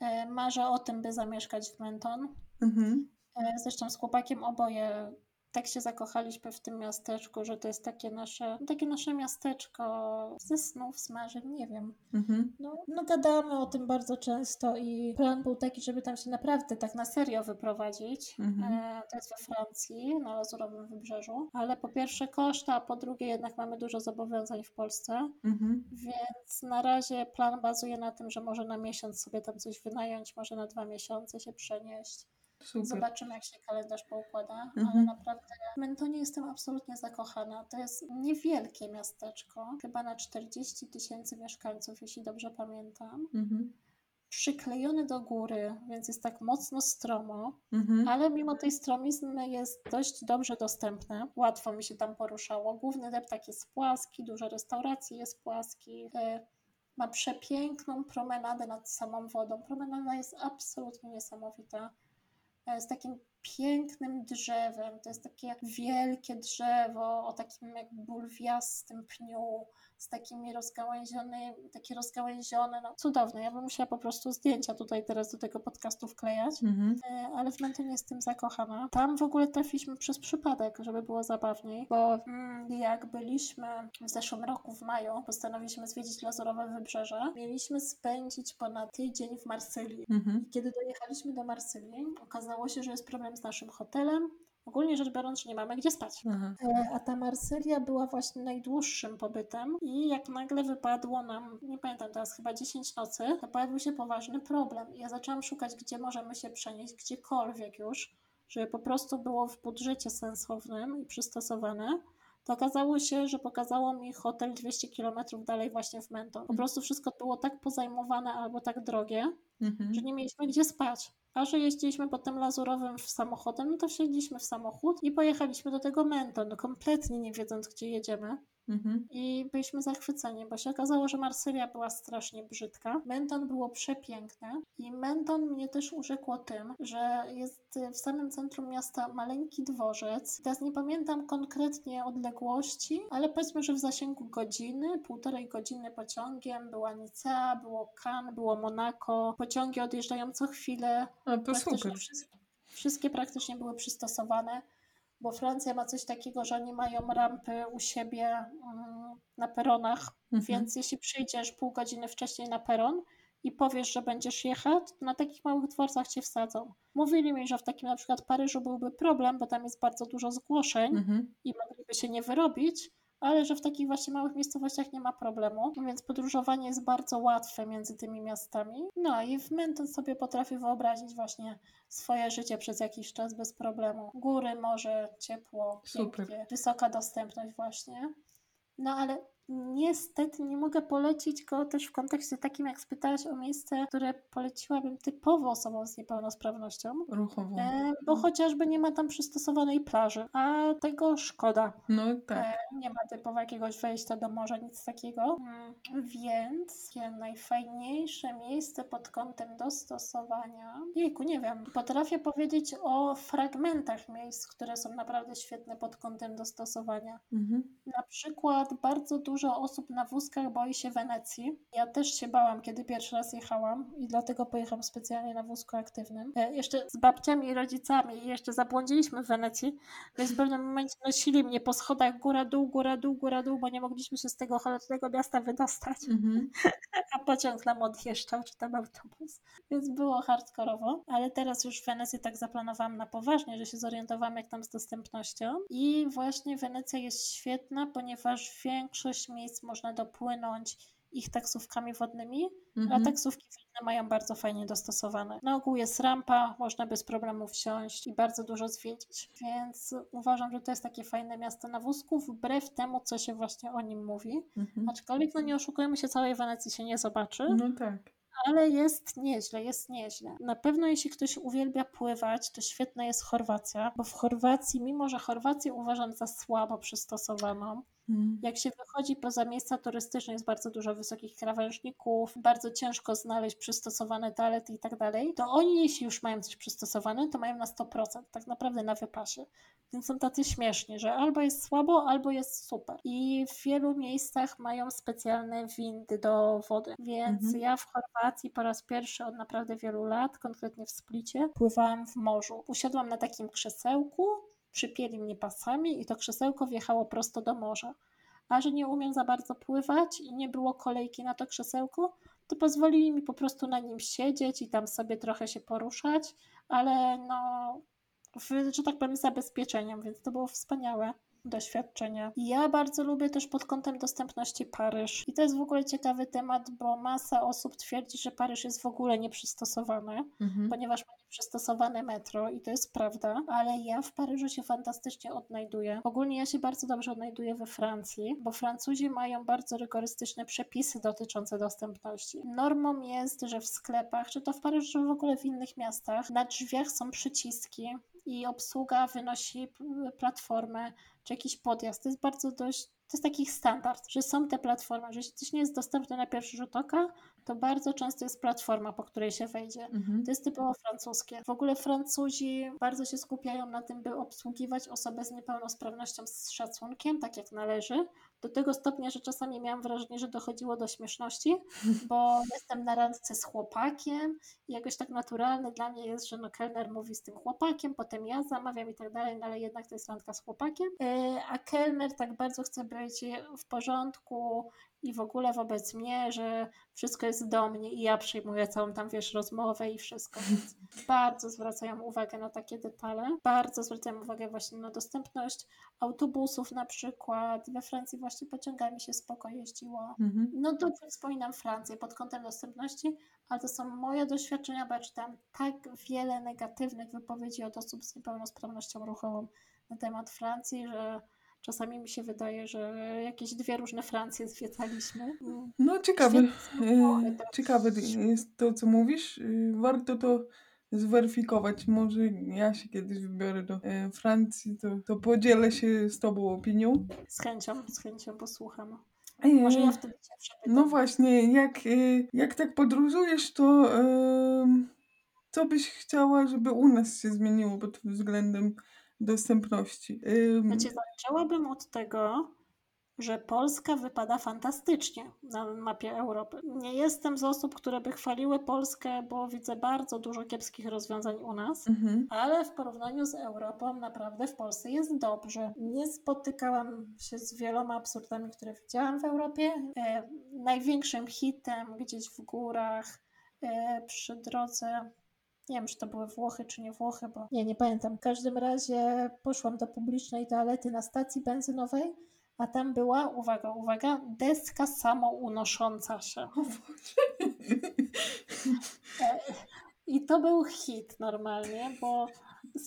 E, Marzę o tym, by zamieszkać w Menton. Mhm. E, Zresztą z chłopakiem oboje tak się zakochaliśmy w tym miasteczku, że to jest takie nasze, takie nasze miasteczko ze snów, z marzeń, nie wiem. Mhm. No, no gadamy o tym bardzo często i plan był taki, żeby tam się naprawdę tak na serio wyprowadzić. Mhm. E, to jest we Francji, na Lazurowym Wybrzeżu. Ale po pierwsze koszta, a po drugie jednak mamy dużo zobowiązań w Polsce. Mhm. Więc na razie plan bazuje na tym, że może na miesiąc sobie tam coś wynająć, może na dwa miesiące się przenieść. Super. Zobaczymy, jak się kalendarz poukłada, Mhm. ale naprawdę w Mentonie jestem absolutnie zakochana. To jest niewielkie miasteczko, chyba na 40 tysięcy mieszkańców, jeśli dobrze pamiętam. Mhm. Przyklejony do góry, więc jest tak mocno stromo, Mhm. ale mimo tej stromizny jest dość dobrze dostępne. Łatwo mi się tam poruszało. Główny deptak jest płaski, dużo restauracji jest płaskich. e, Ma przepiękną promenadę nad samą wodą. Promenada jest absolutnie niesamowita. E, Z takim pięknym drzewem. To jest takie wielkie drzewo o takim jak bulwiastym pniu, z takimi rozgałęzionymi, takie rozgałęzione, no cudowne. Ja bym musiała po prostu zdjęcia tutaj teraz do tego podcastu wklejać. Mhm. E, ale w Mentonie jestem zakochana. Tam w ogóle trafiliśmy przez przypadek, żeby było zabawniej, bo mm, jak byliśmy w zeszłym roku, w maju, postanowiliśmy zwiedzić Lazurowe Wybrzeże. Mieliśmy spędzić ponad tydzień w Marsylii. Mhm. I kiedy dojechaliśmy do Marsylii, okazało się, że jest problem z naszym hotelem. Ogólnie rzecz biorąc, że nie mamy gdzie spać. Aha. E, A ta Marsylia była właśnie najdłuższym pobytem i jak nagle wypadło nam, nie pamiętam teraz, chyba 10 nocy, to pojawił się poważny problem. I ja zaczęłam szukać, gdzie możemy się przenieść, gdziekolwiek już, żeby po prostu było w budżecie sensownym i przystosowane. To okazało się, że pokazało mi hotel 200 km dalej właśnie w Menton. Po prostu wszystko było tak pozajmowane albo tak drogie, Mhm. że nie mieliśmy gdzie spać. A że jeździliśmy potem lazurowym samochodem, no to wsiedliśmy w samochód i pojechaliśmy do tego Menton, kompletnie nie wiedząc, gdzie jedziemy. Mhm. I byliśmy zachwyceni, bo się okazało, że Marsylia była strasznie brzydka. Menton było przepiękne i Menton mnie też urzekło tym, że jest w samym centrum miasta maleńki dworzec. Teraz nie pamiętam konkretnie odległości, ale powiedzmy, że w zasięgu godziny, półtorej godziny pociągiem była Nicea, było Cannes, było Monaco. Pociągi odjeżdżają co chwilę. A to super. wszystkie, wszystkie praktycznie były przystosowane, bo Francja ma coś takiego, że oni mają rampy u siebie mm, na peronach, Mhm. więc jeśli przyjdziesz pół godziny wcześniej na peron i powiesz, że będziesz jechać, to na takich małych dworcach cię wsadzą. Mówili mi, że w takim na przykład Paryżu byłby problem, bo tam jest bardzo dużo zgłoszeń Mhm. i mogliby się nie wyrobić, ale że w takich właśnie małych miejscowościach nie ma problemu, więc podróżowanie jest bardzo łatwe między tymi miastami. No i w Menton sobie potrafię wyobrazić właśnie swoje życie przez jakiś czas bez problemu. Góry, morze, ciepło, Super. pięknie, wysoka dostępność właśnie. No ale niestety nie mogę polecić go też w kontekście takim, jak spytałaś o miejsce, które poleciłabym typowo osobom z niepełnosprawnością. Ruchowo. E, bo chociażby nie ma tam przystosowanej plaży, a tego szkoda. No tak. E, nie ma typowo jakiegoś wejścia do morza, nic takiego. Mm, Więc najfajniejsze miejsce pod kątem dostosowania. Jejku, nie wiem. Potrafię powiedzieć o fragmentach miejsc, które są naprawdę świetne pod kątem dostosowania. Mhm. Na przykład bardzo dużo osób na wózkach boi się Wenecji. Ja też się bałam, kiedy pierwszy raz jechałam i dlatego pojechałam specjalnie na wózku aktywnym. E, jeszcze z babciami i rodzicami i jeszcze zabłądziliśmy w Wenecji, więc w pewnym momencie nosili mnie po schodach góra, dół, góra, dół, góra, dół, bo nie mogliśmy się z tego cholernego miasta wydostać, Mhm. a pociąg nam odjeżdżał, czy tam autobus, więc było hardkorowo, ale teraz już Wenecję tak zaplanowałam na poważnie, że się zorientowałam jak tam z dostępnością i właśnie Wenecja jest świetna, ponieważ w większość miejsc można dopłynąć ich taksówkami wodnymi, Mhm. a taksówki wodne mają bardzo fajnie dostosowane. Na ogół jest rampa, można bez problemu wsiąść i bardzo dużo zwiedzić, więc uważam, że to jest takie fajne miasto na wózku, wbrew temu, co się właśnie o nim mówi. Mhm. Aczkolwiek, no nie oszukujmy się, całej Wenecji się nie zobaczy, No tak. ale jest nieźle, jest nieźle. Na pewno jeśli ktoś uwielbia pływać, to świetna jest Chorwacja, bo w Chorwacji, mimo że Chorwację uważam za słabo przystosowaną, Mhm. jak się wychodzi poza miejsca turystyczne, jest bardzo dużo wysokich krawężników, bardzo ciężko znaleźć przystosowane toalety i tak dalej, to oni jeśli już mają coś przystosowane, to mają na 100%, tak naprawdę na wypasie. Więc są tacy śmieszni, że albo jest słabo, albo jest super. I w wielu miejscach mają specjalne windy do wody. Więc Mhm. ja w Chorwacji po raz pierwszy od naprawdę wielu lat, konkretnie w Splicie, pływałam w morzu. Usiadłam na takim krzesełku, przypięli mnie pasami i to krzesełko wjechało prosto do morza. A że nie umiem za bardzo pływać i nie było kolejki na to krzesełko, to pozwolili mi po prostu na nim siedzieć i tam sobie trochę się poruszać, ale no, w, że tak powiem, zabezpieczeniem, więc to było wspaniałe doświadczenie. I Ja bardzo lubię też pod kątem dostępności Paryż. I to jest w ogóle ciekawy temat, bo masa osób twierdzi, że Paryż jest w ogóle nieprzystosowany Mhm. ponieważ ma nieprzystosowane metro i to jest prawda, ale ja w Paryżu się fantastycznie odnajduję. Ogólnie ja się bardzo dobrze odnajduję we Francji, bo Francuzi mają bardzo rygorystyczne przepisy dotyczące dostępności. Normą jest, że w sklepach, czy to w Paryżu, czy w ogóle w innych miastach, na drzwiach są przyciski i obsługa wynosi platformę czy jakiś podjazd. To jest bardzo dość, to jest taki standard, że są te platformy, że jeśli coś nie jest dostępne na pierwszy rzut oka, to bardzo często jest platforma, po której się wejdzie. Mhm. To jest typowo francuskie. W ogóle Francuzi bardzo się skupiają na tym, by obsługiwać osobę z niepełnosprawnością z szacunkiem, tak jak należy. Do tego stopnia, że czasami miałam wrażenie, że dochodziło do śmieszności, bo jestem na randce z chłopakiem i jakoś tak naturalne dla mnie jest, że no kelner mówi z tym chłopakiem, potem ja zamawiam i tak dalej, no ale jednak to jest randka z chłopakiem. E, A kelner tak bardzo chce być w porządku i w ogóle wobec mnie, że wszystko jest do mnie i ja przyjmuję całą tam, wiesz, rozmowę i wszystko. Więc bardzo zwracają uwagę na takie detale. Bardzo zwracają uwagę właśnie na dostępność autobusów na przykład. We Francji właśnie pociągami się spoko jeździło. Mhm. No dobrze wspominam Francję pod kątem dostępności, ale to są moje doświadczenia, bo ja czytam tak wiele negatywnych wypowiedzi od osób z niepełnosprawnością ruchową na temat Francji, że czasami mi się wydaje, że jakieś dwie różne Francje zwiedzaliśmy. No ciekawe, ciekawe jest to, co mówisz. E, Warto to zweryfikować. Może ja się kiedyś wybiorę do e, Francji, to, to podzielę się z tobą opinią. Z chęcią, z chęcią posłucham. E, Może ja wtedy cię przepytam. No właśnie, jak, jak tak podróżujesz, to co byś chciała, żeby u nas się zmieniło pod względem dostępności? Em, Znaczy, zaczęłabym od tego, że Polska wypada fantastycznie na mapie Europy. Nie jestem z osób, które by chwaliły Polskę, bo widzę bardzo dużo kiepskich rozwiązań u nas. mhm, Ale w porównaniu z Europą naprawdę w Polsce jest dobrze. Nie spotykałam się z wieloma absurdami, które widziałam w Europie. E, największym hitem gdzieś w górach e, przy drodze. Nie wiem, czy to były Włochy, czy nie Włochy, bo nie, nie pamiętam. W każdym razie poszłam do publicznej toalety na stacji benzynowej, a tam była, uwaga, uwaga, deska samounosząca się. I to był hit normalnie, bo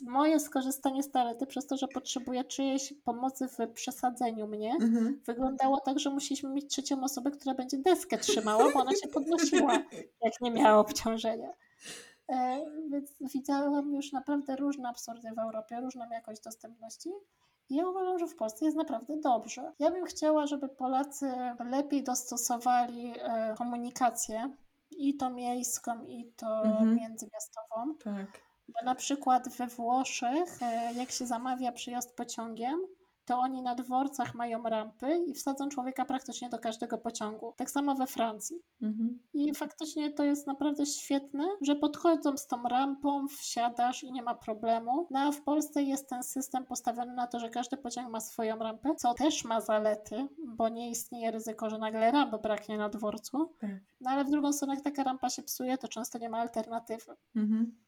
moje skorzystanie z toalety przez to, że potrzebuję czyjejś pomocy w przesadzeniu mnie, mhm. wyglądało tak, że musieliśmy mieć trzecią osobę, która będzie deskę trzymała, bo ona się podnosiła, jak nie miała obciążenia. E, więc widziałam już naprawdę różne absurdy w Europie, różną jakość dostępności. I ja uważam, że w Polsce jest naprawdę dobrze. Ja bym chciała, żeby Polacy lepiej dostosowali e, komunikację, i to miejską, i to Mhm. międzymiastową. Tak. Bo na przykład we Włoszech, e, jak się zamawia przyjazd pociągiem, to oni na dworcach mają rampy i wsadzą człowieka praktycznie do każdego pociągu. Tak samo we Francji. Mhm. I faktycznie to jest naprawdę świetne, że podchodzą z tą rampą, wsiadasz i nie ma problemu. No a w Polsce jest ten system postawiony na to, że każdy pociąg ma swoją rampę, co też ma zalety, bo nie istnieje ryzyko, że nagle rampy braknie na dworcu. Tak. No ale w drugą stronę, jak taka rampa się psuje, to często nie ma alternatywy. Mhm.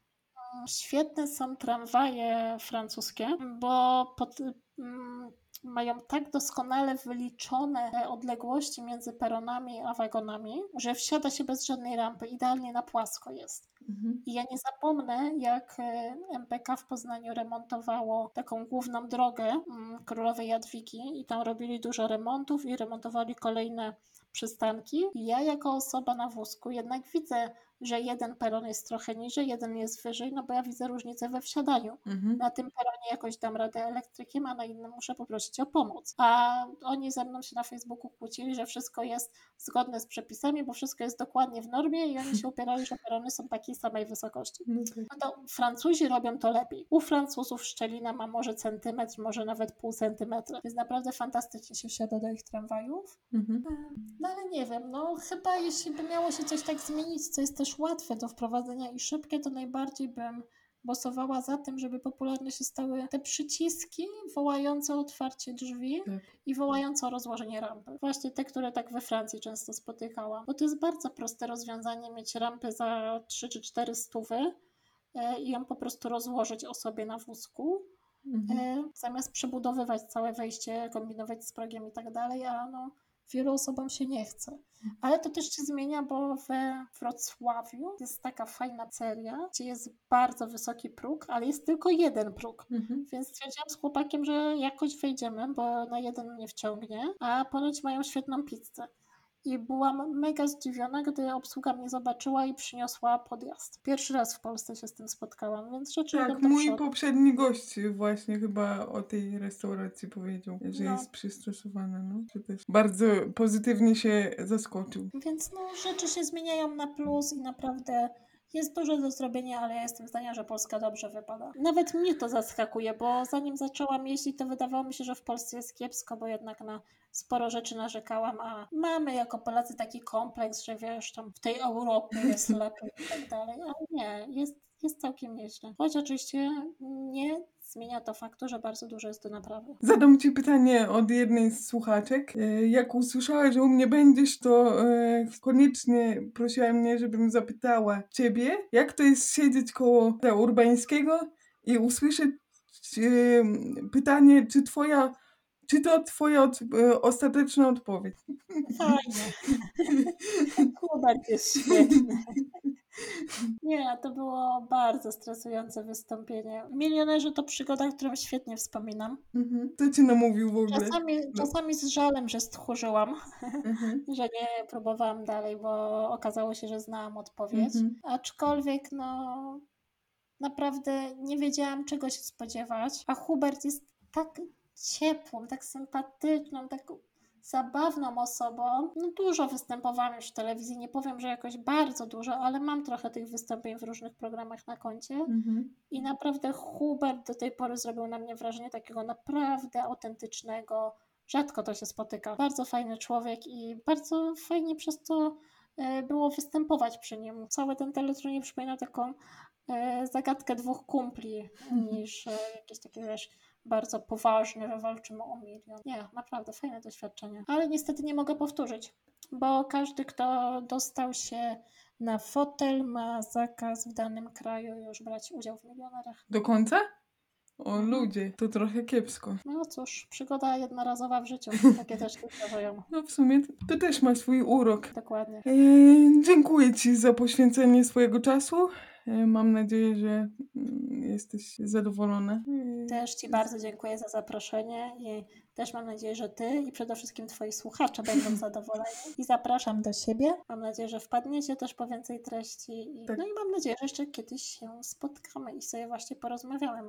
Świetne są tramwaje francuskie, bo pod, mają tak doskonale wyliczone odległości między peronami a wagonami, że wsiada się bez żadnej rampy. Idealnie na płasko jest. Mhm. I ja nie zapomnę, jak e, MPK w Poznaniu remontowało taką główną drogę mm, Królowej Jadwigi i tam robili dużo remontów i remontowali kolejne przystanki. I ja jako osoba na wózku jednak widzę, że jeden peron jest trochę niżej, jeden jest wyżej, no bo ja widzę różnicę we wsiadaniu. Mhm. Na tym peronie jakoś dam radę elektrykiem, a na innym muszę poprosić o pomoc. A oni ze mną się na Facebooku kłócili, że wszystko jest zgodne z przepisami, bo wszystko jest dokładnie w normie i oni się upierali, że perony są takiej samej wysokości. No tak. No to Francuzi robią to lepiej. U Francuzów szczelina ma może centymetr, może nawet pół centymetra. Więc naprawdę fantastycznie się wsiada do ich tramwajów. Mhm. No ale nie wiem, no chyba jeśli by miało się coś tak zmienić, co jest też łatwe do wprowadzenia i szybkie, to najbardziej bym głosowała za tym, żeby popularne się stały te przyciski wołające o otwarcie drzwi Tak. i wołające o rozłożenie rampy. Właśnie te, które tak we Francji często spotykałam. Bo to jest bardzo proste rozwiązanie mieć rampę za 3 czy 4 stówy e, i ją po prostu rozłożyć osobie na wózku, Mhm. e, zamiast przebudowywać całe wejście, kombinować z progiem i tak dalej, a no wielu osobom się nie chce. Ale to też się zmienia, bo we Wrocławiu jest taka fajna seria, gdzie jest bardzo wysoki próg, ale jest tylko jeden próg. Mhm. Więc stwierdziłam z chłopakiem, że jakoś wejdziemy, bo na jeden nie wciągnie, a ponoć mają świetną pizzę. I byłam mega zdziwiona, gdy obsługa mnie zobaczyła i przyniosła podjazd. Pierwszy raz w Polsce się z tym spotkałam, więc rzeczy Tak, mój poprzedni gość właśnie chyba o tej restauracji powiedział, że No. jest przystosowana, no. Że też bardzo pozytywnie się zaskoczył. Więc no, rzeczy się zmieniają na plus i naprawdę jest dużo do zrobienia, ale ja jestem zdania, że Polska dobrze wypada. Nawet mnie to zaskakuje, bo zanim zaczęłam jeździć, to wydawało mi się, że w Polsce jest kiepsko, bo jednak na sporo rzeczy narzekałam, a mamy jako Polacy taki kompleks, że wiesz, tam w tej Europie jest lepiej i tak dalej, ale nie, jest, jest całkiem nieźle. Choć oczywiście nie zmienia to faktu, że bardzo dużo jest do naprawy. Zadam ci pytanie od jednej z słuchaczek. E, Jak usłyszała, że u mnie będziesz, to e, koniecznie prosiła mnie, żebym zapytała ciebie, jak to jest siedzieć koło Urbańskiego i usłyszeć e, pytanie, czy twoja, czy to twoja od, e, ostateczna odpowiedź. Fajnie. Hubert jest świetny. Nie, to było bardzo stresujące wystąpienie. Milionerzy to przygoda, którą świetnie wspominam. Mhm. Kto cię namówił w ogóle? Czasami, czasami z żalem, że stchórzyłam, Mhm. że nie próbowałam dalej, bo okazało się, że znałam odpowiedź. Mhm. Aczkolwiek, no, naprawdę nie wiedziałam, czego się spodziewać. A Hubert jest tak ciepłą, tak sympatyczną, tak zabawną osobą. No, dużo występowałam już w telewizji. Nie powiem, że jakoś bardzo dużo, ale mam trochę tych wystąpień w różnych programach na koncie. Mhm. I naprawdę Hubert do tej pory zrobił na mnie wrażenie takiego naprawdę autentycznego. Rzadko to się spotyka. Bardzo fajny człowiek i bardzo fajnie przez to e, było występować przy nim. Cały ten teleturniej nie przypomina taką e, zagadkę dwóch kumpli niż e, jakieś takie, wiesz, bardzo poważne, że walczymy o milion. Nie, naprawdę fajne doświadczenie. Ale niestety nie mogę powtórzyć, bo każdy, kto dostał się na fotel, ma zakaz w danym kraju już brać udział w milionerach. Do końca? O Mhm. ludzie, to trochę kiepsko. No cóż, przygoda jednorazowa w życiu. Takie też tu zdarzają. No w sumie to, też ma swój urok. Dokładnie. E, dziękuję Ci za poświęcenie swojego czasu. E, mam nadzieję, że mm, jesteś zadowolona. E, Też Ci bardzo dziękuję za zaproszenie i też mam nadzieję, że Ty i przede wszystkim Twoi słuchacze będą zadowoleni. I zapraszam do siebie. Mam nadzieję, że wpadniecie też po więcej treści. I, Tak. No i mam nadzieję, że jeszcze kiedyś się spotkamy i sobie właśnie porozmawiamy.